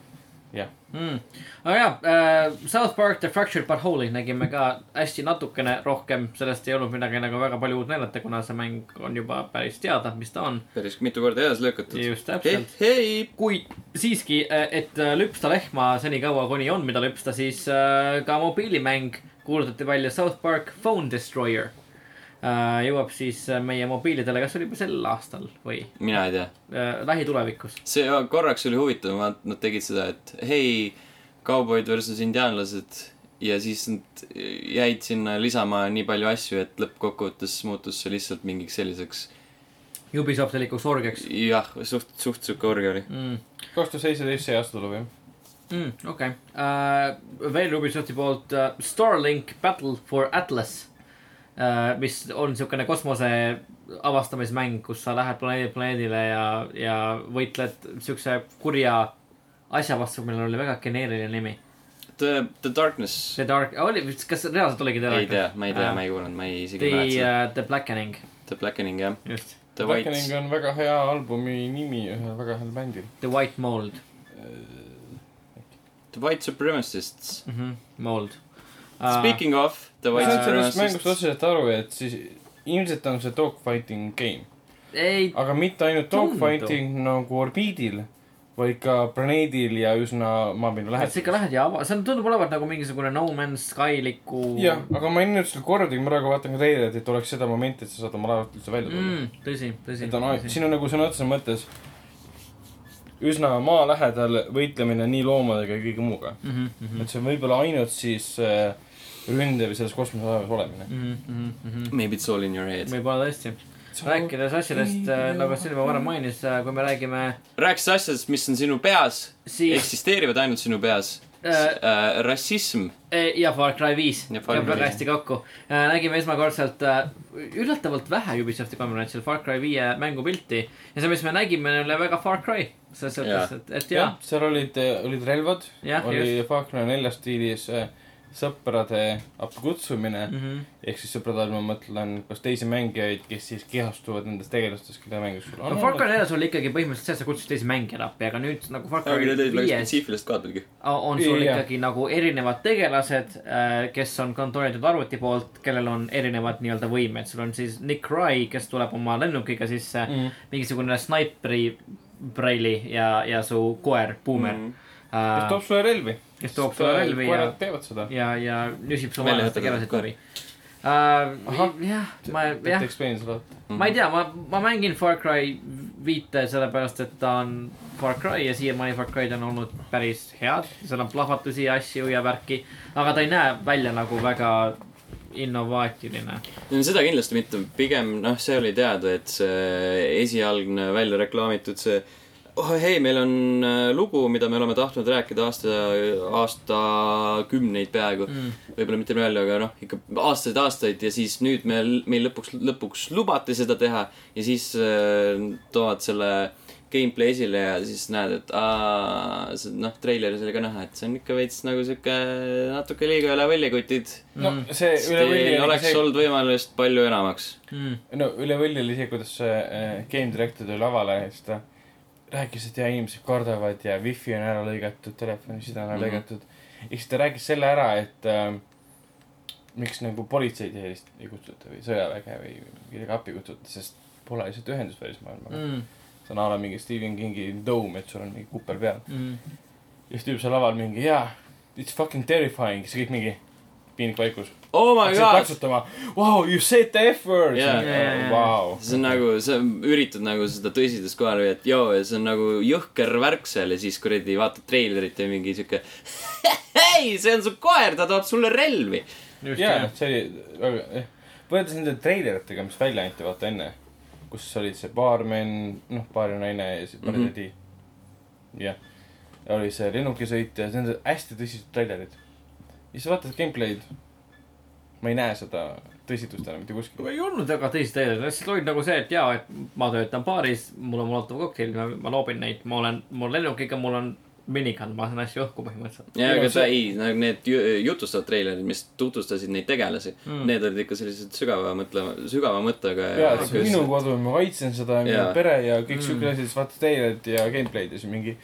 -hmm. mm.. aga jaa uh,, South Park The Fractured But Whole'i nägime ka hästi natukene rohkem, sellest ei olnud midagi nagu väga palju uut näidata, kuna see mäng on juba päris teada, mis ta on. päris mitu korda ees lükatud. just hei täpselt., hei. kuid siiski, et äh, lüpsta lehma senikaua, kuni on, mida lüpsta, siis äh, ka mobiilimäng kuulutati välja South Park Phone Destroyer. Jõuab siis äh, meie mobiilidele, kas oli juba sel aastal või mina ei tea. äh, lähitulevikus? see korraks oli huvitav, nad tegid seda, et hei, kauboid versus indiaanlased ja siis nad jäid sinna lisama nii palju asju, et lõppkokkuvõttes muutus see lihtsalt mingiks selliseks Ubisoftilikuks orgiaks jah, suht, suht sihuke orge oli. mm.. kaks tuhat seitseteist see aasta tuleb jah. mm,. okei okay., veel Ubisofti poolt uh, Starlink Battle for Atlas uh,, mis on siukene kosmose avastamismäng, kus sa lähed planeedilt planeedile ja, ja võitled siukse kurja asja vastu, millel oli väga geneeriline nimi. The, The Darkness. The Dark, oli, kas reaalselt oligi The ei tea, ma ei tea, Äh, ma ei kuulanud, ma ei isegi The ei mäleta seda. uh,, The Blackening, The Blackening jah, just, The White Blackening on väga hea albumi nimi ühel väga heal bändil. The White Mold The White Supremacists. mm. -hmm. Mold uh,. Speaking of The ma White saan sellest mängust otseselt aru, et siis ilmselt on see dogfighting game, ei, aga mitte ainult dogfighting nagu orbiidil, vaid ka planeedil ja üsna maapinna et sa ikka lähedal. lähed ja ava-, see on, tundub olevat nagu mingisugune No Man's Sky-liku. jah, aga ma ei näinud seda kordagi, ma praegu vaatan ka treilerit, et oleks seda momenti, et sa saad oma laevalt üldse välja tulla mm.. tõsi, tõsi. et on, siin on nagu sõna otseses mõttes üsna maa lähedal võitlemine nii loomadega ja kõige muuga. mm -hmm. et see on võib-olla ainult siis äh, ründev selles kosmoselaevas olemine. Mm -hmm, mm -hmm. Maybe it's all in your head. võib-olla tõesti. rääkides asjadest, nagu Silva varem mainis, kui me räägime, rääkis asjadest, mis on sinu peas, siis eksisteerivad ainult sinu peas äh, äh,. rassism. Eh, ja Far Cry viis Ja Far käib Cry väga viis. hästi kokku. nägime esmakordselt äh, üllatavalt vähe Ubisofti konverentsil Far Cry viie mängupilti ja see, mis me nägime, oli väga Far Cry. selles suhtes, et, et jah, seal olid, olid relvad, oli just, Far Cry nelja stiilis äh, sõprade appi-kutsumine mm. Mhm. ehk siis sõprade all ma mõtlen kas teisi mängijaid, kes siis kehastuvad nendes tegelastes, keda mängus sul no Far Cry neljas oli ikkagi põhimõtteliselt see, et sa kutsusid teisi mängijaid appi, aga nüüd nagu Far Cry viies on sul Jah. ikkagi nagu erinevad tegelased, kes on kontrollitud arvuti poolt, kellel on erinevad nii-öelda võimed, sul on siis Nick Rye, kes tuleb oma lennukiga sisse mm., mm.. mingisugune snaipri, Braili ja, ja su koer, Boomer mm., kes toob sulle relvi. Kes toob sulle relvi ja ja, ja nüsib su vaenlaste koer. läbi uh,. jah, ma, Jah. ma ei tea, ma, ma mängin Far Cry viite sellepärast, et ta on Far Cry ja siiamaani Far Cry'd on olnud päris head. seal on plahvatusi ja asju ja värki, aga ta ei näe välja nagu väga innovaatiline. no seda kindlasti mitte, pigem noh, see oli teada, et see esialgne välja reklaamitud see oh hei, meil on äh, lugu, mida me oleme tahtnud rääkida aasta, aastakümneid peaaegu mm.. võib-olla mitte palju, aga noh, ikka aastaid-aastaid ja siis nüüd meil, meil lõpuks, lõpuks lubati seda teha ja siis äh, toovad selle gameplay esile ja siis näed, et aa, see noh, treileris oli ka näha, et see on ikka veits nagu sihuke natuke liiga üle võlli kutid. no see üle võlli oli oleks see, olnud võimalust palju enamaks. no üle võlli oli see, kuidas see äh, game director tuli lavale ja siis ta rääkis, et ja inimesed kardavad ja wifi on ära lõigatud, telefoniside on ära Mhm. lõigatud. ja siis ta rääkis selle ära, et äh, miks nagu politseid ei, kutsuta või sõjaväge või midagi appi kutsuta, sest pole lihtsalt ühendust välismaailmaga mm.. see on a la mingi Stephen Kingi Dome, et sul on mingi kuppel peal. ja siis tüüp seal laval mingi jaa, it's fucking terrifying, siis kõik mingi piinlik vaikus. Oh my god. plaksutama, wow, you said the F word Jaa. Jaa. Wow. see on nagu, sa üritad nagu seda tõsidust kohale viia, et joo, see on nagu jõhker värk seal ja siis kuradi vaatad treilerit ja mingi sihuke. hei, see on su koer, ta toob sulle relvi. jaa, see oli väga, jah. võrreldes nende treileritega, mis välja anti, vaata enne, kus olid see baarmen, noh, baari naine ja siis Mhm. baaritädi mm. -hmm. jah, oli see lennukisõit ja need on hästi tõsised treilerid. ja siis vaatad gameplay'd. Ma ei näe seda tõsidust enam mitte kuskil. ei olnud väga tõsist teed, lihtsalt olid nagu see, et jaa, et ma töötan baaris, mul on molotov kokteil, ma loobin neid, ma olen, mul lennukiga, mul on minigun, ma lasen asju õhku põhimõtteliselt. ja, Ei, aga see- ei, nagu need ju- jutustavad treilerid, mis tutvustasid neid tegelasi mm., need olid ikka sellised sügava mõtlema, sügava mõttega jaa, et see on minu kodu, ma kaitsen seda, minu Jaa. pere ja kõik siuke asjad, siis vaatad treilerit ja gameplay'd ja siis mingi.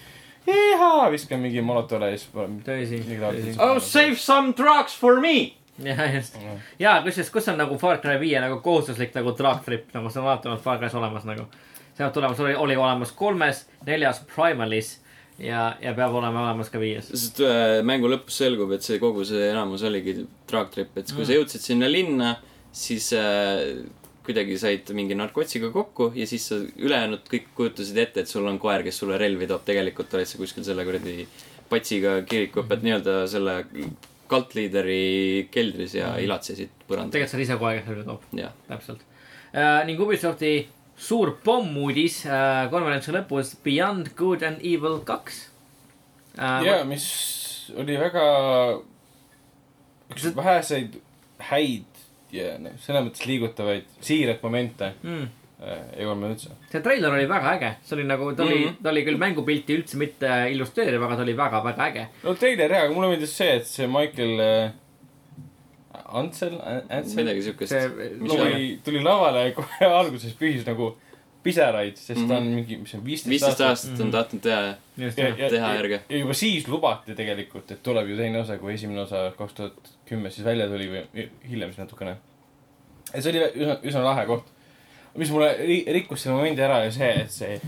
jeehaa, viskan mingi molotole ja siis. tõsi, tõsi. Oh save some drugs for me. jah, just. jaa, kusjuures, kus on nagu Far Cry viie nagu kohustuslik nagu drug trip, nagu see on alati olnud Far Cry's olemas nagu. see on tulemas, oli, oli olemas kolmes, neljas Primalis ja, ja peab olema olemas ka viies. sest äh, mängu lõpus selgub, et see kogu see enamus oligi drug trip, et kui mm. sa jõudsid sinna linna, siis äh, kuidagi said mingi narkotsiga kokku ja siis sa ülejäänud kõik kujutasid ette, et sul on koer, kes sulle relvi toob, tegelikult olid sa kuskil selle kuradi patsiga kirikuõpet nii-öelda selle kaltliideri keldris ja ilatsesid põrandal. tegelikult see oli ise kohe, kes selle toob, täpselt uh,. ning Ubisofti suur pommuudis uh, konverentsi lõpus Beyond Good and Evil kaks uh,. jaa, mis oli väga üks väheseid häid ja noh, selles mõttes liigutavaid siiraid momente mm. Äh, ei olnud üldse. see treiler oli väga äge, see oli nagu, ta oli mm, Mhm. -hmm. ta oli küll mängupilti üldse mitte illustreeriv, aga ta oli väga-väga äge. no treiler jaa, aga mulle meeldis see, et see Michael äh, Ansel, Ansel midagi siukest see. Mis tuli, tuli lavale ja kohe alguses pühis nagu pisaraid, sest mm -hmm. ta on mingi, mis see on, viisteist viisteist aastat. aastat on tahtnud teha teha järge. ja juba siis lubati tegelikult, et tuleb ju teine osa, kui esimene osa kaks tuhat kümme siis välja tuli või hiljem siis natukene. ja see oli üsna, üsna lahe koht. Mis mulle ri- rikkus selle momendi ära ja see, et see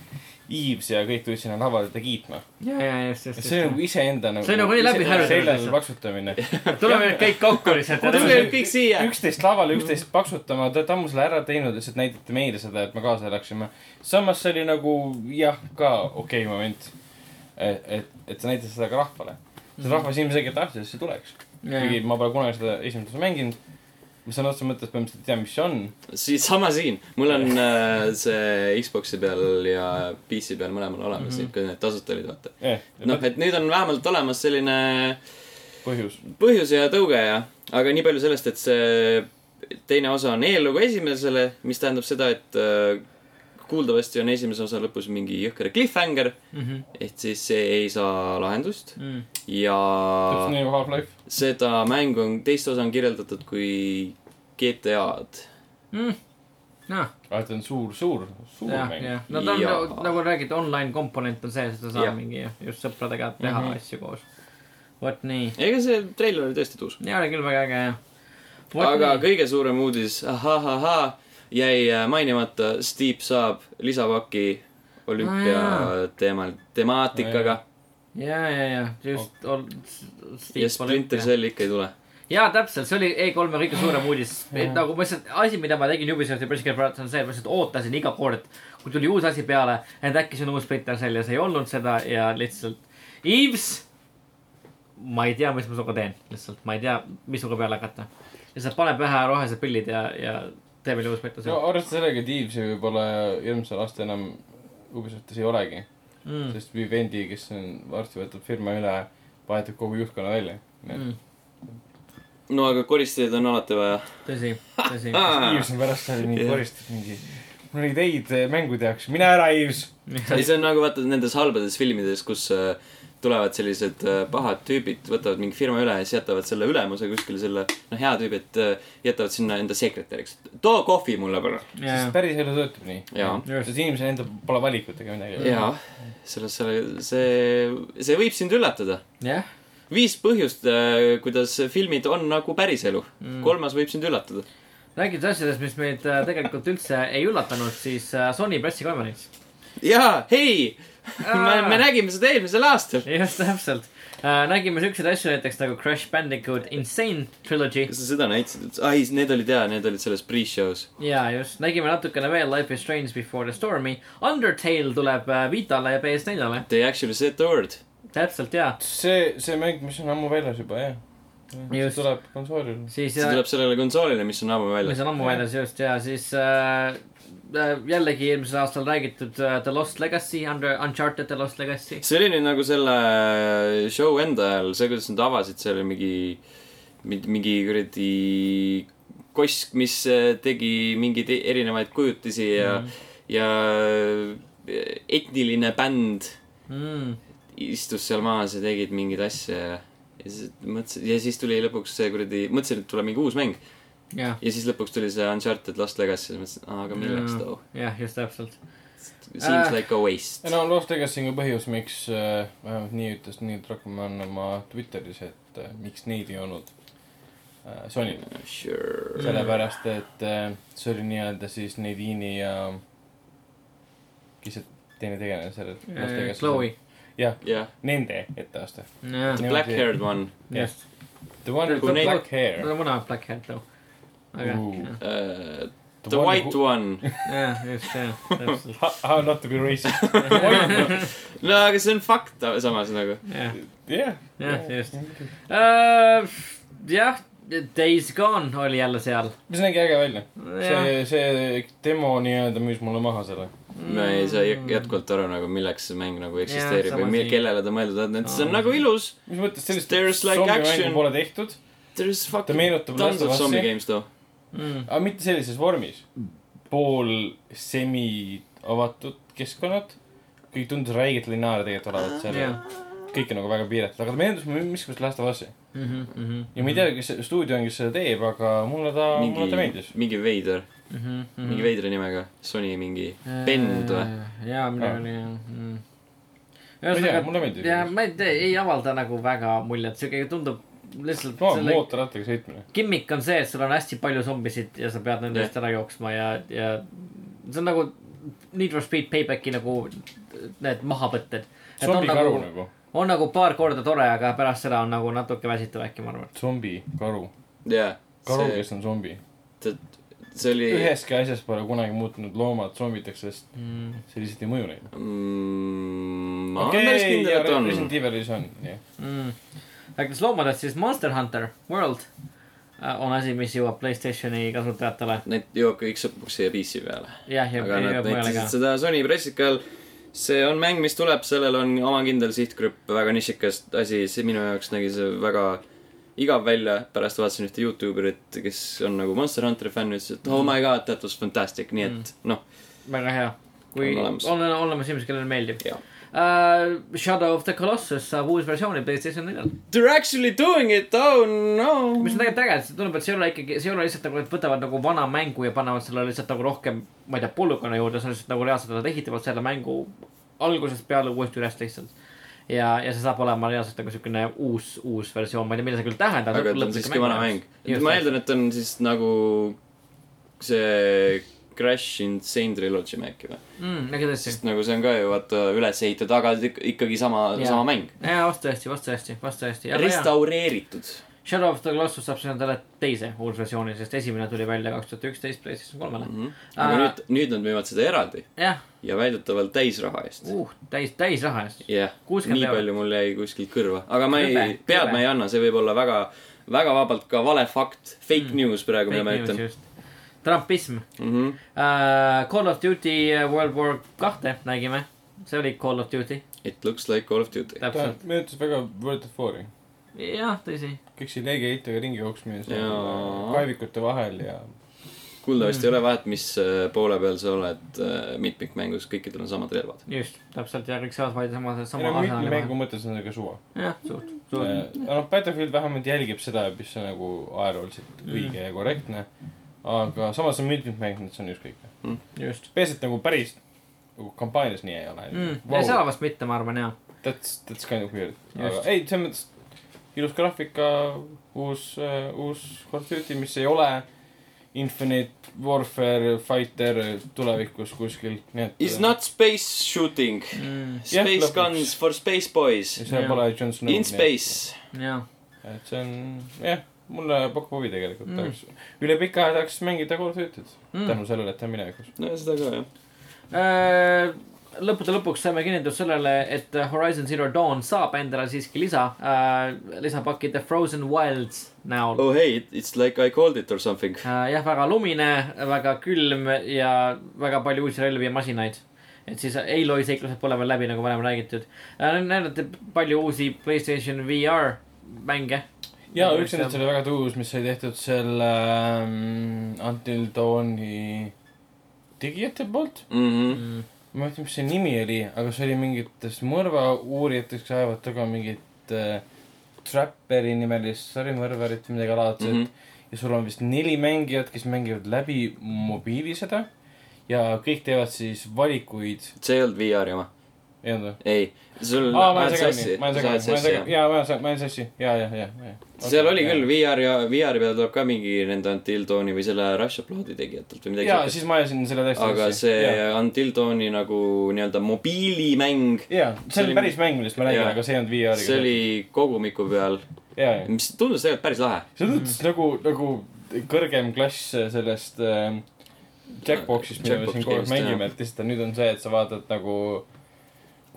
Eves ja kõik tulid sinna lavale teda kiitma. ja, ja just, just, see on nagu iseenda nagu. See on nagu nii läbi harjutatud seljale lihtsalt. plaksutamine. tuleme nüüd kõik kokku lihtsalt. tulge nüüd kõik siia. üksteist lavale, üksteist paksutama, te olete ammu selle ära teinud, lihtsalt näitate meile seda, et me kaasa elaksime. samas see oli nagu jah, ka okei okay moment. et, et, et sa näitad seda ka rahvale. sest rahvas ilmselgelt tahtis, et see tuleks. kuigi ma pole kunagi seda esimest osa mänginud. Ma sõna otseses mõttes põhimõtteliselt ei tea, mis see on. siis sama siin, mul on äh, see Xbox'i peal ja PC peal mõlemal olemas mm, -hmm. kui need tasuta olid, vaata. eh, noh, et nüüd on vähemalt olemas selline põhjus. põhjus ja tõuge ja, aga nii palju sellest, et see teine osa on eellugu esimesele, mis tähendab seda, et äh, kuuldavasti on esimese osa lõpus mingi jõhker cliffhanger, Mhm. ehk siis see ei saa lahendust Mm. ja täpselt nii nagu Half-Life. seda mängu on, teist osa on kirjeldatud kui GTA-d. noh, aga ta on suur, suur, suur jah, mäng. no ta on Jaa. nagu, nagu räägid, online komponent on see, seda saab Jah. mingi just sõpradega teha mm. -hmm. asju koos. vot nii, ega see treiler oli tõesti tuus. ja oli küll väga äge jah. aga nii. kõige suurem uudis, ahahahhaa, jäi äh, mainimata, Steep saab lisapaki olümpia Aa, teemal, temaatikaga ja, ja, ja just ol-. ja Splinter Cell ikka ei tule. jaa, täpselt, see oli E3-e kõige suurem uudis. nagu ma lihtsalt, asi, mida ma tegin Ubisofti pressikonverentsil on see, et ma lihtsalt ootasin iga kord, kui tuli uus asi peale, et äkki see on uus Splinter Cell ja see ei olnud seda ja lihtsalt. Yves, ma ei tea, mis ma sinuga teen, lihtsalt ma ei tea, mis sinuga peale hakata. lihtsalt pane pähe rohelised pillid ja, ja tee meile uus Splinter no arvestades sellega, et ju võib-olla järgmisel aastal enam Ubisoftis ei olegi mm.. sest Vivendi, kes on varsti võtab firma üle, vahetab kogu juhtkonna välja. Mm. no aga koristajaid on alati vaja. tõsi, tõsi. Yves on pärast seal mingi koristab mingi, mul oli ideid eh, mängude jaoks, mine ära, Yves. ei, see on nagu vaata nendes halbades filmides, kus äh, tulevad sellised äh, pahad tüübid, võtavad mingi firma üle ja siis jätavad selle ülemuse kuskile selle, noh, hea tüübid äh, jätavad sinna enda sekretäriks. too kohvi mulle palun. sest päris elu töötab nii. sest inimesel endal pole valikut ega midagi. jaa, selles, selle, see, see võib sind üllatada. jah, viis põhjust, kuidas filmid on nagu päriselu mm.. kolmas võib sind üllatada. rääkides asjadest, mis meid äh, tegelikult üldse ei üllatanud, siis äh, Sony pressikonverents. jaa, hei, me, me nägime seda eelmisel aastal. just täpselt äh,. nägime siukseid asju näiteks nagu Crash Bandicoot Insane Trilogy kas sa seda näitasid? ai, need olid jaa, need olid selles pre-show's. ja just, nägime natukene veel Life is Strange Before the Stormi. Undertale tuleb äh, Vitale ja PS4-le, They actually said the word. täpselt ja. see, see mäng, mis on ammu väljas juba, jah. see tuleb konsoolile. siis see tuleb sellele konsoolile, mis on ammu mis väljas. on ammu väljas just ja siis äh, äh, jällegi eelmisel aastal räägitud äh, The Lost Legacy, Under, Uncharted The Lost Legacy. see oli nüüd nagu selle show enda ajal, see, kuidas nad avasid selle mingi, mingi kuradi kosk, mis äh, tegi mingeid e- erinevaid kujutisi ja mm., ja etniline bänd Mm. istus seal maas ja tegid mingeid asju ja ja siis mõtlesin, ja siis tuli lõpuks see kuradi, mõtlesin, et tuleb mingi uus mäng. jah, ja siis lõpuks tuli see Uncharted Lost Legacy ja mõtlesin, aga milleks too. jah, just täpselt. Seems Äh. like a waste. no Lost Legacy on ka põhjus, miks äh, vähemalt nii ütles Neil Druckmann oma Twitteris, et äh, miks neid ei olnud äh, Sonyl. Sure. sellepärast, et äh, see oli nii-öelda siis Nadini ja kes see teine tegelane seal Lost Legacy's Chloe. jah, jah, nende etteaste. jah, Niimoodi- black haired one just. The one with the black hair on black hair too. Aga uh,. The white one. jah, just jah, täpselt. How, not to be racist. no aga see on fakt samas nagu. jah, jah, just. Äh, jah, Days Gone oli jälle seal. mis nägi äge välja. see, see demo nii-öelda müüs mulle maha selle. ma ei saa jät- jätkuvalt aru nagu milleks see mäng nagu eksisteerib sama või kellele ta mõeldud on, et see on nagu ilus. mis mõttes sellist like zombimängu action. pole tehtud, There is ta fucking meenutab tons Last of Us'i, games though. Mm. aga mitte sellises vormis. pool semi avatud keskkonnad, kõik tundus räigelt lineaarne tegelikult olevat seal jah. kõik on nagu väga piiratud, aga ta meenutas mulle miskugust Last of Us'i. Mhm, ja ma ei tea, kes see stuudio on, kes seda teeb, aga mulle ta, mulle ta meeldis. mingi veider, Mhm, mingi veidra nimega, Sony mingi bend või?? jaa, midagi oli jah mm.. ma ei tea, mulle meeldis. ja ma ei tea, ei avalda nagu väga muljet, siuke tundub lihtsalt no selle mootorrattaga sõitmine. gimmick on see, et sul on hästi palju zombisid ja sa pead nende eest ära jooksma ja, ja see on nagu Need for Speed Paybacki nagu need mahavõtted. zombikaru nagu, nagu, on nagu paar korda tore, aga pärast seda on nagu natuke väsitav äkki, ma arvan. zombikaru. jaa, karu, see, kes on zombi. see oli üheski asjas pole kunagi muutunud loomad zombideks, sest Mm. see lihtsalt ei mõju neile. mm,. ma olen päris kindel, et on. Resident Evilis on, jah. Mm. Rääkides loomadest, siis Monster Hunter World äh, on asi, mis jõuab Playstationi kasutajatele. Need jõuab kõik lõpuks siia PC peale. jah, ja jõuab mujale ka seda Sony pressikal. see on mäng, mis tuleb, sellel on oma kindel sihtgrupp, väga nišikas asi, see minu jaoks nägi see väga igav välja, pärast vaatasin ühte Youtuberit, kes on nagu Monster Hunteri fänn, ütles, et oh my god, that was fantastic, nii et noh, väga hea. kui On olemas. on olemas inimesed, kellele meeldib. uh,. Shadow of the Colossus saab uus versiooni Playstation neljal. They are actually doing it, oh no. mis on tegelikult äge, see tundub, et see ei ole ikkagi, see ei ole lihtsalt nagu, et võtavad nagu vana mängu ja panevad sellele lihtsalt nagu rohkem, ma ei tea, polügoone juurde, see on lihtsalt nagu reaalselt, nad ehitavad selle mängu algusest peale uuesti üles lihtsalt. ja, ja see saab olema reaalselt nagu siukene uus, uus versioon, ma ei tea, mida see küll tähendab. aga ta on siiski vana mäng. ma eeldan, et on siis nagu see Crash Insane Trilogy äkki või? mm,. sest nagu see on ka ju vaata üles ehitatud, aga ik- ikkagi sama, sama mäng. jaa, vast tõesti, vast tõesti, vast tõesti. restaureeritud. Shadow of the Colossus saab siis endale teise uusversiooni, sest esimene tuli välja kaks tuhat üksteist PlayStation kolmele. aga Aa. nüüd, nüüd nad müüvad seda eraldi jah, ja väidetavalt täisraha eest. uh, täis, täisraha eest. jah, 60 nii palju mul jäi kuskilt kõrva, aga ma ei pead ma ei anna, see võib olla väga, väga vabalt ka vale fakt, fake mm. news praegu, mida ma ütlen. Trumpism Mm -hmm. uh,. Call of Duty uh, World War kahte nägime, see oli Call of Duty, It looks like Call of Duty. ta täpselt, meenutas väga World of War'i. jah, tõsi. kõik siin leegiheitega ringi jooksmine seal Jaa. kaevikute vahel ja kuuldavasti ei ole vahet, mis äh, poole peal sa oled mitmikmängus, kõikidel on samad relvad. just, täpselt ja kõik saavad valida sama, ei sama no mitme arsenali mängu vahel. mõttes on see ka suva. jah, suht, suht. noh, Battlefield vähemalt jälgib seda, mis on nagu ajalooliselt Mm. õige ja korrektne. Aga samas on mitmikmäng, et see on ükskõik. just peaasi, et nagu päris nagu kampaanias nii ei ole mm.. ja seal vast mitte, ma arvan, jaa. That's, that's kind of weird. aga ei, selles mõttes ilus graafika, uus uh,, uus Call of Duty, mis ei ole Infinite Warfare Fighter tulevikus kuskil, nii et. Is not space shooting. Mm, Jah, Space lõpuks. guns for space boys. Jah. pole Jon Snow. In. space. jah, et see on, jah, mulle pakub huvi tegelikult Mm. tahaks, üle pika aja tahaks mängida Call of Duty't Mm. tänu sellele, et ta on minevikus. no seda ka jah. Äh, lõppude lõpuks saime kinnitust sellele, et Horizon Zero Dawn saab endale siiski lisa äh,, lisapaki The Frozen Wilds näol Oh hey, it's like I called it or something. äh,. jah, väga lumine, väga külm ja väga palju uusi relvi ja masinaid. et siis Aloy seiklused pole veel läbi, nagu varem räägitud äh,. näidati palju uusi Playstation VR mänge. Ja üks nendest oli väga tõus, mis sai tehtud selle um, Until Dawni tegijate poolt. Mhm. Mm. ma ei mäleta, mis see nimi oli, aga see oli mingitest mõrvauurijatest, kes ajavad taga mingit äh, Trapperi nimelist sarimõrvarit või midagi laadset mm. -hmm. ja sul on vist neli mängijat, kes mängivad läbi mobiili seda. ja kõik teevad siis valikuid. see ei olnud VR jama. Ei olnud või? ei, sul aa, ma olen segamini, ma olen segamini, ma olen segamini, jaa, ma olen, ma olen sassi, jaa, jaa, jaa, seal oli küll. VR ja VR peal tuleb ka mingi nende Until Dawni või selle Rush Uploadi tegijatelt või midagi jaa, siis ma ajasin selle täiesti aga see Until Dawni nagu nii-öelda mobiilimäng, jaa, see oli päris mäng, millest ma räägin, aga see ei olnud VR-iga. see oli kogumiku peal, mis tundus tegelikult päris lahe. see tundus nagu, nagu kõrgem klass sellest äh, Jackboxist, mida me siin kogu aeg mängime, et lihtsalt nüüd on see, et sa vaatad nagu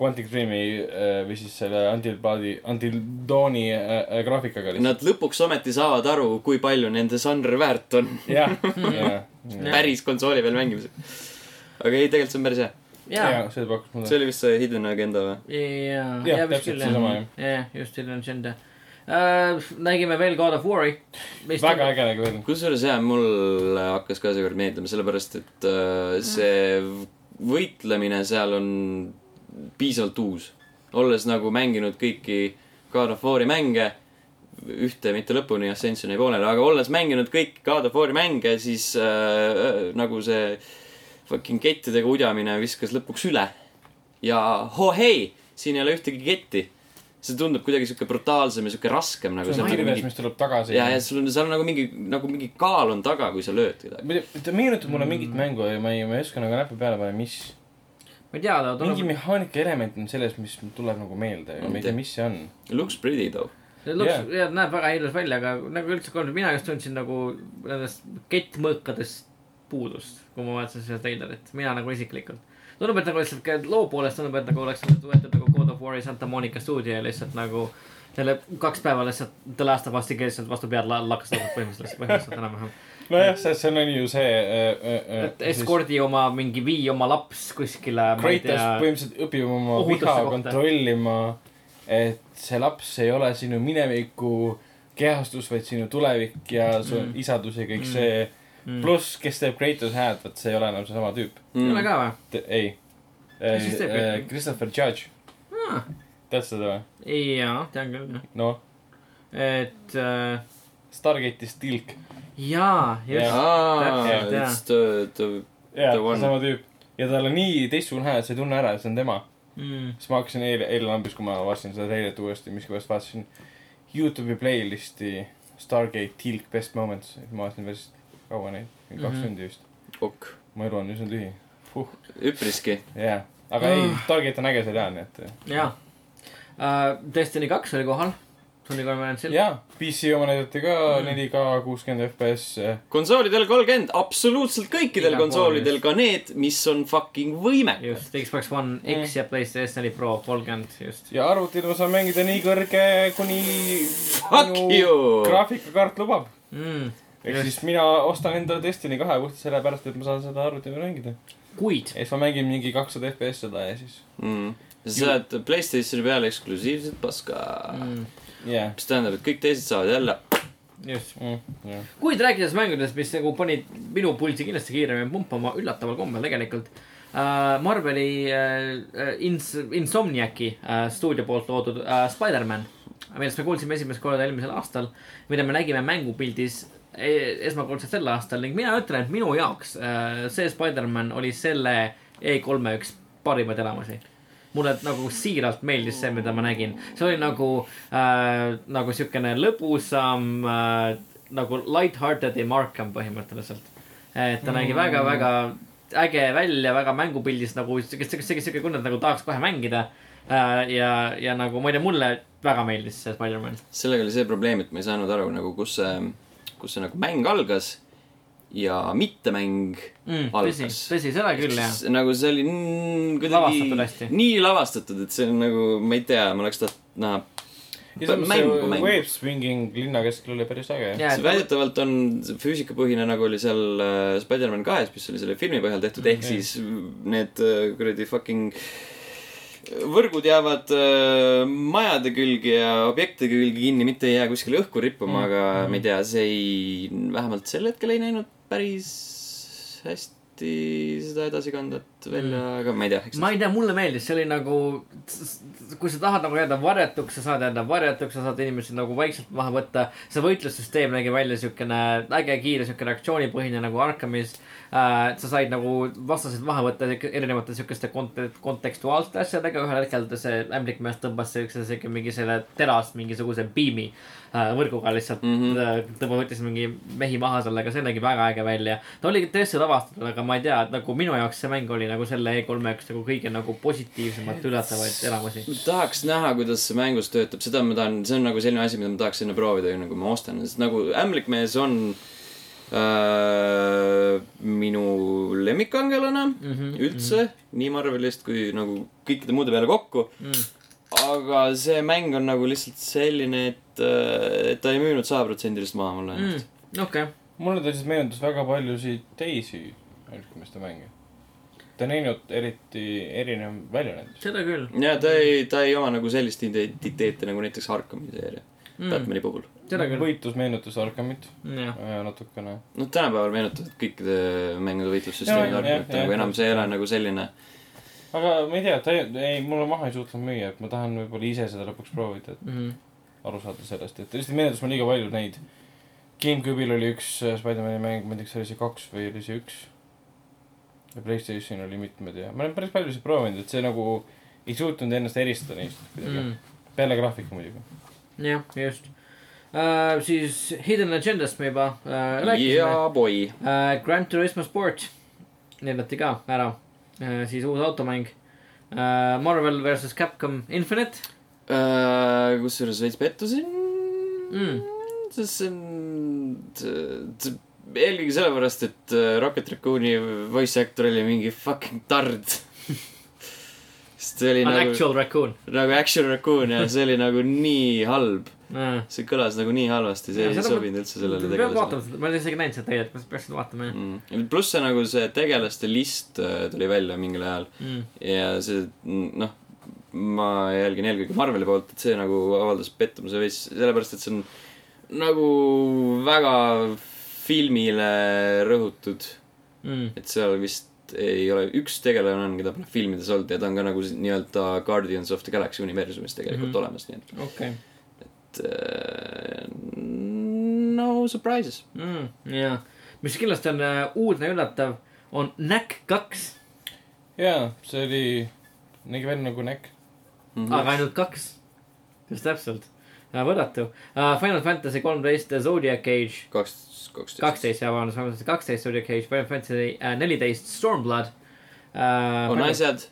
Quantic Dreami äh, või siis selle Until Bloodi, Until Dawni äh, äh, graafikaga lihtsalt. Nad lõpuks ometi saavad aru, kui palju nende žanr väärt on jah, jah, päris konsooli peal mängimiseks. aga ei, tegelikult see on päris hea. jaa, jaa, see pakkus mulle see. oli vist see Hidden Agenda või? jaa, jaa, vist küll jah jah.. jah, just Hidden Agenda uh,. nägime veel God of War'i. väga äge nagu veel. kusjuures jah, mul hakkas ka seekord meeldima, sellepärast et äh, see võitlemine seal on piisavalt uus. olles nagu mänginud kõiki God of War'i mänge, ühte mitte lõpuni, Ascensioni pooleli, aga olles mänginud kõiki God of War'i mänge, siis äh, nagu see fucking kettidega udjamine viskas lõpuks üle. ja hohei, siin ei ole ühtegi ketti. see tundub kuidagi sihuke brutaalsem ja sihuke raskem nagu. see on kirves, mis tuleb tagasi. ja, ja sul on, seal on nagu mingi, nagu mingi kaal on taga, kui sa lööd kedagi. ta meenutab mulle mingit mängu ja ma ei, ma ei oska nagu näppu peale panna, mis. Ma ei tea, ta mingi tuleb, mehaanika element on selles, mis mul tuleb nagu meelde ja ma ei tea, mis see on. Looks pretty though. see looks Jah., jah, näeb väga ilus välja, aga nagu üldse, mina just tundsin nagu nendest kettmõõkadest puudust, kui ma vaatasin seda treilerit, mina nagu isiklikult. tundub, et nagu lihtsalt loo poolest tundub, et nagu oleks võetud nagu God of War'i Santa Monica stuudio ja lihtsalt nagu selle kaks päeva lihtsalt The Last of Us'i keelselt vastu pead la- lakastatud põhimõtteliselt, põhimõtteliselt enam-vähem. nojah, see, see on ju see äh,. et eskordi oma mingi, vii oma laps kuskile. Kratos põhimõtteliselt õpib oma viha kohta. kontrollima, et see laps ei ole sinu mineviku kehastus, vaid sinu tulevik ja su Mm. mm. isadus ja kõik Mm. mm. see. mm.. pluss, kes teeb Kratose häält, vot see ei ole enam seesama tüüp. ei ole ka või? ei, Kes siis teeb kõik? Christopher Judge, Ah, tead seda või? jaa, tean küll, jah. noh, et äh, Stargate'is Tilk. jaa, just. täpselt, jaa. it's the, the, The one., sama tüüp. ja tal on nii teistsugune hääl, sa ei tunne ära, et see on tema. Mm. siis ma hakkasin eile, eile lambis, kui ma vaatasin seda treilet uuesti, miskipärast vaatasin Youtube'i playlisti Stargate Tilk Best Moments. ma vaatasin päris kaua neid, mingi kaks Mhm. tundi vist. ok, mu elu on üsna tühi. üpriski. jaa, aga ei, Stargate on äge seriaal, nii et jaa uh,. Destiny kaks oli kohal, Sony konverentsil. jaa, PC oma näidati ka Mm. 4K kuuskümmend FPS. konsoolidel kolmkümmend, absoluutselt kõikidel pool konsoolidel, ka need, mis on fucking võimekad. just, Xbox One X ja PlayStation 4 Pro kolmkümmend, just. ja arvutil ma saan mängida nii kõrge, kuni Fuck you! graafikakaart lubab. mm.. ehk siis mina ostan endale Destiny kahe puhtalt sellepärast, et ma saan seda arvuti peal mängida. kuid ja siis ma mängin mingi kakssada FPS seda ja siis, mm.. sa saad Playstationi peale eksklusiivset paska mm.. Jah mis tähendab, et kõik teised saavad jälle. just. mm,. jah. kuid rääkides mängudest, mis nagu panid minu pulsi kindlasti kiiremini pumpama üllataval kombel tegelikult uh,. Marveli uh, Ins-, Insomniaci uh, stuudio poolt loodud uh, Spider-man, millest me kuulsime esimest korda eelmisel aastal, mida me nägime mängupildis e- esmakordselt sel aastal ning mina ütlen, et minu jaoks uh, see Spider-man oli selle E3-e üks parimaid elamusi mulle nagu siiralt meeldis see, mida ma nägin. see oli nagu äh,, nagu siukene lõbusam äh,, nagu light-hearted ja Markham põhimõtteliselt. et ta nägi väga-väga äge välja, väga mängupildis nagu siuke, siuke, siuke, siuke tunne, et nagu tahaks kohe mängida äh,. ja, ja nagu ma ei tea, mulle väga meeldis see Spider-man. sellega oli see probleem, et ma ei saanud aru nagu, kus see, kus see nagu mäng algas ja mittemäng Mm, algas. tõsi, seda küll jah. nagu see oli mm, kuidagi nii lavastatud, et see on nagu, ma ei tea, ma oleks tahtnud näha. mängu, mängu. wave swinging linna keskel oli päris äge. See väidetavalt on füüsikapõhine, nagu oli seal äh, Spider-man kahes, mis oli selle filmi põhjal tehtud, ehk Jah. siis need äh, kuradi fucking võrgud jäävad äh, majade külge ja objektide külge kinni, mitte ei jää kuskile õhku rippuma Mm, mm,, aga mm. mm. ma ei tea, see ei, vähemalt sel hetkel ei näinud päris hästi seda edasikandvat välja mm., aga ma ei tea, ma ei tea, mulle meeldis, see oli nagu, kui sa tahad nagu jääda varjatuks, sa saad jääda varjatuks, sa saad inimesi nagu vaikselt maha võtta. see võitlussüsteem nägi välja siukene äge, kiire, siuke reaktsioonipõhine nagu Arkhamis äh,. sa said nagu vastased maha võtta erinevate siukeste kont-, kontekstuaalsete asjadega, ühel hetkel see ämblikmees tõmbas siukse, siuke mingi selle terast mingisuguse beam'i äh, võrguga lihtsalt mm. -hmm. tõmbas, võttis mingi mehi maha sellega, see nägi väga äge välja. ta oli tõesti lavastatud, aga ma ei tea, et nagu minu jaoks see mäng oli nagu selle E3-e üks nagu kõige nagu positiivsemalt üllatavaid elamusi. tahaks näha, kuidas see mängus töötab, seda ma tahan, see on nagu selline asi, mida ma tahaks enne proovida, enne kui ma ostan, sest nagu ämblikmees on äh, minu lemmikangelane mm -hmm, üldse, nii Marvelist kui nagu kõikide muude peale kokku. mm.. aga see mäng on nagu lihtsalt selline, et, et ta ei müünud sajaprotsendilist maha mulle ennast Mm. okei, mulle ta lihtsalt meenutas väga paljusid teisi älgmiste mänge. ta ei näinud eriti erinev väljanäitus. seda küll mm.. ja ta ei, ta ei oma nagu sellist identiteeti nagu näiteks Arkami seeria mm., mm.. Batman'i puhul. seda küll, võitlus meenutas Arkhamit jah. äh, natukene. noh, tänapäeval meenutavad kõikide mängude Jaa, võitlussüsteemid Arkamit, jah, nagu enam see ei ole nagu selline aga ma ei tea, ta ei, ei, mulle maha ei suutnud müüa, et ma tahan võib-olla ise seda lõpuks proovida, et Mhm. Aru saada sellest, et lihtsalt meenutas mulle liiga palju neid. GameCube'il oli üks äh, Spider-man'i mäng, ma ei tea, kas oli see kaks või oli see üks. ja Playstation oli mitmed ja ma olen päris paljusid proovinud, et see nagu ei suutnud ennast eristada neist kuidagi mm.. Peale graafika muidugi. jah, just uh,. siis Hidden Agendast me juba uh, rääkisime jaa, boy. uh,. Gran Turismo Sport näidati ka ära uh,, siis uus automäng uh,. Marvel versus Capcom Infinite kusjuures veits pettusin mm.. sest see on, eelkõige sellepärast, et äh, Rocket Raccooni voice actor oli mingi fucking tard. sest see oli on nagu, actual raccoon nagu Action Raccoon ja see oli nagu nii halb. see kõlas nagu nii halvasti, see Ja ei sobinud üldse sellele tegelasele ma ei ole isegi näinud seda tegelikult, ma peaks seda vaatama jah mm.. pluss see nagu see tegelaste list äh, tuli välja mingil ajal mm.. ja see, noh, ma jälgin eelkõige Marveli poolt, et see nagu avaldas pettumuse veits, sellepärast et see on nagu väga filmile rõhutud, Mm. et seal vist ei ole, üks tegelane on, keda pole filmides olnud ja ta on ka nagu nii-öelda Guardians of the Galaxy universumis tegelikult mm. -hmm. olemas, nii et okei et äh, no surprises. mm,. jaa, mis kindlasti on äh, uudne ja üllatav, on NAC kaks, jaa, see oli, nägi välja nagu näkk. Mhm. aga ainult kaks. just täpselt, võrratu uh,. Final Fantasy kolmteist Zodiac Age, kaks, kaksteist. kaksteist, vabandust, Final Fantasy kaksteist Zodiac Age, Final Fantasy äh, neliteist Stormblood uh,. on asjad,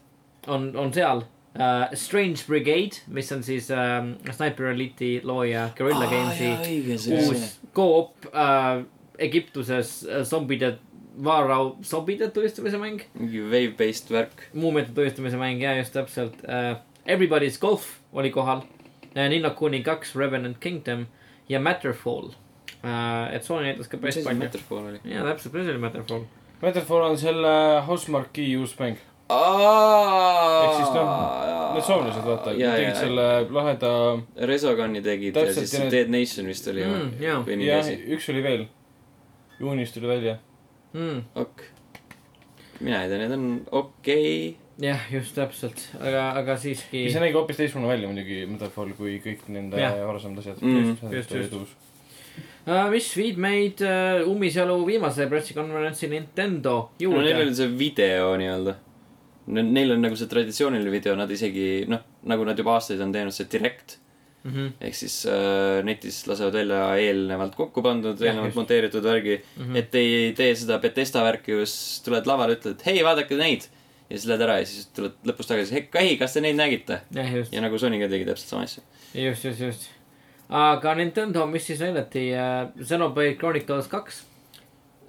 on, on seal uh,. Strange Brigade, mis on siis um, Sniper Elite'i looja Guerilla Aa, Games'i uus go-op uh, Egiptuses uh, zombide, vaarau zombide tulistamise mäng. mingi wave-based värk. muumiate tulistamise mäng ja just täpselt uh,. Everybody's Golf oli kohal uh,. Ninno Kuni kaks Revenant Kingdom ja Matterfall uh,. et Sony näitas ka päris palju. Matterfall oli? jaa, täpselt, mis oli Matterfall? Metafor on selle Housemarque'i uus mäng. ehk siis noh, Need soomlased, vaata, tegid selle laheda Resogani tegid ja siis need- Dead Nation vist oli Mm, jaa. või nii ja asi. üks oli veel. juunis tuli välja. Mm. ok. mina ei tea, need on okei jah, just täpselt, aga, aga siiski see. nägi hoopis teistsugune välja muidugi, Metafor, kui kõik nende varasemad asjad. Mm, just, just. Uh, mis viib meid uh, ummisjalu viimase pressikonverentsi Nintendo okay.. no neil juurde oli see video nii-öelda. Neil on nagu see traditsiooniline video, nad isegi noh, nagu nad juba aastaid on teinud, see direct mm. -hmm. ehk siis äh, netis lasevad välja eelnevalt kokku pandud, eelnevalt just. monteeritud värgi Mm mm, -hmm. -hmm. et ei tee seda Betesta värki, kus tuled lavale, ütled hei, vaadake neid. Ja siis lähed ära ja siis tuled lõpus tagasi, hei, kas te neid nägite? ja, nagu Sony ka tegi täpselt sama asja. just, just, just. aga Nintendo, mis siis näidati uh,, Xenoblade Chronicles kaks.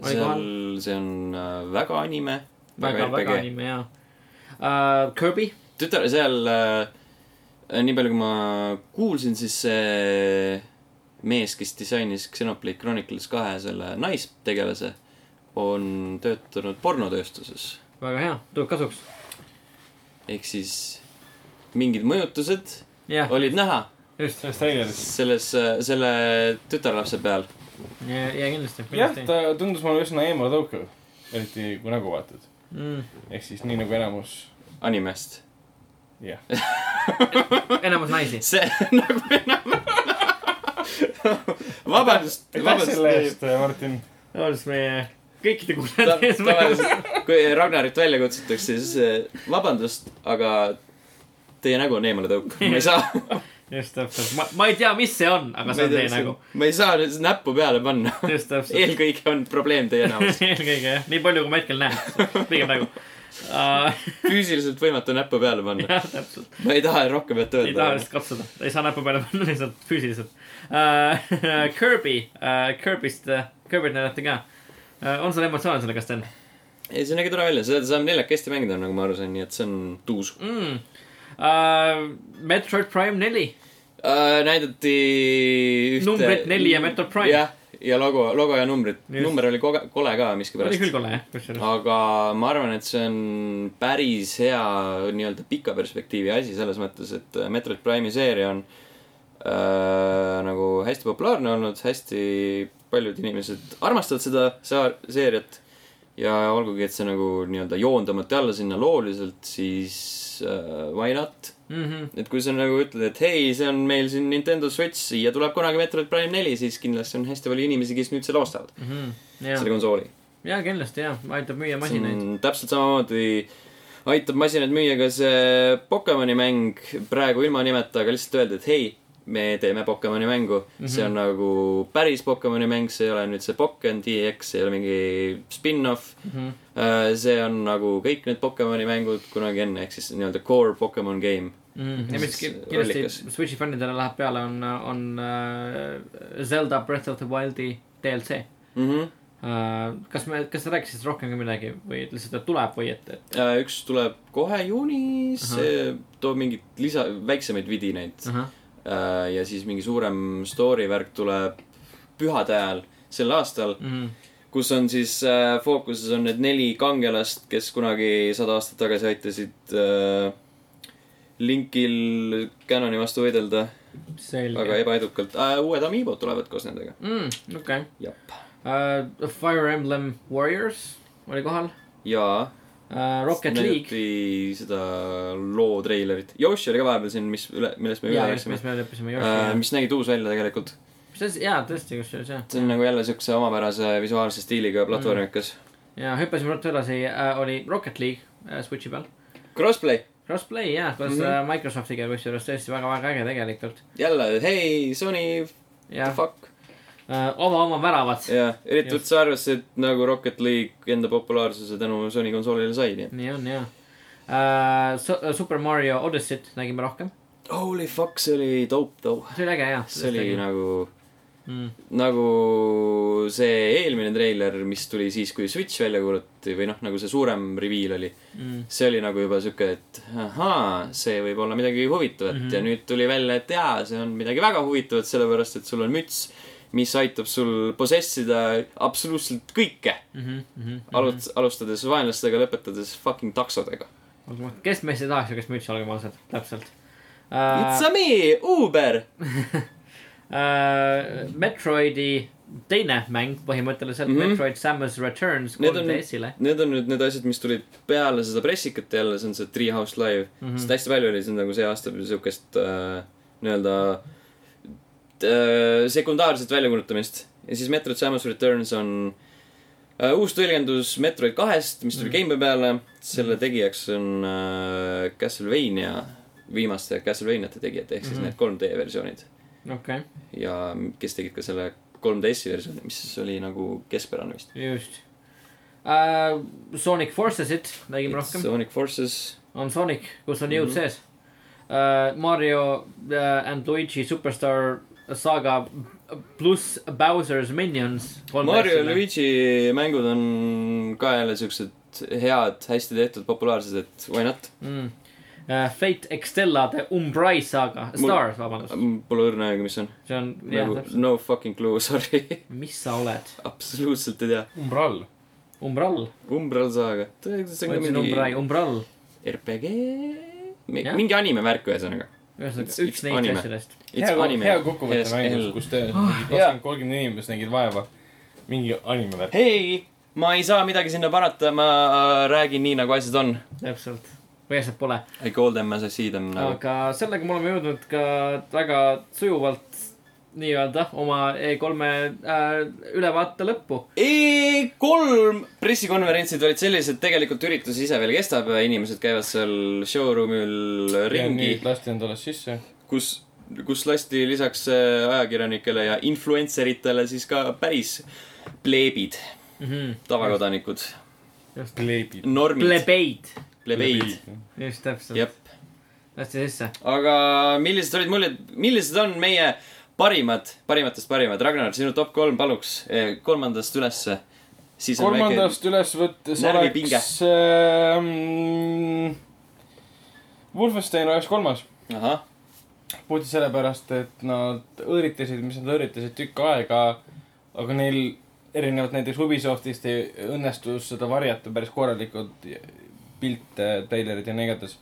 Seal see on äh, väga anime, väga, väga anime jaa uh,. Kirby, tütar, seal äh,, nii palju, kui ma kuulsin, siis see mees, kes disainis Xenoblade Chronicles kahe selle naistegelase, on töötanud pornotööstuses. Väga hea, tuleb kasuks. ehk siis mingid mõjutused jah, olid näha just, sellest trailerist. selles, selle tütarlapse peal. ja, ja kindlasti, jah, ta tundus mulle üsna eemale tõukav. eriti kui nägu vaatad. Mm. ehk siis nii nagu enamus, animest. jah. enamus naisi. see nagu enam. vabandust, aitäh selle vabandust. eest, Martin. vabandust meie kõikide kuulajate ees. tavaliselt, kui Ragnarit välja kutsutakse, siis eh, vabandust, aga teie nägu on eemale tõukav, ma ei saa. just täpselt, ma, ma ei tea, mis see on, aga see on teie nägu. ma ei saa nüüd näppu peale panna. just täpselt. eelkõige on probleem teie näos. eelkõige jah, nii palju, kui ma hetkel näen, pigem nägu uh,. füüsiliselt võimatu näppu peale panna. ma ei taha rohkem ette ei taha öelda. lihtsalt katsuda, ei saa näpu peale panna lihtsalt füüsiliselt uh,. Kirby uh,, Kirby'st uh,, Kirby't näidati ka uh,. On sul emotsioone sellega, Sten ei, see nägi tore välja, seda saab neljakesti mängida, nagu ma aru sain, nii et see on tuus mm.? Uh, Metroid Prime neli, uh,. näidati ühte. Numbrit neli ja Metroid Prime. jah, ja logo, logo ja numbrid. Number oli koge- kole ka oli miskipärast küll. kole jah, kusjuures. aga ma arvan, et see on päris hea nii-öelda pika perspektiivi asi selles mõttes, et Metroid Prime'i seeria on äh, nagu hästi populaarne olnud, hästi paljud inimesed armastavad seda saar-, seeriat. ja olgugi, et see nagu nii-öelda joondamati alla sinna looliselt, siis äh, why not? Mm -hmm. et kui sa nagu ütled, et hei, see on meil siin Nintendo Switch, siia tuleb kunagi Metroid Prime neli, siis kindlasti on hästi palju inimesi, kes nüüd selle ostavad, Mm -hmm. ja selle, konsooli. ja kindlasti ja, aitab müüa masinaid. täpselt samamoodi aitab masinaid müüa ka see Pokemoni mäng praegu ilma nimeta, aga lihtsalt öelda, et hei, me teeme Pokemoni mängu mm. -hmm. see on nagu päris Pokemoni mäng, see ei ole nüüd see Pokken DX, see ei ole mingi spin-off Mm -hmm. uh,. see on nagu kõik need Pokemoni mängud kunagi enne, ehk siis nii-öelda core Pokemon game. mm.. ja mis kindlasti Switchi fännidele läheb peale, on, on uh, Zelda Breath of the Wildi DLC Mm -hmm. uh,. kas me, kas sa rääkisid rohkem ka midagi või lihtsalt, et tuleb või et, et Uh, üks tuleb kohe juunis, Ahah. see toob mingeid lisa, väiksemaid vidinaid uh? -huh. uh,. ja siis mingi suurem story värk tuleb pühade ajal sel aastal, mm kus on siis uh, fookuses on need neli kangelast, kes kunagi sada aastat tagasi aitasid uh, Linkil Canoni vastu võidelda, aga ebaedukalt uh,. uued Amiibod tulevad koos nendega. mm,. okei jah. uh,. Fire Emblem Warriors oli kohal ja uh,. Rocket League. näidati seda loo treilerit. Yoshi oli ka vahepeal siin, mis üle, millest me üle rääkisime mis. me leppisime Uh, Yoshi. mis nägi tuus välja tegelikult. mis asi, jaa, tõesti, kusjuures jah. see on nagu jälle siukse omapärase visuaalse stiiliga platvormikas mm.. ja hüppasime ruttu edasi uh,, oli Rocket League uh, Switchi peal. Crossplay, Crossplay jah, koos mm -hmm. Microsoftiga kusjuures tõesti väga-väga äge tegelikult. jälle, hei, Sony, the jah, fuck. oma, oma väravad. ja, eriti võttes arvesse, et nagu Rocket League enda populaarsuse tänu Sony konsoolile sai, nii et. nii on jah uh,. Super Mario Odyssey't nägime rohkem. Holy fuck, see oli dope though. see oli äge jah. see oli nagu, mm.. nagu see eelmine treiler, mis tuli siis, kui Switch välja kuulutati või noh, nagu see suurem reveal oli. Mm. see oli nagu juba siuke, et ahaa, see võib olla midagi huvitavat mm. -hmm. ja nüüd tuli välja, et jaa, see on midagi väga huvitavat, sellepärast et sul on müts, mis aitab sul possessida absoluutselt kõike Mm -hmm, mm -hmm. Alut-, alustades vaenlastega, lõpetades fucking taksodega kes meist ei tahaks siukest mütsi, olgem ausad, täpselt It's uh,. a me, Uber. Uh, Metroidi teine mäng põhimõtteliselt mm, Mhm. -hmm. Metroid Samus Returns 3DS-ile. Need on nüüd need asjad, mis tulid peale seda pressikat jälle, see on see Treehouse Live mm. Mhm. -hmm. sest hästi palju oli siin nagu see aasta siukest äh, nii-öelda äh, sekundaarset väljakuulutamist. ja siis Metroid Samus Returns on äh, uus tõlgendus Metroid kahest, mis tuli mm. Game'i peale. selle tegijaks on äh, Castlevania, viimaste Castlevaniate tegijad ehk siis mm need 3D versioonid. okei okay., ja kes tegid ka selle 3DS-i versiooni, mis oli nagu keskpärane vist. just uh,. Sonic Forcesit nägime rohkem, Sonic Forces on Sonic, kus on jõud mm. -hmm. sees uh,. Mario uh, and Luigi Superstar Saga pluss Bowser's Minions. Mario ja Luigi mängud on ka jälle siuksed head, hästi tehtud, populaarsed, et why not. mm.. Uh, Fate Extella The Umbrai Saga, Stars, vabandust, Pole õrna aimu, mis see on. see on, jah nagu, täpselt, no fucking clue, sorry. mis sa oled, absoluutselt ei tea. Umbral. Umbral, Umbral Saga. see ma on ka ütlesin Umbrai, mingi Umbral, RPG, mingi anime värk ühesõnaga. Ühesõnaga üks neist anime. asjadest. hea, hea kokkuvõte mängust, kus te Ah, kakskümmend, kolmkümmend inimest nägid vaeva. mingi anime värk. hei, ma ei saa midagi sinna parata, ma räägin nii, nagu asjad on. täpselt, või asjad pole. I call them as I see them nagu. aga sellega me oleme jõudnud ka väga sujuvalt nii-öelda oma E3-e äh, ülevaate lõppu. E3 pressikonverentsid olid sellised, tegelikult üritus ise veel kestab ja inimesed käivad seal showroom'il ringi, lasti endale sisse. kus, kus lasti lisaks äh, ajakirjanikele ja influencer itele siis ka päris pleebid, tavakodanikud, just, normid, plebeid, plebeid, just täpselt. lasti sisse. aga millised olid muljed, millised on meie parimad, parimatest parimad, Ragnar, sinu top kolm paluks eh, kolmandast ülesse. on väike, kolmandast üles võttes oleks ähm,. Wolfenstein oleks kolmas. puhtalt sellepärast, et nad õõritasid, mis nad õõritasid tükk aega, aga neil erinevalt näiteks Ubisoftist õnnestus seda varjata päris korralikult, pilte, treilerid ja nii igatahes.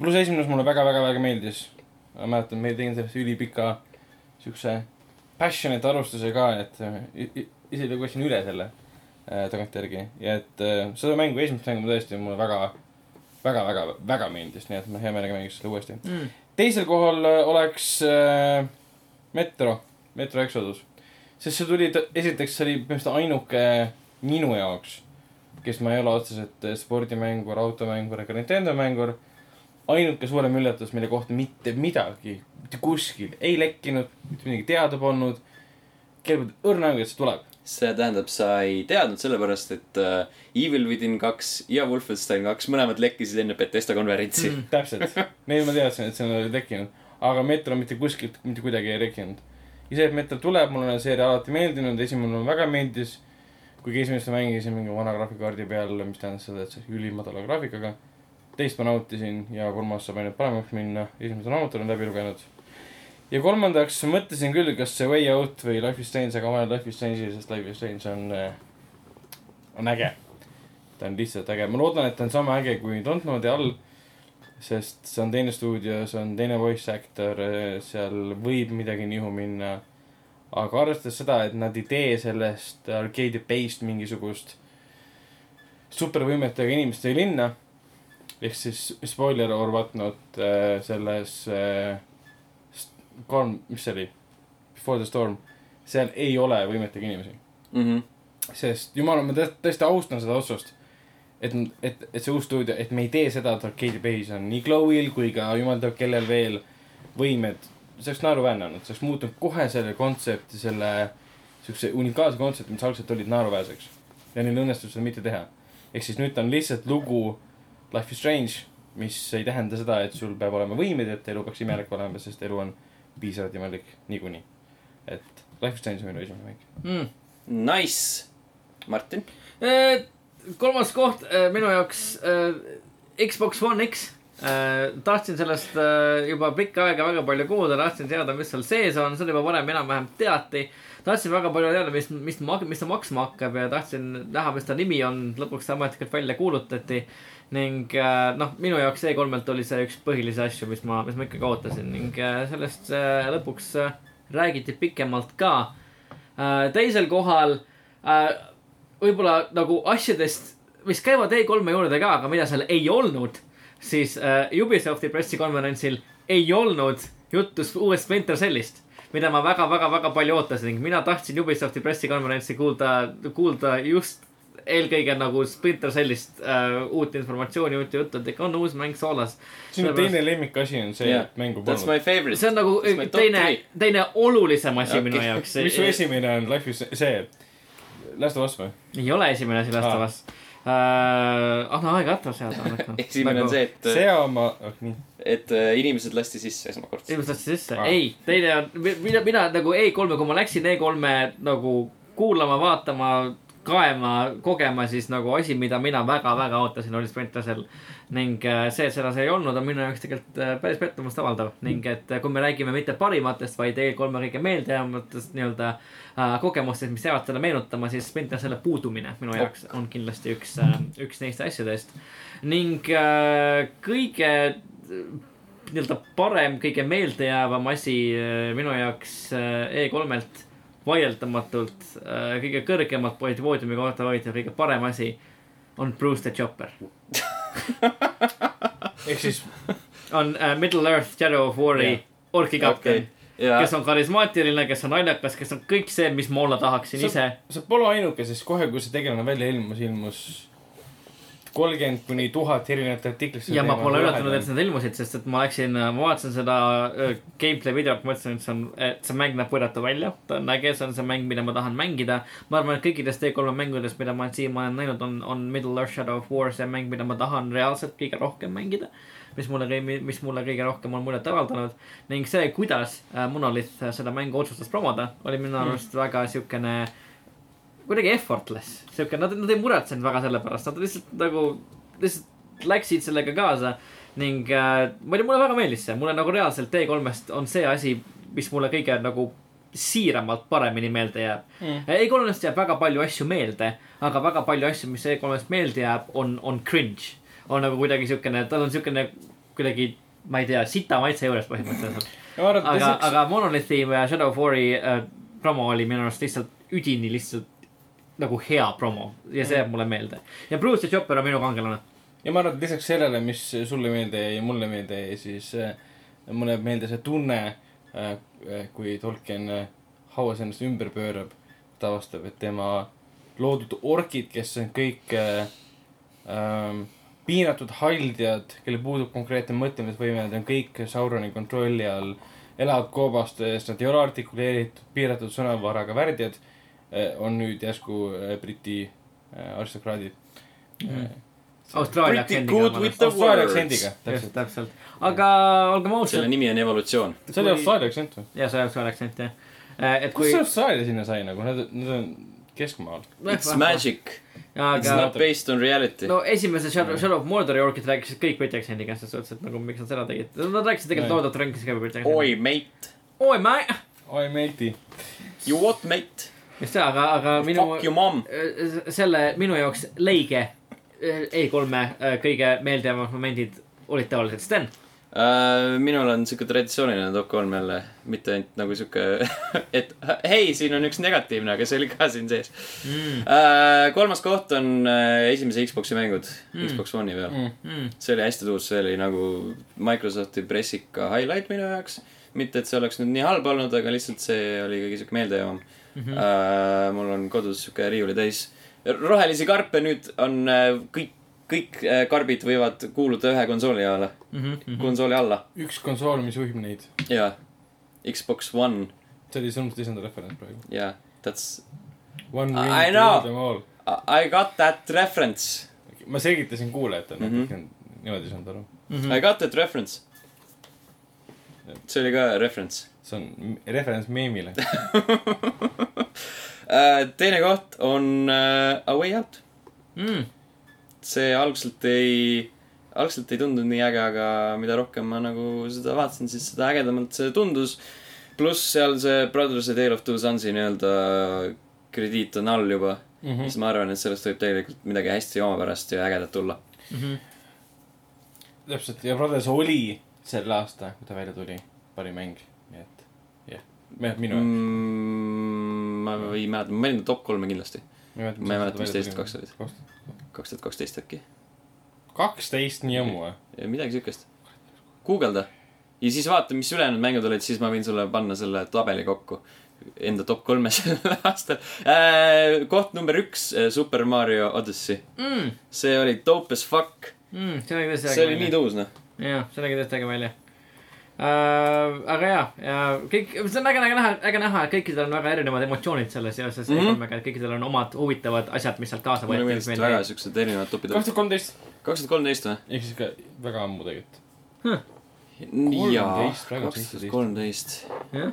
pluss esimene mulle väga-väga-väga meeldis. ma mäletan, me tegime sellest ülipika siukse passionate alustuse ka, et i- isegi lugesin üle selle äh, tagantjärgi ja et äh, seda mängu, esimest mängu tõesti mulle väga, väga, väga, väga meeldis, nii et ma hea meelega mängiks seda uuesti Mm. teisel kohal äh, oleks äh, Metro, Metro Exodus. sest see tuli, esiteks see oli põhimõtteliselt ainuke minu jaoks, kes ma ei ole otseselt äh, spordimängur, automängur ega Nintendo mängur. Ainuke suurem üllatus, mille kohta mitte midagi, mitte kuskil ei lekkinud, mitte midagi teada polnud. kellelgi õrna aimu, et see tuleb. see tähendab, sa ei teadnud sellepärast, et uh, Evil Within kaks ja Wolfenstein kaks mõlemad lekkisid enne Betesta konverentsi mm.. täpselt, neil ma teadsin, et see oli tekkinud, aga Metro mitte kuskilt mitte kuidagi ei tekkinud. ja see, et Metro tuleb, mulle on seeria alati meeldinud, esimene mulle väga meeldis. kuigi esimest ma mängisin mingi vana graafikakaardi peal, mis tähendas seda, et see oli ülimadala graafikaga. Teist ma nautisin ja kolmas saab ainult paremaks minna, esimesed raamatud olen läbi lugenud. ja kolmandaks mõtlesin küll, kas see Way Out või Life is Strange, aga ma olen Life is Strange'i, sest Life is Strange on, on äge. ta on lihtsalt äge, ma loodan, et ta on sama äge kui Dontnodi all sest see on teine stuudio, see on teine voice actor, seal võib midagi nihu minna. aga arvestades seda, et nad ei tee sellest arcade'i based mingisugust supervõimetega inimest tõi linna. Ehk siis spoiler or what not äh, selles äh,. Storm, mis see oli? Before the storm, seal ei ole võimetega inimesi. Mhm. sest jumala, ma tõesti, austan seda otsust. et, et, et see uus stuudio, et me ei tee seda, et Arcade Base on nii Glowil kui ka jumal teab kellel veel võimed. see oleks naeruväärne olnud, see oleks muutnud kohe selle kontsepti, selle siukse unikaalse kontsepti, mis algselt olid naeruväärseks. ja neil õnnestus seda mitte teha. ehk siis nüüd on lihtsalt lugu Life is Strange, mis ei tähenda seda, et sul peab olema võimeid, et elu peaks imelik olema, sest elu on piisavalt imelik niikuinii. et Life is Strange on minu esimene mäng. mm.. Nice. Martin. Eh, kolmas koht eh, minu jaoks eh, Xbox One X. tahtsin sellest juba pikka aega väga palju kuulda, tahtsin teada, mis seal sees on, seda juba varem enam-vähem teati. tahtsin väga palju teada, mis, mis, mis ta maksma hakkab ja tahtsin näha, mis ta nimi on, lõpuks ta ametlikult välja kuulutati. Ning eh, noh, minu jaoks E3-lt oli see üks põhilisi asju, mis ma, mis ma ikkagi ootasin ning eh, sellest eh, lõpuks räägiti pikemalt ka. teisel kohal äh, võib-olla nagu asjadest, mis käivad E3-e juurde ka, aga mida seal ei olnud, siis äh, Ubisofti pressikonverentsil ei olnud juttu uuest Splinter Cellist, mida ma väga-väga-väga palju ootasin ning mina tahtsin Ubisofti pressikonverentsi kuulda, kuulda just eelkõige nagu Splinter Cellist äh, uut informatsiooni, uut juttu, et ikka on uus mäng soolas. sinu teine lemmikasi on see Yeah. et mängu That's polnud. my favorite. see on nagu top teine teine olulisem asi okay. minu jaoks. mis su esimene on, Life is see, Last of Us või? ei ole esimene asi Aa. vastavas uh,. anna aega atra seada. esimene on see, et, see oma oh,, nii. et äh, inimesed lasti sisse esmakordselt. inimesed lasti sisse ah., ei, teine on, mina, mina nagu E3-e, kui ma läksin E3-e nagu kuulama, vaatama, kaema, kogema, siis nagu asi, mida mina väga-väga ootasin, oli Splinter Cell. ning äh, see, et seda see ei olnud, on minu jaoks tegelikult äh, päris pettumust avaldav ning et äh, kui me räägime mitte parimatest, vaid E3-e kõige meeldejäävamatest nii-öelda kogemustest, mis jäävad selle meenutama, siis Splinter Cell'i puudumine minu jaoks on kindlasti üks üks neist asjadest. ning kõige nii-öelda parem, kõige meeldejäävam asi minu jaoks äh, E3-lt vaieldamatult äh, kõige kõrgemat poodi poodiumi kohta hoidnud, kõige parem asi on Bruce the Chopper. ehk siis on äh, Middle Earth Shadow of War'i Jah. orki kapten okei, ja kes on karismaatiline, kes on naljakas, kes on kõik see, mis ma olla tahaksin ise. sa pole ainuke, sest kohe, kui see tegelane välja ilmus, ilmus kolmkümmend kuni tuhat erinevat artiklit. ja ma pole üllatunud, et nad ilmusid, sest et ma läksin, ma vaatasin seda äh, gameplay videot, mõtlesin, et see on, et see mäng näeb võrratu välja. ta on äge, see on see mäng, mida ma tahan mängida. ma arvan, et kõikidest E3-e mängudest, mida ma siiamaani olen näinud, on, on Middle Earth Shadow of War see mäng, mida ma tahan reaalselt kõige rohkem mängida. mis mulle, mis mulle kõige rohkem on muljet avaldanud ning see, kuidas äh, Monolith seda mängu otsustas promoda, oli minu arust väga siukene kuidagi effortless, siuke, nad, nad ei muretsenud väga selle pärast, nad lihtsalt nagu, lihtsalt läksid sellega kaasa. ning äh, ma ei tea, mulle väga meeldis see, mulle nagu reaalselt T3-st on see asi, mis mulle kõige nagu siiramalt paremini meelde jääb mm.. E3-st jääb väga palju asju meelde, aga väga palju asju, mis E3-st meelde jääb, on, on cringe. on nagu kuidagi siukene, tal on siukene kuidagi, ma ei tea, sita maitse juures põhimõtteliselt. aga, aga Monolithi ja Shadow of War'i äh, promo oli minu arust lihtsalt üdini lihtsalt nagu hea promo ja see jääb mulle meelde. ja Bruce the Chopper on minu kangelane. ja ma arvan, et lisaks sellele, mis sulle meelde jäi ja mulle meelde jäi, siis äh, mulle jääb meelde see tunne äh,, kui Tolkien äh, hauas ennast ümber pöörab, ta avastab, et tema loodud orkid, kes on kõik äh, ähm, piiratud haldjad, kellel puudub konkreetne mõtlemisvõime, need on kõik Sauroni kontrolli all, elavad koobastes, nad ei ole artikuleeritud, piiratud sõnavaraga värdjad, on nüüd järsku äh, Briti äh, aristokraadid Mhm. Austraalia Pretty aktsendiga just, täpselt. täpselt. aga olgem selle ausad. nimi on evolutsioon. see oli Austraalia aktsent või? ja see oli Austraalia aktsent jah. et kust kui see. Austraalia sinna sai nagu, nad, nad on keskmaal. It's magic, it's aga not based on reality. no esimese Shadow, Shadow of Mordori orkid rääkisid kõik Briti aktsendiga, selles suhtes, et nagu miks nad seda tegid. Nad rääkisid tegelikult Jah. Lord of the Rings'i ka Briti aktsendiga. oi, mate. oi, ma, oi, matey. You what, mate? Just see, aga, aga minu Fuck your mom. selle minu jaoks leige E3-e äh, kõige meeldejäävamad momendid olid tavaliselt Sten. uh,. minul on siuke traditsiooniline top kolm jälle, mitte ainult nagu siuke, et hei, siin on üks negatiivne, aga see oli ka siin sees mm.. uh,. kolmas koht on uh, esimese Xbox'i mängud Mm. Xbox One'i peal mm.. Mm. see oli hästi tuus, see oli nagu Microsofti pressika highlight minu jaoks. mitte, et see oleks nüüd nii halb olnud, aga lihtsalt see oli kõige siuke meeldejäävam mm. -hmm. Uh, mul on kodus siuke riiuli täis rohelisi karpe, nüüd on uh, kõik, kõik uh, karbid võivad kuuluda ühe konsooli alla Mm -hmm. konsooli alla üks konsool, mis juhib neid. ja Xbox One see oli sõnumist lisanda referents praegu. ja that's One I know. rule them all. I got that reference ma selgitasin kuulajatele mm, -hmm. niimoodi ei saanud aru. Mhm. I got that reference see oli ka reference see on referents meemile. uh, teine koht on uh, A Way Out Mm. see algselt ei algselt ei tundunud nii äge aga mida rohkem ma nagu seda vaatasin siis seda ägedamalt see tundus pluss seal see Brothers A Tale of Two Sonsi nii-öelda krediit on all juba mm Mhm. siis ma arvan et sellest võib tegelikult midagi hästi omapärast ja ägedat tulla Mhm. täpselt ja Brothers oli sel aasta, kui ta välja tuli, parim mäng, jah, minu jaoks mm, ma ei mäleta ma ta top kolme kindlasti. Ma ei mäleta, mis teised kaks olid. kaks tuhat kaksteist äkki. Kaksteist, nii ammu või? midagi siukest. Guugelda. Ja siis vaata mis ülejäänud mängud olid siis ma võin sulle panna selle tabeli kokku. Enda top kolme sellel aastal. Äh, koht number üks äh, Super Mario Odyssey. Mm. see oli dope as fuck. Mm. see tõesti see oli nii tuus noh. Jah, see nägi tõesti äge välja uh,. aga jaa, ja kõik, see on äge, äge näha, äge näha, et kõikidel on väga erinevad emotsioonid selles seoses mm -hmm. E3-ga, et kõikidel on omad huvitavad asjad, mis sealt kaasa mulle võeti. meeldisid väga siuksed erinevad topid kaks tuhat kolmteist, kaks tuhat kolmteist või ehk siis ka väga ammu tegelikult. jaa 13, praegu kaks tuhat 17. kolmteist jah,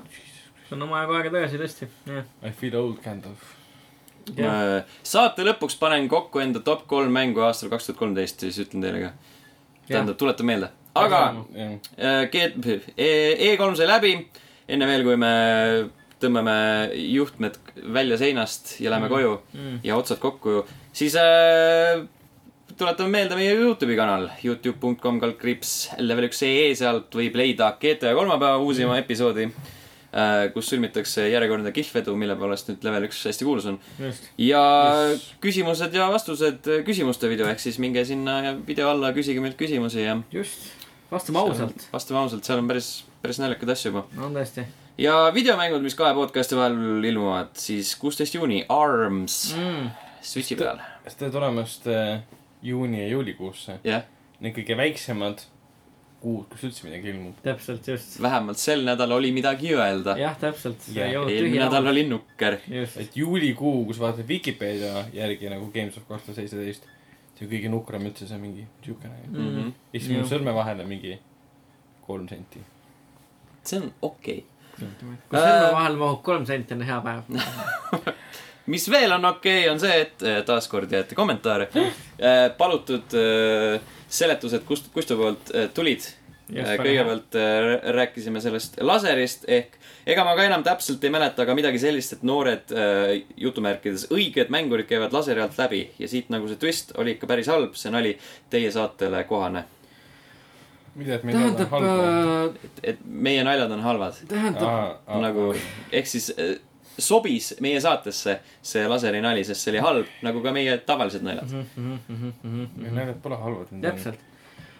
see on omajagu aega tagasi tõesti, jah. I feel old kind of. Ma saate lõpuks panen kokku enda top kolm mängu aastal kaks tuhat kolmteist siis ütlen teile ka tähendab tuletan meelde aga Äh, G- E- E3 sai läbi, enne veel, kui me tõmbame juhtmed välja seinast ja lähme Mm. koju Mm. ja otsad kokku, siis äh, tuletame meelde meie Youtube'i kanal, Youtube.com kaldkriips level üks ee, sealt võib leida GTA kolmapäeva uusima episoodi äh,, kus sõlmitakse järjekordne kihvedu, mille poolest nüüd level üks hästi kuulus on. ja Yes. küsimused ja vastused küsimuste video, ehk siis minge sinna video alla, küsige meilt küsimusi ja just, vastame ausalt, vastame ausalt, seal on päris, päris naljakaid asju juba. on tõesti ja videomängud, mis kahe podcast'i vahel ilmuvad, siis kuusteist juuni, Arms mm.. Switchi peal. tere tulemast äh, juuni ja juulikuusse. jah, Need kõige väiksemad kuud, kus üldse midagi ilmub. täpselt, just. vähemalt sel nädalal oli midagi öelda. jah, täpselt, olnud eelmine nädal oli nukker. just, et juulikuu, kui sa vaatad Vikipeedia järgi nagu Games of kaks tuhat seitseteist, see on kõige nukram üldse, see on mingi siukene. Mm. ja siis Jah. sõrme vahele mingi kolm senti. see on okei okay.. kui sõrme vahel mahub kolm senti, on hea päev. mis veel on okei okay,, on see, et eh, taaskord jäeti kommentaare. palutud eh, seletused, kust, Kustu poolt tulid. kõigepealt rääkisime sellest laserist ehk ega ma ka enam täpselt ei mäleta, aga midagi sellist, et noored eh, jutumärkides õiged mängurid käivad laseri alt läbi ja siit nagu see twist oli ikka päris halb, see nali teie saatele kohane. mida, et me ei tea tähendab, halba. et meie naljad on halvad, tähendab, nagu ehk siis eh, sobis meie saatesse see laseri nali, sest see oli halb, nagu ka meie tavalised naljad. meil naljad pole halvad. täpselt.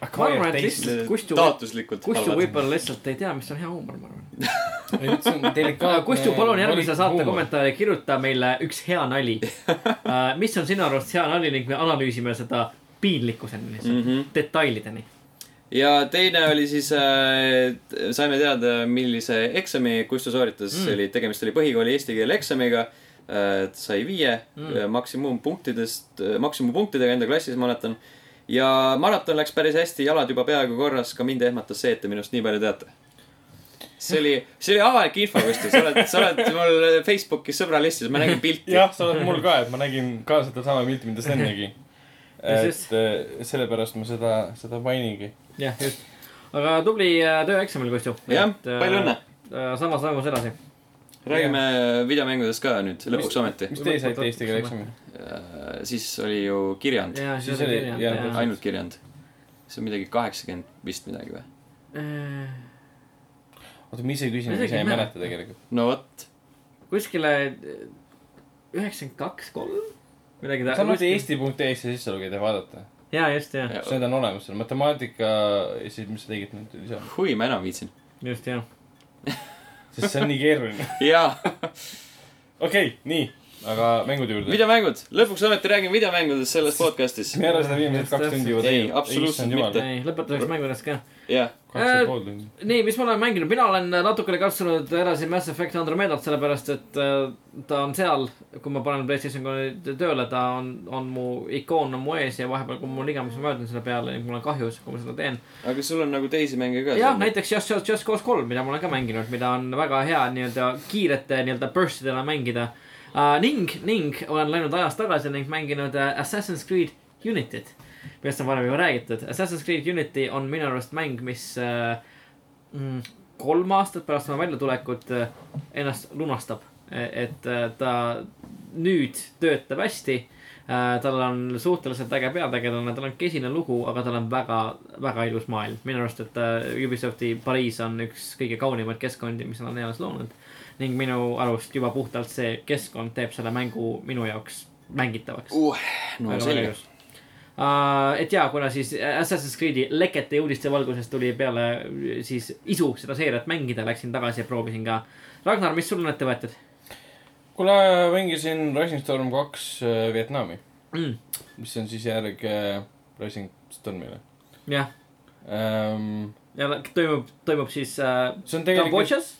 Ma arvan, et lihtsalt Kustu, taotluslikult Kustu võib-olla lihtsalt ei tea, mis on hea huumor, ma arvan. Kustu, palun järgmise saate. kommentaari kirjuta meile üks hea nali. mis on sinu arust hea nali ning me analüüsime seda piinlikkuseni lihtsalt mm. -hmm. detailideni. ja teine oli siis äh,, saime teada, millise eksami Kustu sooritas mm., oli, tegemist oli põhikooli eesti keele eksamiga äh,. sai viie Mm. maksimumpunktidest, maksimumpunktidega enda klassis, ma mäletan. Ja maraton läks päris hästi, jalad juba peaaegu korras, ka mind ehmatas see, et te minust nii palju teate. see oli, see oli avalik info, Kustu, sa oled, sa oled mul Facebookis sõbralistis, ma nägin pilti. jah, sa oled mul ka, et ma nägin ka sedasama pilti, mida Sten nägi. Et eh, sellepärast ma seda, seda mainingi. jah, just. aga tubli äh, töö eksamil, Kustu. jah, palju õnne! samas sammus edasi. Räägime videomängudest ka nüüd, lõpuks ometi. mis teie saite eesti keele eksami? siis oli ju kirjand, ja, Siis oli kirjand, jah, jah. ainult kirjand. see on midagi kaheksakümmend vist midagi või? äh, oota, ma ise küsin, Ma ise ei mäleta tegelikult. no vot, kuskile üheksakümmend kaks, kolm, midagi sa võid. eesti.ee-sse sisse lugeda ja vaadata. ja just, ja, Ja. see on olemas seal, matemaatika ja siis, mis sa tegid nüüd lisada. hui, ma enam viitsin. just, ja. Sest see on nii keeruline. jaa, okei okay,, nii, aga mängude juurde. videomängud, lõpuks ometi räägime videomängudest selles podcast'is. me ei ole seda viimased kaks tundi juba Ei, teinud. absoluutselt mitte. ei, lõpetuseks mängudest ka. jah, kaks ja pool tundi. nii, mis ma olen mänginud, mina olen natukene katsunud edasi Mass Effect Andromedat, sellepärast et äh, ta on seal, kui ma panen PlayStation tööle, ta on, on mu ikoon on mu ees ja vahepeal, kui mul ligemus on möödunud selle peale, mul on kahjus, kui ma seda teen. aga sul on nagu teisi mänge ka. jah, näiteks Just, Just, Just Cause kolm, mida ma olen ka mänginud, mida on väga hea nii-öelda kiirete nii-öelda burst idena mängida uh,. ning, ning olen läinud ajas tagasi ning mänginud uh, Assassin's Creed Unity't, millest on varem juba räägitud. Assassin's Creed Unity on minu arust mäng, mis uh, kolm aastat pärast oma väljatulekut uh, ennast lunastab. et uh, ta nüüd töötab hästi Uh, tal on suhteliselt äge peategelane, tal on kesine lugu, aga tal on väga, väga ilus maailm. minu arust, et uh, Ubisofti Pariis on üks kõige kaunimaid keskkondi, mis nad on eales loonud. Ning minu arust juba puhtalt see keskkond teeb selle mängu minu jaoks mängitavaks uh,. no väga selge. uh,. et jaa, kuna siis Assassin's Creed'i lekete ja uudiste valguses tuli peale äh, siis isu seda seeriat mängida, läksin tagasi ja proovisin ka. Ragnar, mis sul on ette võetud kuule, mängisin Rising Storm kaks äh, Vietnami, mm,? mis on siis järg äh, Rising Stormile jah, ähm,. ja toimub, toimub siis uh, see on tegelikult Kambodžas.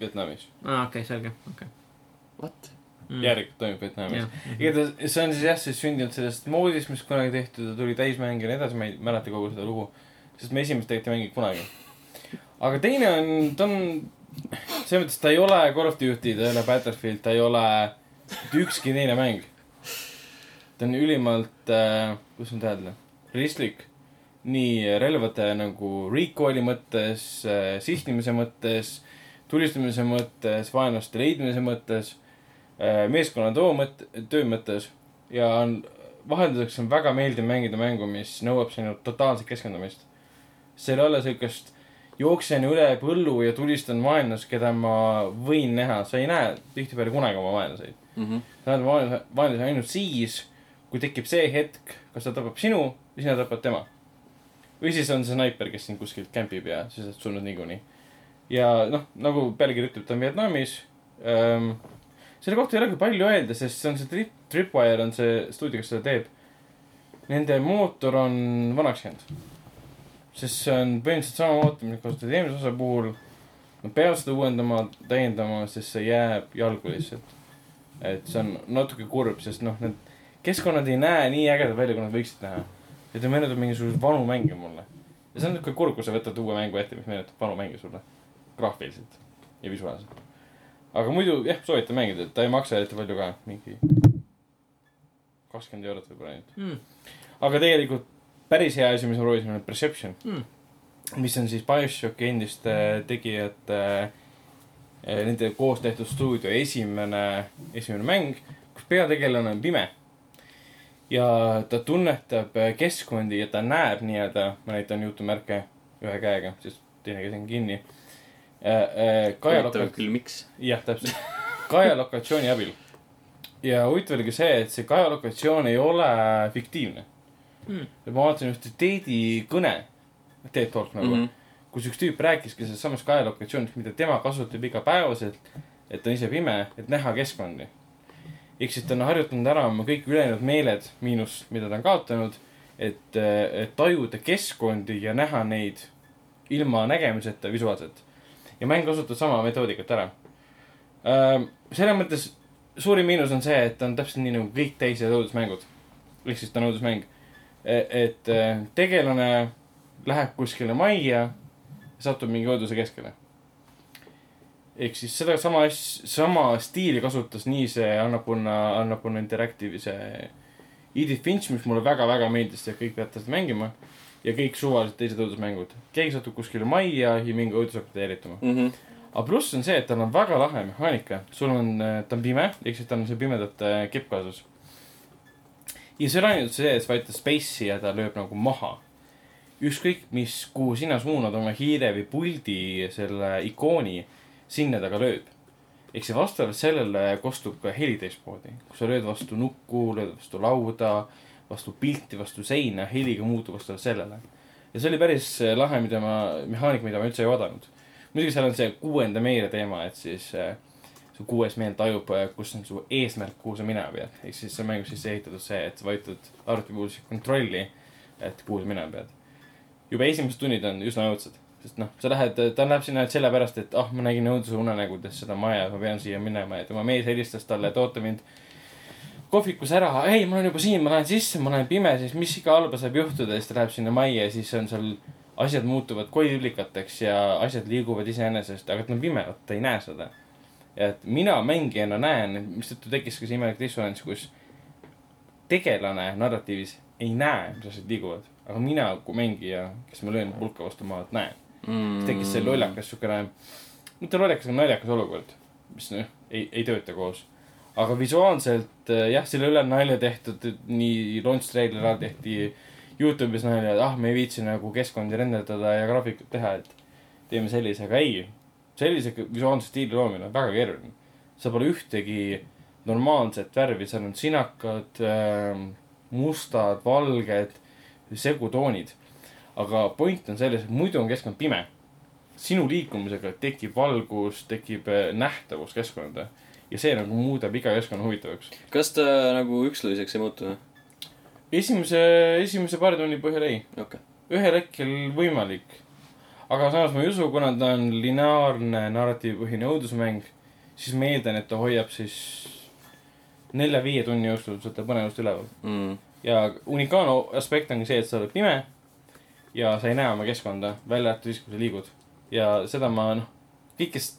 Vietnamis, aa, okei, selge, okei What? mm.. järg toimub Vietnamis. jah, igatahes see on siis jah, siis sündinud sellest moodist, mis kunagi tehtud ja tuli täismäng ja nii edasi, ma ei mäleta kogu seda lugu. sest me esimest tegelikult ei mänginud kunagi. aga teine on, ta on, selles mõttes ta ei ole Call of Duty, ta ei ole Battlefield, ta ei ole ükski teine mäng. ta on ülimalt äh,, kuidas nüüd öelda, realistlik. nii relvade nagu recoil'i mõttes äh,, sihtimise mõttes, tulistamise mõttes, vaenlaste leidmise mõttes äh, meeskonna too mõt-, töö mõttes ja on, vahelduseks on väga meeldiv mängida mängu, mis nõuab sinult totaalset keskendumist. seal ei ole siukest jooksen üle põllu ja tulistan vaenlast, keda ma võin näha, sa ei näe tihtipeale kunagi oma vaenlaseid. Mhm. sa näed vaenlase, vaenlase ainult siis, kui tekib see hetk, kas ta tapab sinu või sina tapad tema. või siis on see snaiper, kes sind kuskilt kämpib ja siis sa oled surnud niikuinii. Ja noh, nagu pealkiri ütleb, ta on Vietnamis ähm,. selle kohta ei olegi palju öelda, sest see on see Trip, Tripwire on see stuudio, kes seda teeb. Nende mootor on vanaks jäänud. sest see on põhimõtteliselt sama mootor, mida kasutati eelmise osa puhul. Nad peavad seda uuendama, täiendama, sest see jääb jalgu lihtsalt. et see on natuke kurb, sest noh, need keskkonnad ei näe nii ägedad välja, kui nad võiksid näha. ja ta meenutab mingisuguseid vanu mänge mulle. ja see on niuke kurb, kui sa võtad uue mängu ette, mis meenutab vanu mänge sulle. Graafiliselt ja visuaalselt. aga muidu jah, soovitan mängida, et ta ei maksa eriti palju ka, mingi kakskümmend eurot võib-olla ainult. mm. aga tegelikult päris hea asi, mis ma proovisin, on Perception Mm. mis on siis BioShocki endiste tegijate eh, nende koos tehtud stuudio esimene, esimene mäng, kus peategelane on pime. ja ta tunnetab eh, keskkondi ja ta näeb nii-öelda, ma näitan jutumärke ühe käega, sest teine käsi on kinni. Kaja huvitav küll, miks? jah, täpselt, kaja lokatsiooni abil. ja huvitav oli ka see, et see kaja lokatsioon ei ole fiktiivne Mm. ma vaatasin ühte Teedi kõne, Teet Talk nagu mm. -hmm. kus üks tüüp rääkiski sellest samast kaja lokatsioonist, mida tema kasutab igapäevaselt, et on ise pime, et näha keskkondi. ehk siis ta on harjutanud ära oma kõik ülejäänud meeled, miinus, mida ta on kaotanud, et, et tajuda keskkondi ja näha neid ilma nägemiseta visuaalselt. Ja mäng kasutab sama metoodikat ära. selles mõttes suurim miinus on see, et ta on täpselt nii nagu kõik teised õudusmängud. ehk siis ta on õudusmäng. et eh, tegelane läheb kuskile majja ja satub mingi õuduse keskele. ehk siis seda sama sama stiili kasutas nii see Annapurna, Annapurna Interactive'i see Edith Finch, mis mulle väga-väga meeldis ja kõik peavad seda mängima. Ja kõik suvalised teised õudusmängud. keegi satub kuskile majja ja mingi õudus hakkab teeritama. Mhm. aga pluss on see, et tal on väga lahe mehaanika, sul on, ta on pime, ehk siis tal on see pimedate kepp kaasas. ja see ei ole ainult see, et sa vajutad space'i ja ta lööb nagu maha. ükskõik mis, kuhu sina suunad oma hiire või puldi selle ikooni, sinna ta ka lööb. ehk see vastavalt sellele kostub ka heli teistmoodi. kui sa lööd vastu nukku, lööd vastu lauda, vastu pilti, vastu seina, heli ka muutub vastavalt sellele. ja see oli päris äh, lahe, mida ma, mehaanik, mida ma üldse ei oodanud. muidugi seal on see kuuenda meele teema, et siis äh, su kuues meel tajub, kus on su eesmärk, kuhu sa minema pead. ehk siis see on mängus sisse ehitatud see, et sa vajutad arvuti puhul kontrolli, et kuhu sa minema pead. juba esimesed tunnid on üsna õudsed, sest noh, sa lähed, ta läheb sinna sellepärast, et ah, ma nägin õuduse unenägudes seda maja, ma pean siia minema ja tema mees helistas talle, et oota mind kohvikus ära, ei, ma olen juba siin, ma lähen sisse, ma olen pime, siis mis iga halba saab juhtuda siis ta läheb sinna majja ja siis on seal asjad muutuvad koiliblikateks ja asjad liiguvad iseenesest, aga ta on pime, ta ei näe seda. et mina mängijana näen, mistõttu tekkis ka see imelik dissonants, kus tegelane narratiivis ei näe, mis asjad liiguvad, aga mina kui mängija, kes ma löön pulka vastu maad, näen. mm. tekkis see lollakas siukene, mitte lollakas, aga naljakas olukord, mis noh, ei, ei tööta koos. Aga visuaalselt äh, jah, selle üle on nalja tehtud, nii launch trailer ära tehti Youtube'is nalja, et ah, me ei viitsi nagu keskkondi renderdada ja graafikut teha, et teeme sellise, aga ei. sellise visuaalse stiili loomine on väga keeruline. sa pole ühtegi normaalset värvi, seal on sinakad äh,, mustad, valged, segutoonid. aga point on selles, et muidu on keskkond pime. sinu liikumisega tekib valgus, tekib äh, nähtavus keskkonda ja see nagu muudab iga keskkonna huvitavaks. kas ta nagu üksluiseks ei muutu? esimese, esimese paari tunni põhjal ei, okei. ühel hetkel võimalik. aga samas ma ei usu, kuna ta on lineaarne narratiivipõhine õudusmäng, siis ma eeldan, et ta hoiab siis nelja-viie tunni jooksul seda põnevust üleval. Mm. ja unikaalne aspekt ongi see, et sa oled pime ja sa ei näe oma keskkonda, välja arvatud siis, kui sa liigud. ja seda ma noh, kõik, kes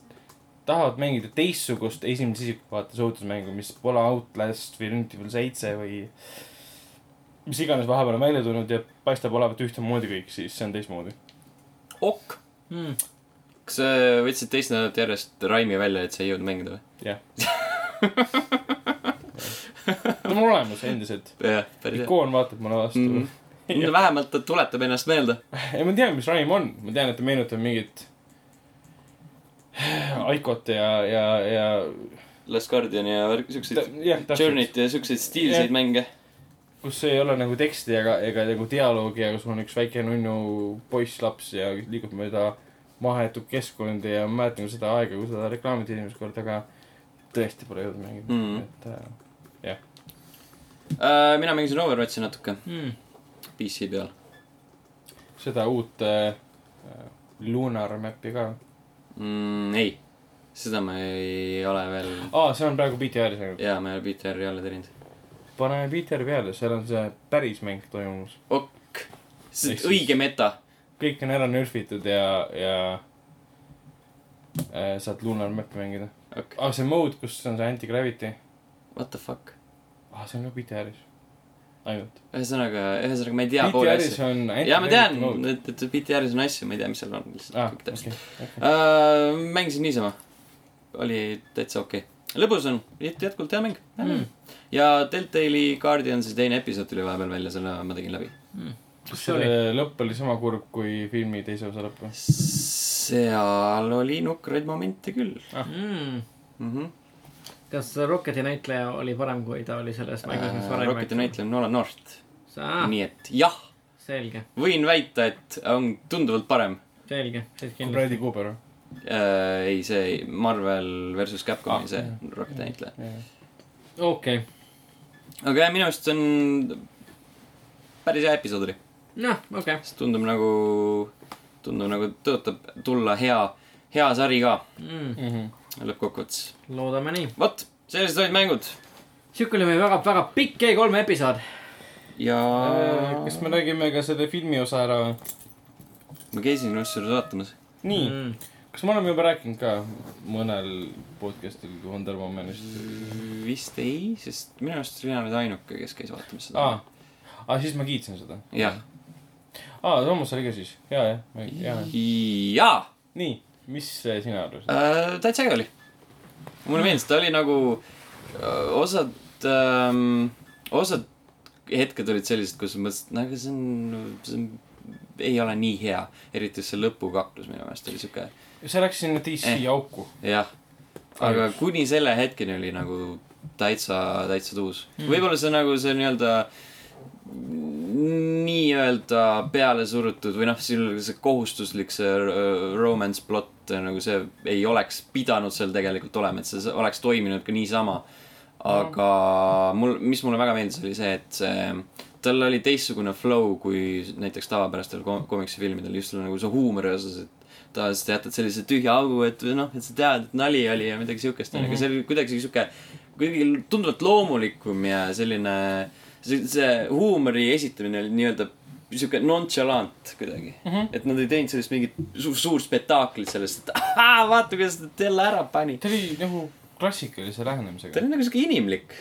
tahavad mängida teistsugust esimese isiku vaates õudusmängu, mis pole Outlast või Resident Evil seitse või mis iganes vahepeal on välja tulnud ja paistab olevat ühtemoodi kõik, siis see on teistmoodi. ok. mm.. kas sa võtsid teist nädalat järjest Raimi välja, et sa ei jõudnud mängida või? jah. ta on olemas endiselt. ikoon vaatab mulle vastu mm. -hmm. vähemalt ta tuletab ennast meelde. ei, ma tean, mis Raim on, ma tean, et ta meenutab mingit Aikot ja, ja, ja Last Guardian ja värk- siukseid jah. Journey't ja siukseid stiilseid Jah. mänge. kus ei ole nagu teksti ega, ega nagu dialoogi, aga sul on üks väike nunnu poiss-laps ja liigub mööda mahetud keskkondi ja ma mäletan seda aega, kui seda reklaamiti esimest korda, aga tõesti pole jõudnud mängida mm., et äh, Uh, mina mängisin Overwatchi natuke Mm. PC peal. seda uut äh, Lunar map'i ka. mm,. ei, seda ma ei ole veel, aa, see on praegu BTR-is ainult. jaa, ma ei ole BTR-i teinud. pane BTR peale, seal on see päris mäng toimumas. ok, see on õige meta. kõik on ära nörfitud ja, ja äh, saad Lunar map'i mängida. ok, aa, see mode, kus on see anti-gravity, what the fuck. aa, see on ka BTR-is, ainult. ühesõnaga, ühesõnaga ma ei tea pooli asju. on jaa, ma tean et, et BTR-is on asju, ma ei tea, mis seal on lihtsalt aa, kõik täpselt okei, okei. uh,. mängisin niisama. oli täitsa okei okay.. lõbus on, jätkuvalt hea mäng Mm. ja Deltali Guardiansi teine episood tuli vahepeal välja, selle ma tegin läbi. see oli? see lõpp oli sama kurb kui filmi teise osa lõpp või? seal oli nukraid momente küll Mm. mm. -hmm. Kas Rocketi näitleja oli parem, kui ta oli selles mängus, mis varem Rocketi näitleja on Nolan North nii et jah, selge, võin väita, et on tunduvalt parem selge, siis kindlasti. Brady Cooper või? uh,. ei, see Marvel versus Capcom Ah, see. Rocketi näitleja. okei, aga jah, minu arust see on päris hea episood oli. noh, okei, see tundub nagu, tundub nagu tõotab tulla hea, hea sari ka Mm. lõppkokkuvõttes. loodame nii. vot, sellised olid mängud sihuke oli meie väga-väga pikk E3 episood. ja Äh, kas me räägime ka selle filmi osa ära või? ma käisin kusjuures vaatamas. nii, mm.. kas me oleme juba rääkinud ka mõnel podcast'il Wonder Womanist? vist ei, sest minu arust sina oled ainuke, kes käis vaatamas seda aa, aa siis ma kiitsin seda. jah. aa, Toomas oli ka siis, ja, jah, ja, jaa nii, mis sina arvasid? äh,, täitsa äge oli. mulle meeldis, ta oli nagu äh, osad ähm,, osad hetked olid sellised, kus ma mõtlesin, et no aga see on, see on ei ole nii hea. eriti see lõpukaklus minu meelest oli siuke, see läks sinna DC Eh. auku. jah. aga kuni selle hetkeni oli nagu täitsa, täitsa tuus mm.. võib-olla see nagu see nii-öelda nii-öelda peale surutud või noh, see kohustuslik see äh, romance plot nagu see ei oleks pidanud seal tegelikult olema, et see oleks toiminud ka niisama. aga mul, mis mulle väga meeldis, oli see, et see, tal oli teistsugune flow kui näiteks tavapärastel kom- komiksifilmidel, just nagu see huumori osas, et tavaliselt jätad sellise tühja augu, et noh, et sa tead, et nali oli ja midagi siukest onju, aga see oli kuidagi sihuke, kuidagi tunduvalt loomulikum ja selline, see, see huumori esitamine oli nii-öelda sihuke nonchalant kuidagi mm. -hmm. et nad ei teinud sellist mingit su suurt spektaaklit sellest, et ahaa, vaata, kuidas ta jälle ära pani. ta oli nagu klassikalise ta lähenemisega. oli nagu sihuke inimlik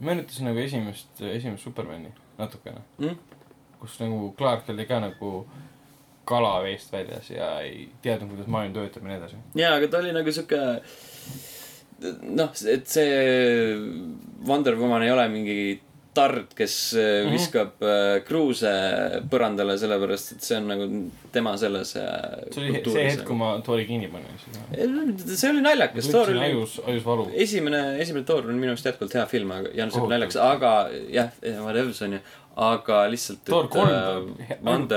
meenutas nagu esimest, esimest Supermani natukene, mm?. kus nagu Clark oli ka nagu kala veest väljas ja ei teadnud, kuidas maailm töötab ja nii edasi. jaa, aga ta oli nagu sihuke noh, et see Wonder Woman ei ole mingi tard, kes mm -hmm. viskab äh, kruuse põrandale, sellepärast et see on nagu tema selles äh, see oli see hetk, kui ma tooli kinni panin. see oli naljakas, tundsin oli ajus, ajus valu. esimene, esimene Thor on minu arust jätkuvalt hea film, aga ja no see on Kohutavalt. naljakas, aga jah, whatever see on ju, aga lihtsalt. Thor kolm,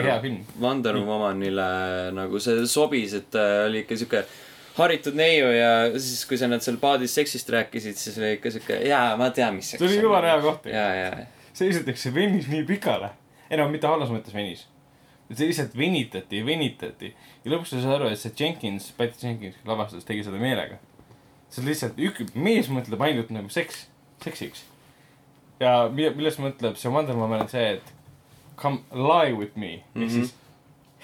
hea film. Wonder Womanile nagu see sobis, et ta oli ikka sihuke haritud neiu ja siis, kui sa nad seal paadis seksist rääkisid, siis oli ikka sihuke, jaa, ma tean, mis seks see oli jumala hea koht. ja, ja, see esiteks, see venis nii pikale. ei no mitte halvas mõttes venis. see lihtsalt venitati ja venitati ja lõpuks sa saad aru, et see Jenkins, Patty Jenkins, kes lavastas, tegi seda meelega. see on lihtsalt ük-, mees mõtleb ainult nagu seks, seksiks. ja mille, millest mõtleb see Wonder Woman on see, et come lie with me mm, -hmm. ehk siis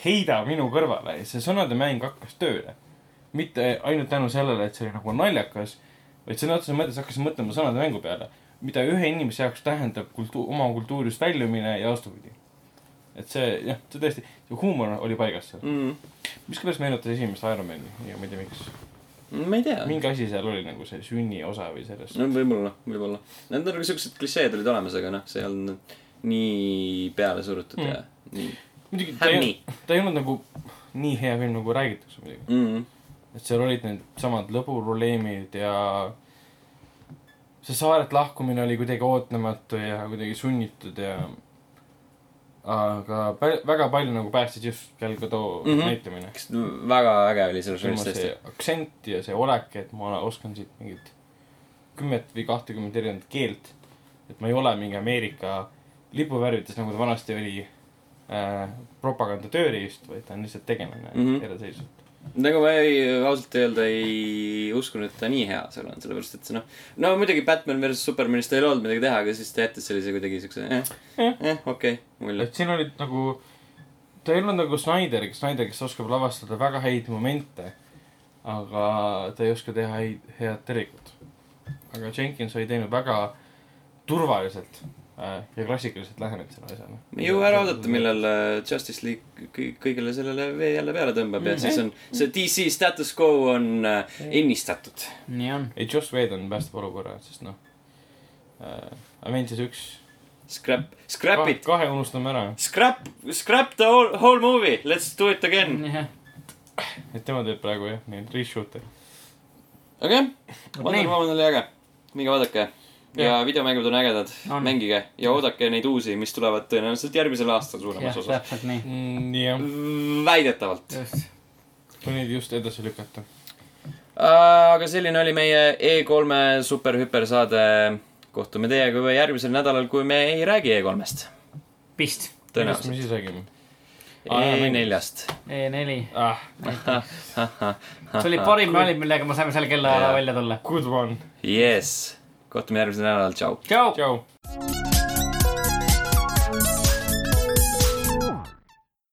heida minu kõrvale ja see sõnade mäng hakkas tööle. Mitte ainult tänu sellele, et see oli nagu naljakas, vaid sõna otseses mõttes hakkasin mõtlema sõnade mängu peale, mida ühe inimese jaoks tähendab kultuur, oma kultuurist väljumine ja vastupidi. et see jah, see tõesti, see huumor oli paigas seal. mm.. miskipärast meenutas esimest Ironmani ja ma ei tea, miks. ma ei tea. mingi asi seal oli nagu see sünniosa või sellest. no võib-olla, võib-olla. Need nagu siuksed klišeed olid olemas, aga noh, see ei olnud nii peale surutud mm. ja nii muidugi ta ei ta ei olnud nagu nii hea film, nagu räägitakse muidugi. mm.. Et seal olid need samad lõbuprobleemid ja see saarelt lahkumine oli kuidagi ootamatu ja kuidagi sunnitud ja aga pä- väga palju nagu päästis just Gal Gadot mm. -hmm. näitamine. väga äge oli selles filmis tõesti aktsent ja see olek, et ma oskan siit mingit kümmet või kahtekümmet erinevat keelt. et ma ei ole mingi Ameerika lipuvärvides, nagu ta vanasti oli äh, propaganda tööriist, vaid ta on lihtsalt tegelane mm. -hmm. eraldiseisvalt. Nagu ma ei, ausalt öelda ei uskunud, et ta nii hea seal on, sellepärast et see noh, no muidugi Batman versus Supermanist ei olnud midagi teha, aga siis ta jättis sellise kuidagi siukse eh, Jah. eh, okei okay,, mulje. et siin olid nagu, ta ei olnud nagu Snyder, Snyder, kes oskab lavastada väga häid momente, aga ta ei oska teha häid, head tervikut. aga Jenkins oli teinud väga turvaliselt ja klassikaliselt lähened sellele asjale. me ei jõua ära oodata, millal äh, Justice League kõ- kõigele sellele vee jälle peale tõmbab ja Mm. siis on see DC status quo on äh, ennistatud. nii on. ei, Joss Whedon päästab olukorra, sest noh äh,, Avengers üks, Scrap, scrap it, kahe unustame ära, scrap, scrap the whole, whole movie, let's do it again. jah, et tema teeb praegu jah, neid reshoot'e. okei okay., Wonder. Woman oli äge, minge vaadake. Ja videomängud on ägedad, mängige ja oodake neid uusi, mis tulevad tõenäoliselt järgmisel aastal suuremas osas. täpselt nii. Mm, jah, väidetavalt. just. kui neid just edasi lükata. aga selline oli meie E3-e superhüper saade. kohtume teiega juba järgmisel nädalal, kui me ei räägi E3-st. vist. millest me tõenäoliselt. siis räägime? Aa, jaa, E4-st. E4. ah, see oli parim nali, millega me saime sel kellaajal välja tulla. good one. Yes, kohtume järgmisel nädalal, tšau. tšau. tšau.